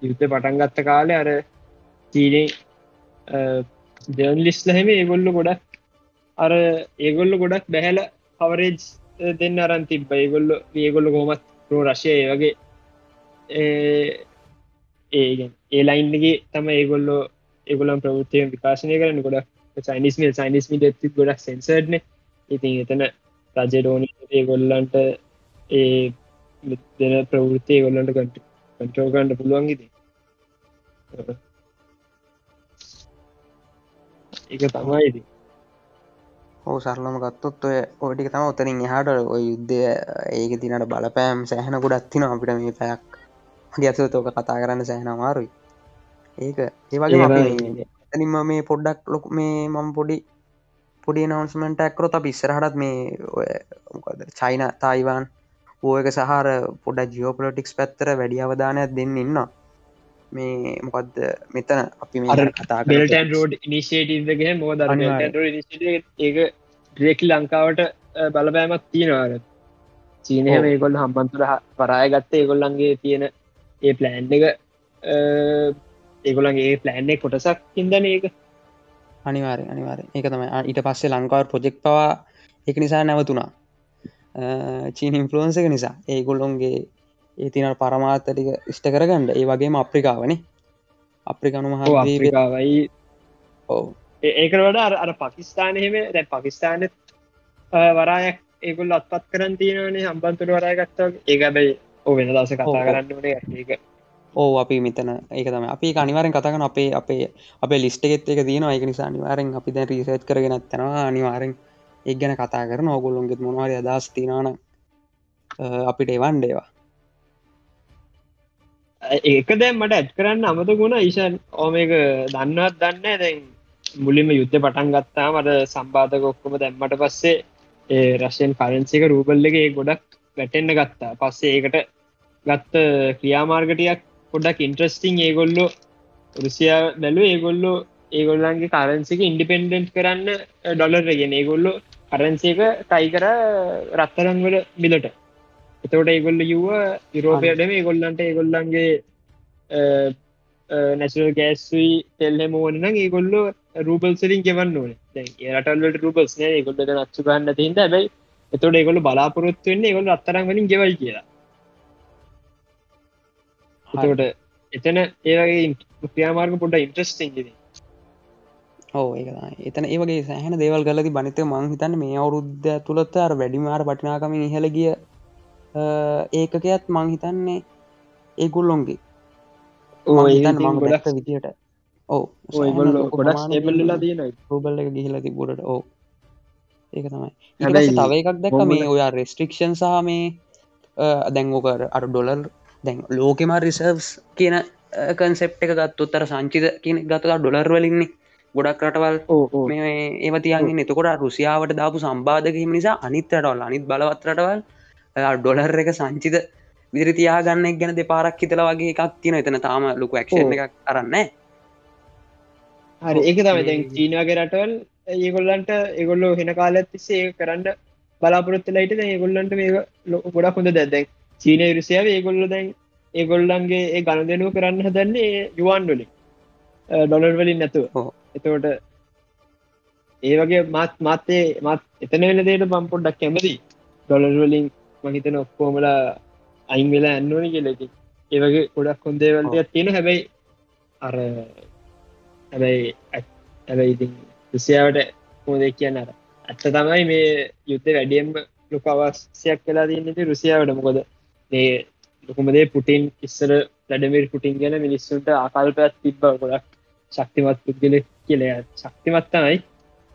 Speaker 1: යුද්ධ පටන්ගත්ත කාලය අර චීනේ ජර්න්ලිස්ල හෙම ඒගොල්ල ගොඩක් අර ඒගොල්ල ගොඩක් බැහැල කවරේජ් දෙන්න අරන් තිබ ඒගොල්ල ඒගොල්ල කොමත් ප්‍රෝ රශය වගේ ඒගෙන් ඒ ලයින්ගේ තම ඒගොල්ලෝ ඒගොලම් ප්‍රවෘතිය විකාශනය කරන ගොඩක් චයිනිස්මල් චයිනිස්මි ඇති ගොඩක් සෙන්සර්න ඉතින් එතන රජ ඩෝනි ඒගොල්ලන්ට ඒ දෙන ප්‍රවෘතිය ගොල්ලන්ට කට කන්ට්‍රෝගන්ඩ පුළුවන්ගේද ඒක තමයිදී
Speaker 2: හෝ සරලම ගත්තොත් ඔය ඕටික තම උතරින් එහාට ඔය යුද්ධය ඒක තිනට බලපෑම් සෑහන ගොඩත් තින අපිට මේ පැයක්. ගැසතෝක කතා කරන්න සෑහන අමාරුයි. ඒක ඒවගේ එතනින්ම මේ පොඩ්ඩක් ලොක මේ මම පොඩි පොඩි නවන්ස්මට ඇක්රොත පිස්සරහටත් මේ චයින තායිවාන් ඕයක සහර පොඩ ජියෝපලටික්ස් පැත්තර වැඩි අවධානයක් දෙන්න ඉන්න මේ මොකක්ද මෙතන අපි
Speaker 1: කතා රෝඩ් ඉනිශේටගේ මෝද ඒක ඩ්‍රෙක්ලි ලංකාවට බලපෑමක් තියෙනවාර චීනය මේ ගොල් හම්බන්තුර පරාය ගත්ත ඒගොල්ලන්ගේ තියෙන ඒ ප්ලෑන්් එක ඒගොලන්ගේ ප්ලෑන්් කොටසක් ඉදන ඒක.
Speaker 2: අනිවාරය අනිවාර ඒක තමයි. ඊට පස්සේ ලංකාව ප්‍රොජෙක්් පවා එක නිසා නැවතුනා චීන ඉන්ෆලුවන්ස එක නිසා. ඒගොල්ලොන්ගේ ඒ තින පරමාත්තටික ඉෂ්ට කරගන්නඩ ඒ වගේම අප්‍රිකාවනේ අප්‍රිකනු මහ
Speaker 1: අප්‍රිකාවයි. ඕ ඒකට වඩා අර පකිස්ාන හෙම දැ පකිස්ානත් වරායක් ඒකුල් අත්පත් කරන් තියෙනනේ හම්බන්තුර වරාය ගත්තා ඒකබයි ඕ වෙන දස කතා කරන්න වනේ ඒක
Speaker 2: ඕ අපි මෙතන. ඒක තම අපි අනිවාරෙන් කතාගන අපේ අපේ අපේ ලිස්ට එකෙත් එක තියෙන ඒක නිසා අනිවාරෙන් අපි දැන් රිසේත් කරගෙන තනවා අනිවාරෙන් එක් ගැන කතා කරන ඔගුල්ලොන්ගෙත් මොනවාරය අදස් තිනාන අපිට එවන් දේවා
Speaker 1: ඒක දැම් මට ඇත් කරන්න අමත ගුණ යිෂන් ඕමක දන්නවත් දන්න දැන් මුලින්ම යුද්ධ පටන් ගත්තා මට සම්බාධක ඔක්කොම දැම්මට පස්සේ ඒ රශයෙන් කරන්සික රූපල් එක ගොඩක් වැටෙන්න්න ගත්තා. පස්සේ ඒකට ගත්ත ක්‍රියාමාර්ගටයක් පොඩක් ඉන්ට්‍රස්ටිං ඒගොල්ලෝ රුසියා බැලු ඒගොල්ලෝ ඒගොල්ලන්ගේ කරන්සික ඉන්ඩිපෙන්ඩන්ට් කරන්න ඩොලර්ගෙන ඒගොල්ලෝ කරන්සික ටයි කර රත්තරන්වල බිලට එතවට ඒගොල්ල යුව යුරෝපයටම ඒගොල්ලන්ට ඒගොල්ලන්ගේ නැසල් ගෑස්වී තෙල්හෙම ඕනන ඒගොල්ලෝ රූබල් සලින් ගෙවන්න ඕන. රටල්ලට රූබල්ස් නෑ. ගොල්ලට නච්චු ගන්න තින්ද බැයි එතොට ඒගොල බලාපොරොත්තු වෙන්නේ ඒගොල අත්තරන් වලින් ගෙවයි කියලා එතකොට එතන ඒවගේ ක්‍රියාමාර්ග පොඩ ඉන්ට්‍රස්ටිං
Speaker 2: ඕ ඒක එතන ඒවගේ සෑහන දේවල් ගලති බනිත මං හිතන්න මේ අවුරුද්ධ තුළත් අර වැඩිමාර පටිනාකම ඉහළගිය ඒකකයත් මං හිතන්නේ ඒගුල්ලොන්ගේ. ගොඩක් විදියට. ඕ
Speaker 1: ගොඩක්
Speaker 2: ගිහිල තිබුරට ඕ ඒක තමයි. තව එකක් දැක මේ ඔයා රෙස්ට්‍රික්ෂන් සහ මේ දැංගෝකර අර ඩොලර් දැන් ලෝකෙම රිසර්ස් කියන කන්සෙප් එක ගත්තුත්තර සංචිත කියන ගතලා ඩොලර් වලින්නේ ගොඩක් රටවල් ඒව තියන්නේ එතකොට රුසියාවට දාපු සම්බාධකහිම නිසා අනිත්තරටවල් අනිත් බලවත්රටවල් ඩොලර් එක සංචිත විදිරි තියාගන්න ගැන දෙපාරක් හිතල වගේ එකක් තින එතන තාම ලොකු ක්ෂ එකක් කරන්න
Speaker 1: හරි ඒක තම දැන් චීනගේ රටවල් ඒගොල්ලන්ට ඒගොල්ලෝ හෙන කාලත් තිස්සේ කරන්න බලාපොරොත්තුලයිට ඒගොල්ලන්ට මේ ගොඩක් හොඳ දැදැන් චීන විරුසියාව ඒගොල්ල දැන් ඒගොල්ලන්ගේ ඒ ගණ දෙනුව කරන්න හදන්නේ යුවන්ඩොලින් ඩොලර් වලින් නැතුව. එතවට ඒ වගේ මත් මත්තේ මත් එතන වෙන දේට පම්පොඩ්ඩක් කැමති ඩොලර් වලින් මහිතන ඔක්කෝමලා අයින් වෙලා ඇන්නවනි කියලති ඒවගේ ගොඩක් කොන්දේවල්ටයක් තියෙන හැබැයි අර හැබැයි ඉතින් රුසියාවට හෝද කියන්න අර ඇත්ත තමයි මේ යුද්ධ වැඩියම් ලොක අවස්්‍යයක් කලා තියන්නති රුසියාවට. මොකොද මේ ලොකුමදේ පුටින් ඉස්සර ලඩමිර් පුටින් ගැන මිනිස්සුන්ට ආකල්පයක් තිබ්බ ගොඩක් ශක්තිමත් පුද්ගල කියල. ශක්තිමත් තමයි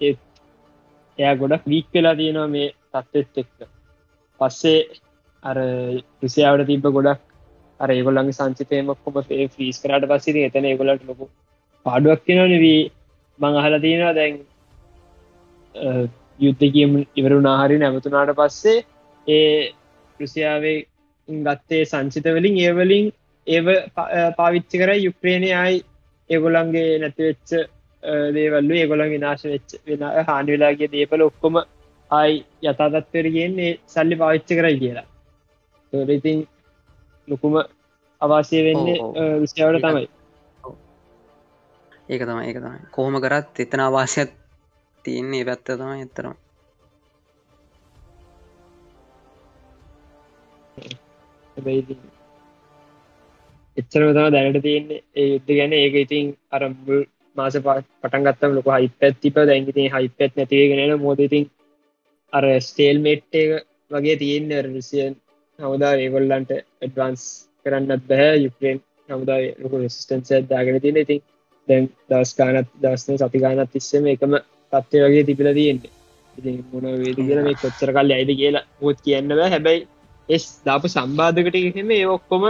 Speaker 1: ඒ එයා ගොඩක් වීක් වෙලා තියෙනවා මේ තත්ත්ත් එක්ක. පස්සේ අර රුසියාවට තිබ ගොඩක් අර ඒගොල්ලන්ගේ සංචිතයමක්කොම ේ ෆිස් කරට පස්සිරි එතන ඒගොලට ලොකු පාඩුවක් කෙනනවී මං අහලා තියෙනවා දැන් යුද්ධ කියම ඉවරු නාහරි නැමතුනාට පස්සේ ඒ රුසියාවේ ගත්තේ සංචිතවලින් ඒවලින් ඒව පාවිච්චි කර යුක්්‍රේණයයි ඒගොලන්ගේ නැතිවෙච්ච දේවල්ලු ඒගොලන් විනාශ වෙච්ච වෙන හානි වෙලාගේ දේපල ඔක්කොම ආයි යථතත්වරගෙන්නේ සල්ලි පාවිච්ච කරයි කියලා. ඉතින් ලොකුම අවාසය වෙන්නේ රුසියාවට තමයි.
Speaker 2: ඒක තම ඒක තමයි. කොහොම කරත් එතන අවාසයක් තියන්නේ පැත්ත තමයි එතරම්
Speaker 1: එච්චරම තම දැනට තියන්නේ. ඒ යුද්ධ ගැන ඒක ඉතින් අරම්බුල් මාස පටන් ගත්තම ලොක හයි පැත්තිප දැන්ගති හයි පැත් නැතිවගෙන මෝදඉතින් අර ස්ටේල් මෙට්ට වගේ තියෙන්නේ රුසියන් හමුදා ඒගොල්ලන්ට ඇඩ්වන්ස් කරන්නත් බැහැ යුක්‍රේන් හමුදා ලොකු රෙසිස්ටන්ස දාගෙන තියෙන ඉතින් දැන් දස් ගානත් දස්න සති ගානත් තිස්සම එකම තත්වය වගේ තිබිල තියෙන්නේ. ඉති මොන වේද කියල මේ කොච්චර කල් අයිද කියලා මුත් කියන්න බෑ. හැබැයි එස් දාපු සම්බාධකට එහෙම ඒ ඔක්කොම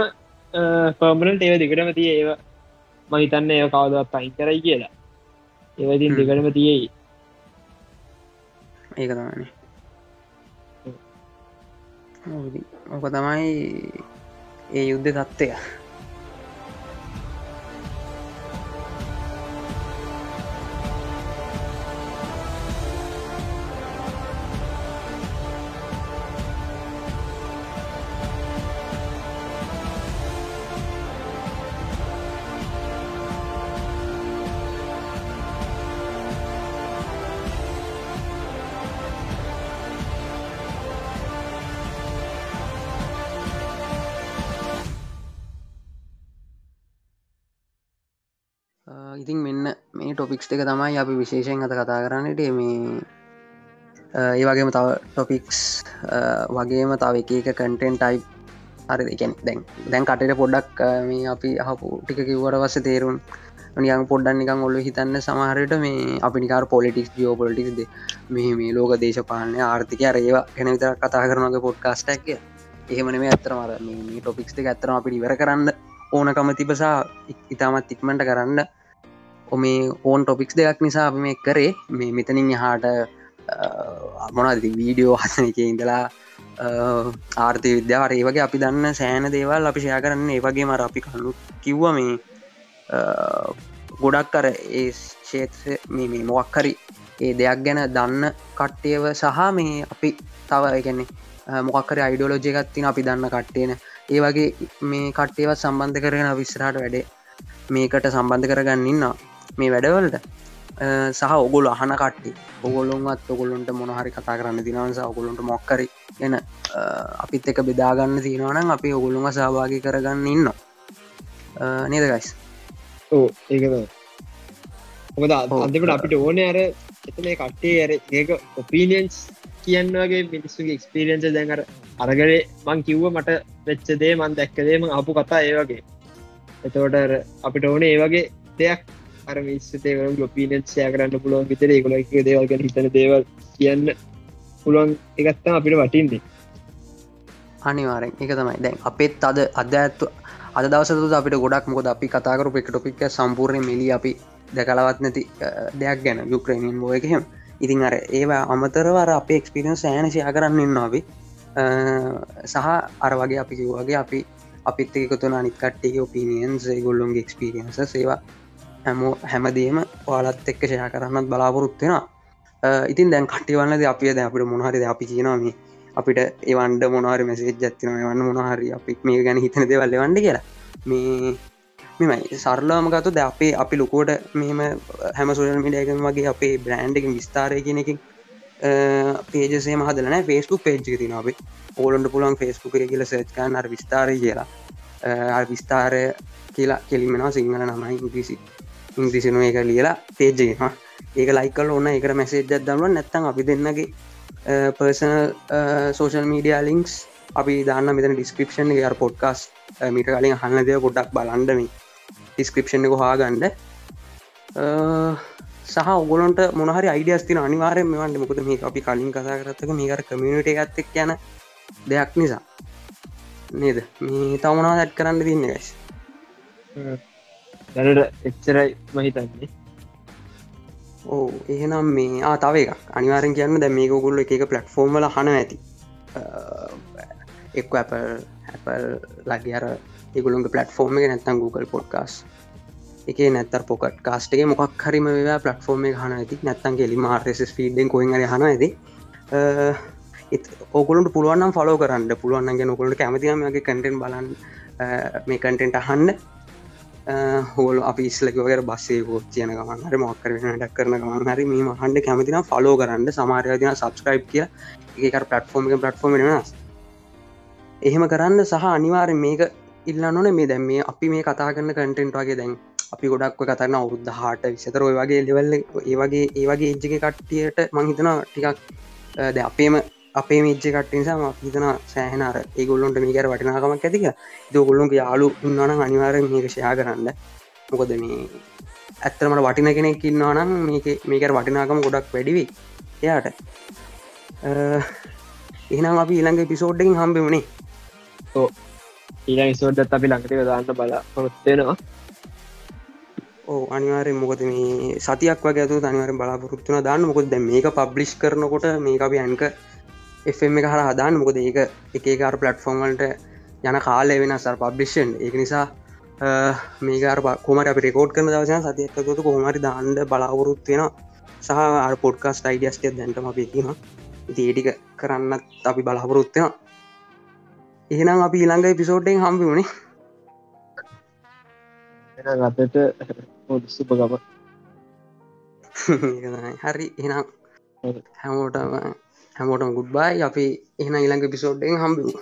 Speaker 1: පර්මණට ඒව දිගටම තිය. ඒව මහිතන්න ඒ කවදවත් පයින් කරයි කියලා. ඒවතින් දිගටම තියෙයි.
Speaker 2: ඒක තමනේ ඕක තමයි ඒ යුද්ධ තත්ත්වය ටොපික්ස් එක තමයි අපි විශේෂයෙන් අත කතා කරන්නට මේ ඒ වගේම තව ටොපික්ස් වගේම තව එක එක කටෙන්ට් ටයි් හරි දෙකැන දැන් දැන් කටට පොඩ්ඩක් මේ අපි අහපු ටික කිව්වට වස තේරුම් නියන් පොඩ්ඩන් නිකං ඔල්ල හිතන්න සමහරයට මේ අපි නිකාර පොලිටික්ස් ජෝ පොලිටික්ද මේ මේ ලෝක දේශපාලනය ආර්ථික රේවා ගැන විතර කතා කරනගේ පොඩ්කාස්ටක් එහෙමන මේ ඇත්තර මර මේ ටොපික්ස් එක ඇතරම අපි ඉවර කරන්න ඕනකම තිබසා ඉතාමත් ඉක්මට කරන්න ඔමේ ඕන් ටොපික්ස් දෙයක් නිසා අපි මේ කරේ. මේ මෙතනින් යහට මොනද වීඩියෝ හසන එක ඉඳලා ආර්ථය විද්‍යාව ඒ වගේ අපි දන්න සෑන දේවල් අපි ෂය කරන්න. ඒ වගේ මර අපි කන්නු කිව්ව මේ ගොඩක් කර ඒ ශේත්‍ර මේ මොක්හරි ඒ දෙයක් ගැන දන්න කට්ටයව සහ මේ අපි තව එකන්නේ මොකක්කර අයිඩෝලෝජය එකත්තින අපි දන්න කට්ටේන ඒ වගේ මේ කට්ටේවත් සම්බන්ධ කරගෙන විස්රාට වැඩේ මේකට සම්බන්ධ කරගන්නන්න මේ වැඩවලට. සහ ඔගොල අහන කට්ටි ඔගොලොන්වත් ඔගොලොන්ට මොනහරි කතා කරන්න තිනවස ඔගොලොන්ට මොක්කරි එන අපිත් එක බෙදාගන්න තියෙනවනම් අපි ඔගොලුම සභාගි කරගන්න ඉන්න නේද ගයිස්
Speaker 1: ඕ ඒකද මොකද අන්තිමට අපිට ඕන අර එතන කට්ටේ අර ඒක ඔපීනියන්ස් කියන්නගේ මිනිස්සුගේ එක්ස්පිරියන්ස දැන්ර අරගරේ මං කිව්ව මට වෙච්චදේ මන් දැක්කදේම අපපු කතා ඒවගේ එතවට අපිට ඕන ඒවගේ දෙයක් අර මිස්සතේ ලොපීනත් සය කරන්න පුළුවන් විතර ඒකොලක දේවල්ග හිතන දේවල් කියන්න පුළුවන් එකත්තා අපිට වටින්දී
Speaker 2: අනිවාරෙන් එක තමයි. දැන් අපේත් අද අද ඇත්තු අද දවසතු අපිට ගොඩක් මොකද අපි කතාකරු එක ටොපික් සම්පූර්ණය මිලි අපි දැකලවත් නැති දෙයක් ගැන. යුක්‍රේනින් බෝ එකහෙම ඉතින් අර ඒවා අමතරවර අප එක්ස්පිරියන්ස් ෑනශය කරන්න ඉන්න අපි. සහ අර වගේ අපි කිව්වාගේ අපි අපිත් එකතුන අනිකට්ටේ ඔපිනියන්ස් ගොල්ලොන්ගේ එක්ස්පිරියන්ස සේවා හැමෝ හැමදීම ඔයාලත් එක්ක ෂය කරන්නත් බලාපොරොත්වෙනවා ඉතින් දැන් කටිවන්නද අපිය ද අපිට මොහරිද අපි කියනවාම අපිට ඒවන්ඩ මොනහරි මෙසේ ජත්තින වන්න මොනහරි අපි මේ ගැන හිතන දෙවල්ල වන්ඩ කියලා. මේ මෙමයි. සරලාම ගතු ද අපේ අපි ලොකෝට මෙම හැම සුල් මිඩියකම වගේ අපේ බ්‍රන්ඩ් එක විස්ථාරය කියනකින් පේජසේ මහදලන ෆස්බුක් පේජ් තින අපේ. ඕලන්ට පුළන් ෆස්බුක් කියල සේච්කන් අර විස්ථාරය කියලා. විස්ථාරය කියලා කෙලිමෙනවා සිංහල නමයි ඉංග්‍රිසි. ඉංග්‍රිසිනුව එක ලියලා පේජ්ජෙනවා ඒක ලයිකල් ඕන්න එක මැසේජ් දම්ල නැත්තන් අපි දෙන්නගේ පර්සනල් සෝෂල් මීඩිය ලිංක්ස් අපි දන්න මෙතන ඩිස්ක්‍රපෂන් යාර පොඩ්කාස් මිට කලින් හන්න දෙය පොඩ්ඩක් බලන්ඩම ඩිස්ක්‍රපෂන් එක හාගන්ඩ සහ ඔගොලන්ට මොනහරි අයිඩියස්තින අනිවාරය මෙවන්ට මොකද මේ අපි කලින් කතා කරත්තක මේකර කමියනිට එකත්තක් යන දෙයක් නිසා. නේද? මේ තවමනා දැත් කරන්න තින්න ගස්
Speaker 1: දැනට එච්චරයි මහිතන්නේ
Speaker 2: ඕ එහෙනම් මේ ආතාව එක අනිවාරෙන් කියන්න දැ මේක ගොල්ල එක පලට්ෆෝර්ම්ල හන ඇති. එක් Apple Apple ලගේ අර ඒගුළුන්ගේ පලටෆෝර්ම එක නැත්තන් Google පොඩ්කාස් එක නැත්තර පොකට කාස්ටේ මොක් හරිම වේ පලටෆෝර්ම එක හන ඇති. නැත්තන්ගේ ලිම රෙස් ෆීඩෙන් කොයින් හන ඇති. ඔකුලට පුළුවන්නම් ෆලෝ කරන්න. පුළුවන්ගේ නොකුලට කැමතිමගේ කටෙන් බලන්න. මේ කටෙන්ට අහන්න. හෝල අපි ඉස්ලකවර බස්සේ ෝච්චයන ගමන් හරි මොක්කර ඩක් කරන ගමන් හරි මේ හන්ඩ කැමතින ෆලෝ කරන්න. සමාරයතින සබස්ක්‍රයිබ් කිය ඒකර පටෆෝර්ම එක පටෆෝර්ම වෙනස්. එහෙම කරන්න සහ අනිවාර මේක ඉල්ලා නොන මේ දැම් මේ අපි මේ කතා කරන්න කටෙන්ට් වගේ දැන් අපි ගොඩක් කතරන්න අවුද්ධ හාට විසතර ඔය වගේ ලෙවල්ල ඒවගේ ඒවගේ එජ්ජක කට්ටියට මංහිතන ටිකක් ද අපේම අපේ මේච්ච කට්ටිනිසාම හිතන සෑහනර ඒගොල්ලොන්ට මේකර වටිනාකමක් ඇතික දගොල්ලොන්ගේ යාලු උන්නවන අනිවාරෙන් මේක ෂයා කරන්න. මොකද මේ ඇත්තරමට වටින කෙනෙක් ඉන්නවනම් මේක මේකර වටිනාකම ගොඩක් වැඩිවි එයාට. එහනම් අපි ඊළඟ පිසෝඩ්ඩින් හම්බි වුණේ
Speaker 1: ඕ ඊළඟ සෝඩ්ඩත් අපි ළඟටක දාන්න බල පොරොත්තේනවා
Speaker 2: ඕ අනිවාරෙන් මොකද මේ සතියක් වගේ ඇතු අනිවර බලාපොරොත්තුන දාන්න. මොකොද මේක පබ්ලිෂ් කරනකොට මේක අපි ඇන්ක එම එක හර හදාන්න මොකද ඒක එකකාර පලට්ෆෝර්මල්ට යන කාලය වෙන සර් පබ්ලිෂන් ඒක නිසා මේකාර කොමට අප රෙකෝඩ් කරන දවසන සතියක්කතු කොහමරි දාන්ඩ බලාවරුත් වෙන සහ පොඩ්කාස් යිඩියස්ටය දැන්ටම අපේතින ඒටික කරන්නත් අපි බලාපොරොත්වෙන එහෙනම් අපි ඊළඟ පිසෝට්ටෙන් හම්බි වුණේ
Speaker 1: ගතට පොදුසුප ගම
Speaker 2: හරි. එනම් හැමෝටම හැමෝටම ගුඩ්බයි අපි එහන ඉළඟ පිසෝඩ්ඩෙන් හම්බිමු.